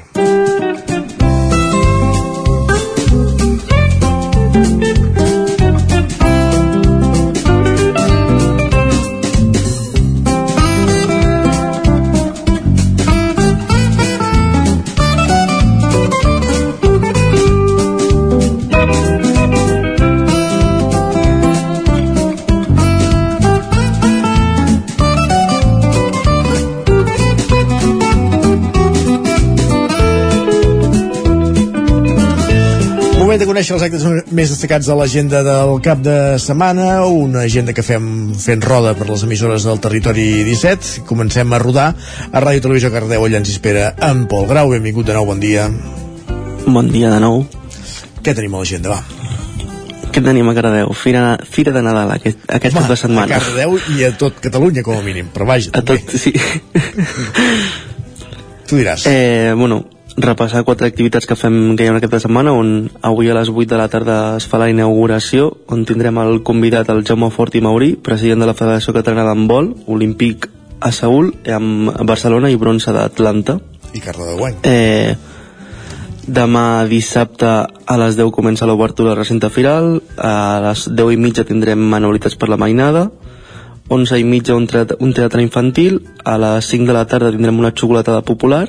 Conèixer els actes més destacats de l'agenda del cap de setmana, una agenda que fem fent roda per les emissores del territori 17. Comencem a rodar a Ràdio Televisió Cardeu, allà ens espera en Pol Grau. Benvingut de nou, bon dia. Bon dia de nou. Què tenim a l'agenda, va? Què tenim a Cardeu? Fira, Fira de Nadal aquest, aquest Home, cap de setmana. A Cardeu i a tot Catalunya, com a mínim, però vaja. A tot, sí. Tu diràs. Eh, bueno, repassar quatre activitats que fem que hi ha aquesta setmana on avui a les 8 de la tarda es fa la inauguració on tindrem el convidat el Jaume Fort i Maurí president de la Federació Catalana d'Handbol olímpic a Seul amb Barcelona i bronze d'Atlanta I Carla de Guany. eh, demà dissabte a les 10 comença l'obertura del recinte firal a les 10 i mitja tindrem manualitats per la mainada 11 i mitja un teatre, un teatre infantil a les 5 de la tarda tindrem una xocolatada popular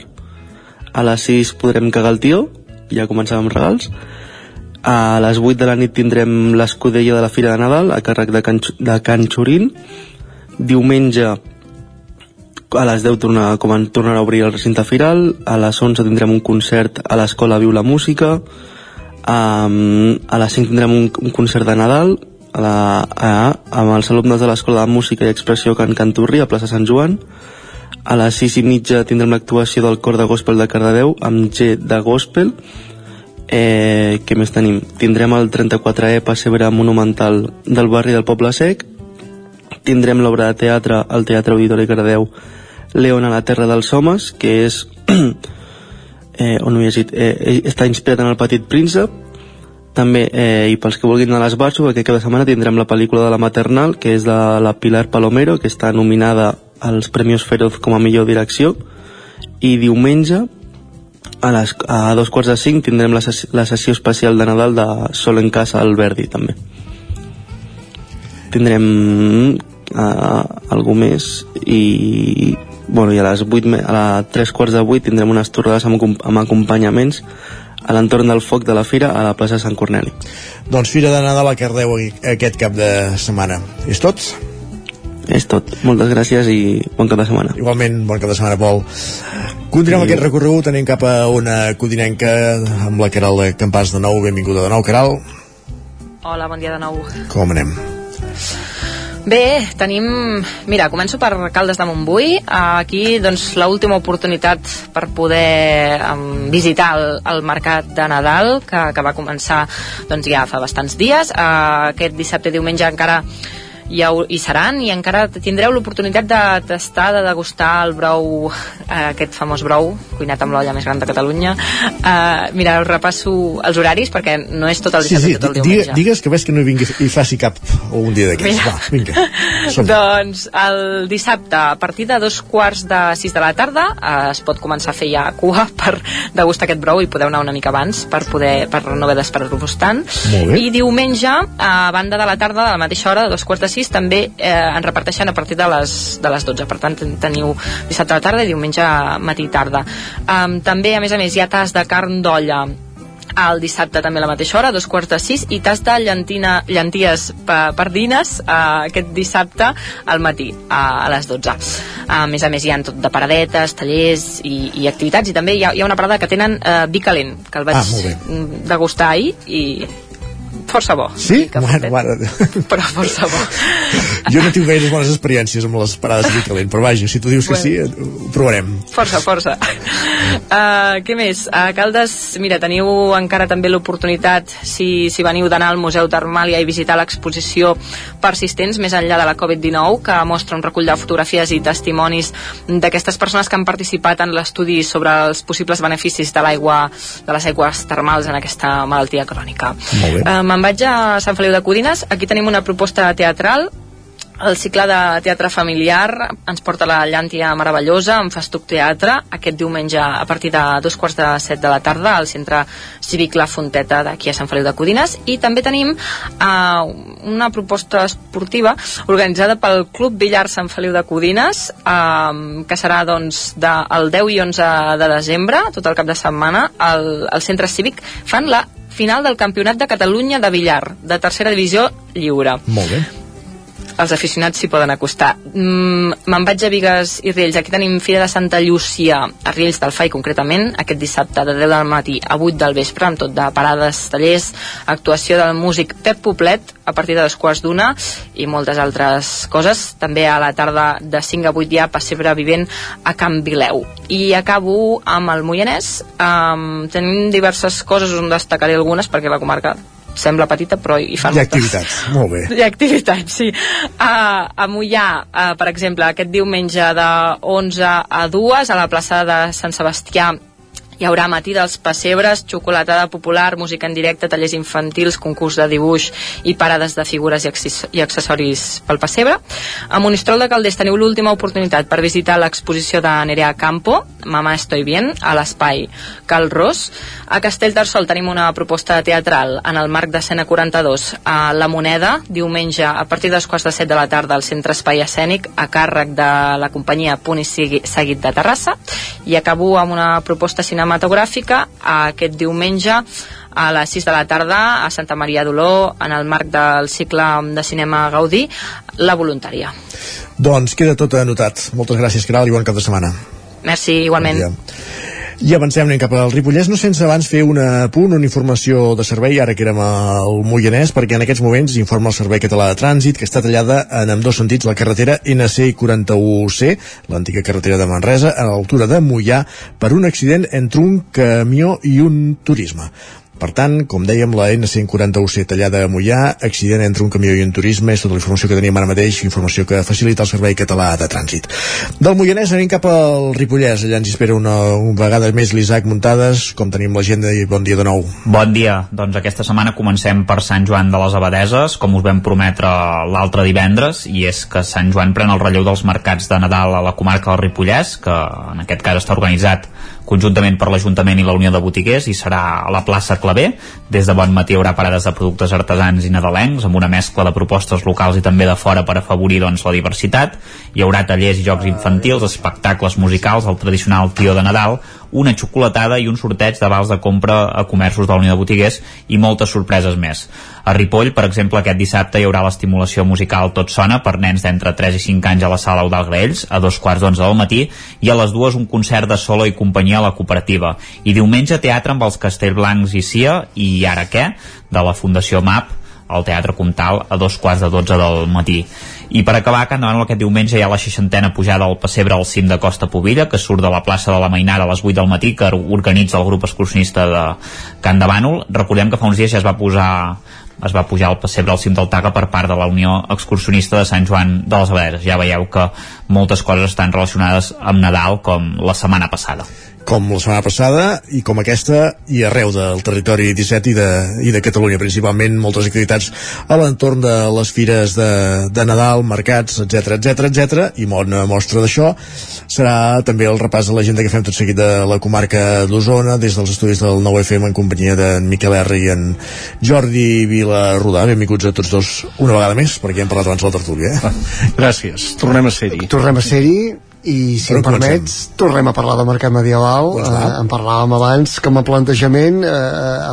a les 6 podrem cagar el tió ja començàvem regals. A les 8 de la nit tindrem l'escudella de la Fira de Nadal a càrrec de Can, de Can Xurín diumenge a les 10 torna, com en, tornarà a obrir el recinte firal a les 11 tindrem un concert a l'escola Viu la Música. Um, a les 5 tindrem un, un concert de Nadal a la, a, amb els alumnes de l'Escola de Música i Expressió Can Canturri a plaça Sant Joan a les 6 i mitja tindrem l'actuació del cor de gospel de Cardedeu amb G de gospel. Eh, què més tenim? tindrem el 34è pessebre monumental del barri del Poble Sec. Tindrem l'obra de teatre al Teatre Auditori Cardedeu León a la Terra dels Homes que és eh, on ho he llegit eh, eh, està inspirat en el Petit Príncep. També, eh, i pels que vulguin anar a l'Esbarjo, aquest cap de setmana tindrem la pel·lícula de la Maternal, que és de la Pilar Palomero, que està nominada als Premis Feroz com a millor direcció, i diumenge, a, les, a dos quarts de cinc, tindrem la, ses la sessió especial de Nadal de Sol en Casa al Verdi, també. Tindrem uh, algú més, i bueno, i a les 8, a les 3 quarts de 8 tindrem unes torrades amb, amb acompanyaments a l'entorn del foc de la fira a la plaça Sant Corneli. Doncs Fira de Nadal a Cardeu aquest cap de setmana. És tot? És tot. Moltes gràcies i bon cap de setmana. Igualment, bon cap de setmana, Pol. Continuem sí. aquest recorregut, anem cap a una codinenca amb la Caral de Campàs de nou. Benvinguda de nou, Caral. Hola, bon dia de nou. Com anem? Bé, tenim... Mira, començo per Caldes de Montbui. Aquí, doncs, l'última oportunitat per poder um, visitar el, el mercat de Nadal, que, que va començar doncs, ja fa bastants dies. Uh, aquest dissabte i diumenge encara hi, ha, hi seran i encara tindreu l'oportunitat de tastar, de degustar el brou, eh, aquest famós brou, cuinat amb l'olla més gran de Catalunya. Eh, mira, us repasso els horaris perquè no és tot el dissabte sí, sí, tot el diumenge. Digues que ves que no hi vingui i faci cap o un dia d'aquests. Va, vinga. doncs el dissabte a partir de dos quarts de sis de la tarda eh, es pot començar a fer ja cua per degustar aquest brou i podeu anar una mica abans per, poder, per no haver d'esperar-vos tant i diumenge a banda de la tarda a la mateixa hora, a dos quarts de sis 6 també eh, en reparteixen a partir de les, de les 12 per tant teniu dissabte a la tarda i diumenge matí i tarda. Um, també a més a més hi ha tas de carn d'olla. El dissabte també a la mateixa hora, a dos quarts de sis, i tas de llentina, llenties pardines eh, aquest dissabte al matí, a, a les 12. A més a més hi ha tot de paradetes, tallers i, i activitats, i també hi ha, hi ha una parada que tenen eh, vi calent, que el vaig ah, degustar ahir, i força bo. Sí? Bueno, mare... Però força bo. jo no tinc gaire bones experiències amb les parades de calent, però vaja, si tu dius bueno. que sí, ho provarem. Força, força. Uh, què més? A Caldes, mira, teniu encara també l'oportunitat, si, si veniu d'anar al Museu Termàlia i visitar l'exposició Persistents, més enllà de la Covid-19, que mostra un recull de fotografies i testimonis d'aquestes persones que han participat en l'estudi sobre els possibles beneficis de l'aigua de les aigües termals en aquesta malaltia crònica. Molt bé. Uh, Me'n vaig a Sant Feliu de Codines. Aquí tenim una proposta teatral el cicle de teatre familiar ens porta la Llàntia Meravellosa amb Festuc Teatre aquest diumenge a partir de dos quarts de set de la tarda al centre cívic La Fonteta d'aquí a Sant Feliu de Codines i també tenim uh, una proposta esportiva organitzada pel Club Villar Sant Feliu de Codines uh, que serà doncs de, el 10 i 11 de desembre tot el cap de setmana al, al centre cívic fan la final del Campionat de Catalunya de billar, de tercera divisió lliure. Molt bé els aficionats s'hi poden acostar. Mm, Me'n vaig a Vigues i Riells. Aquí tenim Fira de Santa Llúcia, a Riells del Fai concretament, aquest dissabte de 10 del matí a 8 del vespre, amb tot de parades, tallers, actuació del músic Pep Poblet a partir de dos quarts d'una i moltes altres coses. També a la tarda de 5 a 8 hi ha Passebre Vivent a Can Vileu. I acabo amb el Moianès. Um, tenim diverses coses, on destacaré algunes perquè la comarca sembla petita però hi fan hi ha activitats, molt bé. Hi ha activitats, sí. Uh, a Mollà, per exemple aquest diumenge de 11 a 2 a la plaça de Sant Sebastià hi haurà matí dels pessebres, xocolatada popular, música en directe, tallers infantils, concurs de dibuix i parades de figures i accessoris pel pessebre. A Monistrol de Calders teniu l'última oportunitat per visitar l'exposició de Nerea Campo, Mamà estoy bien, a l'espai Cal Ros. A Castellterçol tenim una proposta teatral en el marc de Sena 42 a La Moneda, diumenge a partir dels quarts de set de la tarda al Centre Espai Escènic a càrrec de la companyia Punt i Seguit de Terrassa i acabo amb una proposta cinematogràfica aquest diumenge a les 6 de la tarda a Santa Maria d'Oló en el marc del cicle de cinema Gaudí La Voluntària. Doncs queda tot anotat. Moltes gràcies, Caral, i bon cap de setmana. Merci, igualment. Bon i avancem, cap al Ripollès, no sense abans fer una punt, una informació de servei, ara que érem al Moianès, perquè en aquests moments informa el Servei Català de Trànsit que està tallada en amb dos sentits la carretera NC 41C, l'antiga carretera de Manresa, a l'altura de Moià, per un accident entre un camió i un turisme. Per tant, com dèiem, la N141C tallada a Mollà, accident entre un camió i un turisme, és tota la informació que teníem ara mateix, informació que facilita el Servei Català de Trànsit. Del Moianès anem cap al Ripollès, allà ens espera una, una vegada més l'Isaac Muntades, com tenim l'agenda i bon dia de nou. Bon dia, doncs aquesta setmana comencem per Sant Joan de les Abadeses, com us vam prometre l'altre divendres, i és que Sant Joan pren el relleu dels mercats de Nadal a la comarca del Ripollès, que en aquest cas està organitzat conjuntament per l'Ajuntament i la Unió de Botiguers i serà a la plaça Clavé. Des de bon matí hi haurà parades de productes artesans i nadalencs amb una mescla de propostes locals i també de fora per afavorir doncs, la diversitat. Hi haurà tallers i jocs infantils, espectacles musicals, el tradicional tio de Nadal, una xocolatada i un sorteig de vals de compra a comerços de la Unió de Botiguers i moltes sorpreses més. A Ripoll, per exemple, aquest dissabte hi haurà l'estimulació musical Tot sona per nens d'entre 3 i 5 anys a la sala Eudal Graells a dos quarts d'onze del matí i a les dues un concert de solo i companyia a la cooperativa. I diumenge teatre amb els Castellblancs i Cia i Ara què? de la Fundació MAP al Teatre Comtal a dos quarts de dotze del matí. I per acabar, Can Davant aquest diumenge hi ha la seixantena pujada al pessebre al cim de Costa Pobilla, que surt de la plaça de la Mainara a les 8 del matí, que organitza el grup excursionista de Can de Bànol. Recordem que fa uns dies ja es va posar es va pujar al pessebre al cim del Taga per part de la Unió Excursionista de Sant Joan de les Aberes. Ja veieu que moltes coses estan relacionades amb Nadal com la setmana passada. Com la setmana passada i com aquesta i arreu del territori 17 i de, i de Catalunya principalment moltes activitats a l'entorn de les fires de, de Nadal, mercats, etc etc etc i bona mostra d'això serà també el repàs de l'agenda que fem tot seguit de la comarca d'Osona des dels estudis del 9FM en companyia d'en Miquel R i en Jordi Vilarrodà benvinguts a tots dos una vegada més perquè hem parlat abans de la tertúlia eh? Gràcies, tornem a ser-hi. Tornem a ser-hi i si em permets, tornem a parlar del mercat medieval. Doncs eh, en parlàvem abans com a plantejament eh,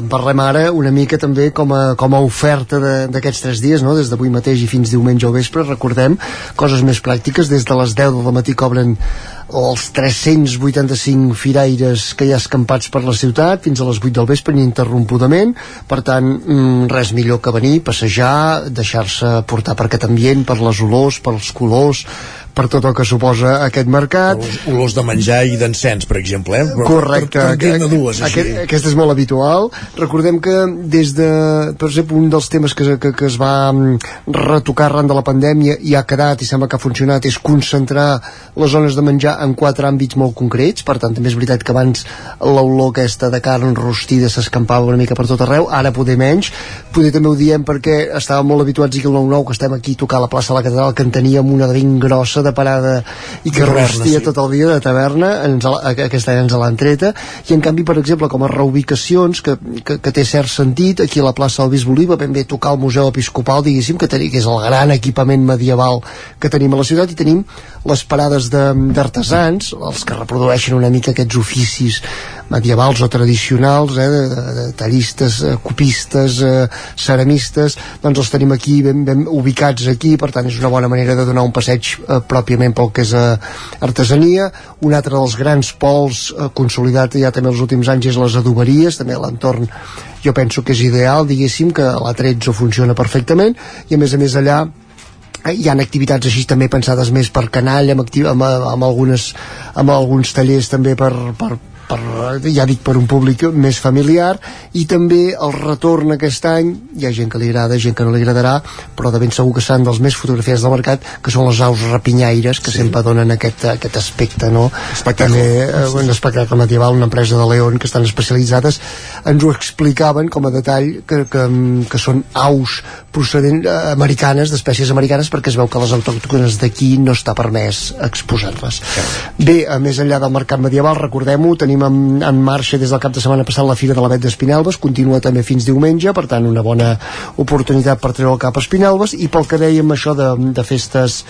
en parlem ara una mica també com a, com a oferta de- d'aquests tres dies no? des d'avui mateix i fins diumenge al vespre recordem coses més pràctiques. Des de les 10 del matí que obren els 385 firaires que hi ha escampats per la ciutat fins a les 8 del vespre ininterrompudament. Per tant mm, res millor que venir passejar, deixar-se portar per aquest ambient per les olors, pels colors per tot el que suposa aquest mercat olors, olors de menjar i d'encens per exemple eh? Però- Correcte. per, per dues així. Aquest, aquest és molt habitual. Recordem que des de, per exemple, un dels temes que, que, que es va mm, retocar arran de la pandèmia i ha quedat i sembla que ha funcionat és concentrar les zones de menjar en quatre àmbits molt concrets. Per tant, també és veritat que abans l'olor aquesta de carn rostida s'escampava una mica per tot arreu, ara poder menys. Poder també ho diem perquè estàvem molt habituats aquí al 9-9, que estem aquí a tocar a la plaça de la Catedral, que en teníem una de ben grossa de parada i que Taverna, rostia sí. tot el dia de taverna, ens, la- a- aquest any ens l'han treta, i en canvi, per exemple, com a reubicacions, que, que, que té cert sentit, aquí a la plaça del Bisbe Oliva, ben bé tocar el Museu Episcopal, diguéssim, que, teni, que és el gran equipament medieval que tenim a la ciutat, i tenim les parades de- d'artesans, els que reprodueixen una mica aquests oficis medievals o tradicionals, eh, de, tallistes, eh, copistes, eh, ceramistes, doncs els tenim aquí ben, ben ubicats aquí, per tant és una bona manera de donar un passeig eh, pròpiament pel que és eh, artesania. Un altre dels grans pols eh, consolidat ja també els últims anys és les adoberies, també l'entorn jo penso que és ideal, diguéssim, que la 13 funciona perfectament, i a més a més allà eh, hi han activitats així també pensades més per canall amb, amb, amb, algunes, amb alguns tallers també per, per, per, ja dic, per un públic més familiar i també el retorn aquest any hi ha gent que li agrada, gent que no li agradarà però de ben segur que seran dels més fotografiats del mercat que són les aus rapinyaires que sí. sempre donen aquest, aquest aspecte no? també eh, un espectacle medieval una empresa de León que estan especialitzades. Ens ho explicaven com a detall que, que, que són aus procedents eh, americanes, d'espècies americanes perquè es veu que les autòctones d'aquí no està permès exposar-les. Bé, a més enllà del mercat medieval recordem-ho, tenim en, en marxa des del cap de setmana passat la Fira de l'Avet d'Espinelves continua també fins diumenge, per tant una bona oportunitat per treure el cap a Espinelves i pel que dèiem això de, de festes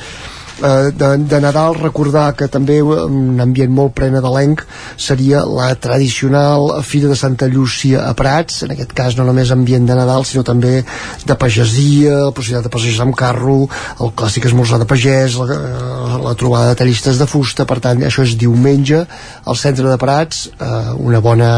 eh, de, de Nadal recordar que també un ambient molt prenadalenc seria la tradicional Fira de Santa Llúcia a Prats en aquest cas no només ambient de Nadal sinó també de pagesia, la possibilitat de passejar amb carro, el clàssic esmorzar de pagès la, eh, la trobada de tallistes de fusta, per tant això és diumenge al centre de Prats eh, una bona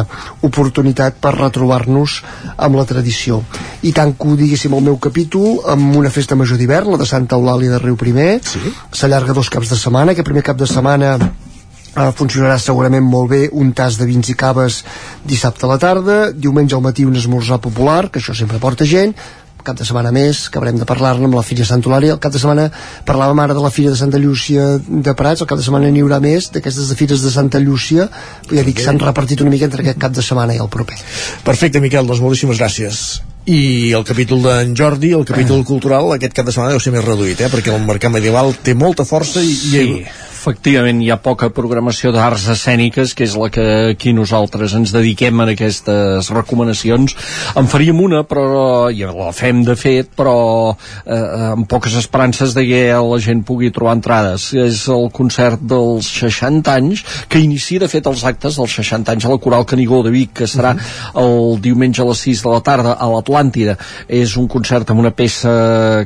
oportunitat per retrobar-nos amb la tradició i tanco diguéssim el meu capítol amb una festa major d'hivern, la de Santa Eulàlia de Riu Primer sí. s'allarga dos caps de setmana aquest primer cap de setmana Uh, funcionarà segurament molt bé un tas de vins i caves dissabte a la tarda, diumenge al matí un esmorzar popular, que això sempre porta gent, cap de setmana més, que haurem de parlar-ne amb la Fira Eulàlia. El cap de setmana parlàvem ara de la Fira de Santa Llúcia de Prats, el cap de setmana n'hi haurà més d'aquestes de fires de Santa Llúcia, ja dic, s'han repartit una mica entre aquest cap de setmana i el proper. Perfecte, Miquel, doncs moltíssimes gràcies. I el capítol d'en Jordi, el capítol cultural, aquest cap de setmana deu ser més reduït, eh? perquè el mercat medieval té molta força i, i Sí, efectivament hi ha poca programació d'arts escèniques, que és la que aquí nosaltres ens dediquem en aquestes recomanacions. En faríem una, però i la fem de fet, però eh, amb poques esperances de que la gent pugui trobar entrades. És el concert dels 60 anys, que inicia de fet els actes dels 60 anys a la Coral Canigó de Vic, que serà el diumenge a les 6 de la tarda a l'Atlàntida. És un concert amb una peça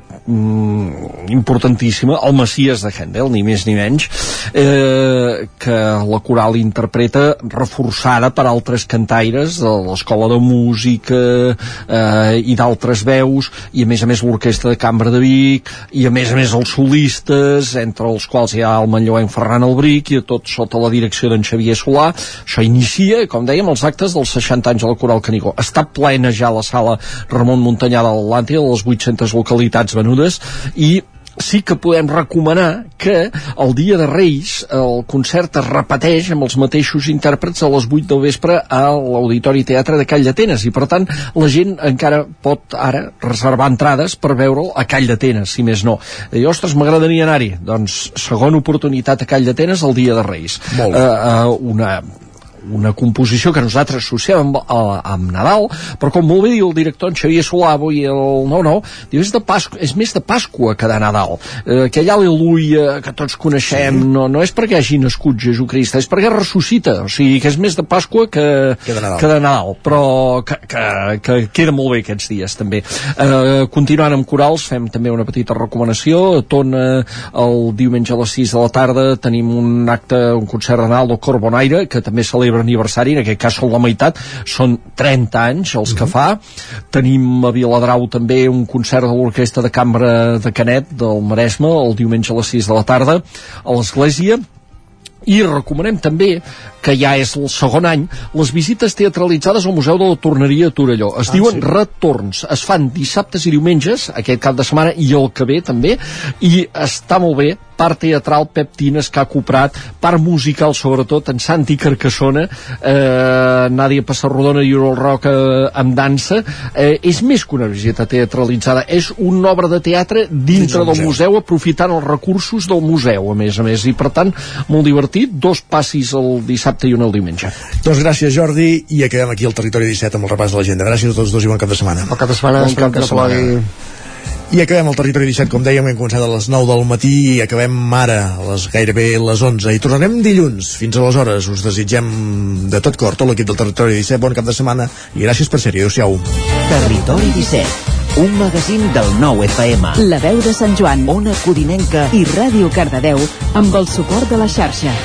mm, importantíssima, el Messies de Handel, ni més ni menys, eh, que la coral interpreta reforçada per altres cantaires de l'Escola de Música eh, i d'altres veus i a més a més l'Orquestra de Cambra de Vic i a més a més els solistes entre els quals hi ha el manlleuenc Ferran Albric i tot sota la direcció d'en Xavier Solà. Això inicia, com dèiem, els actes dels 60 anys a la Coral Canigó. Està plena ja la sala Ramon Montanyà de l'Atlàntida les 800 localitats venudes i sí que podem recomanar que el dia de Reis el concert es repeteix amb els mateixos intèrprets a les 8 del vespre a l'Auditori Teatre de Call d'Atenes i per tant la gent encara pot ara reservar entrades per veure'l a Call d'Atenes, si més no. I, ostres, m'agradaria anar-hi. Doncs segona oportunitat a Call d'Atenes el dia de Reis. Molt. Uh, uh, una una composició que nosaltres associem amb, a, amb Nadal, però com molt bé diu el director en Xavier Solà avui el 9-9, diu és, de Pasqua, és més de Pasqua que de Nadal. Eh, aquell aleluia que tots coneixem sí. no, no és perquè hagi nascut Jesucrist, és perquè ressuscita, o sigui que és més de Pasqua que, Que de Nadal. que de Nadal però que, que, que queda molt bé aquests dies també. Eh, continuant amb corals, fem també una petita recomanació, a Tona el diumenge a les 6 de la tarda tenim un acte, un concert renal del Cor Bonaire, que també celebra aniversari, en aquest cas són la meitat, són 30 anys els que fa. Tenim a Viladrau també un concert de l'Orquestra de Cambra de Canet del Maresme, el diumenge a les 6 de la tarda, a l'Església, i recomanem també que ja és el segon any les visites teatralitzades al Museu de la Torneria a Torelló. Es Ah, diuen sí? retorns. Es fan dissabtes i diumenges aquest cap de setmana i el que ve també. I està molt bé part teatral Pep Tines, Caco Prat, part musical sobretot en Santi Carcassona eh, Nàdia Passarrodona i Oriol Roca amb dansa. Eh, és més que una visita teatralitzada és una obra de teatre dintre del del museu aprofitant els recursos del museu a més a més. I per tant molt divertit. Dos passis el dissabte i un el diumenge Doncs gràcies Jordi i acabem aquí el Territori 17 amb el repàs de l'agenda. Gràcies a tots dos i bon cap de setmana. Bon cap de setmana, Bon cap de plogui. I acabem el Territori 17, com dèiem, hem començat a les 9 del matí i acabem ara, a les gairebé les 11. I tornarem dilluns. Fins aleshores us desitgem de tot cor, tot l'equip del Territori 17, bon cap de setmana i gràcies per ser-hi. Adéu-siau. Territori 17, un magazín del nou FM. La veu de Sant Joan, Ona Codinenca i Ràdio Cardedeu amb el suport de la xarxa.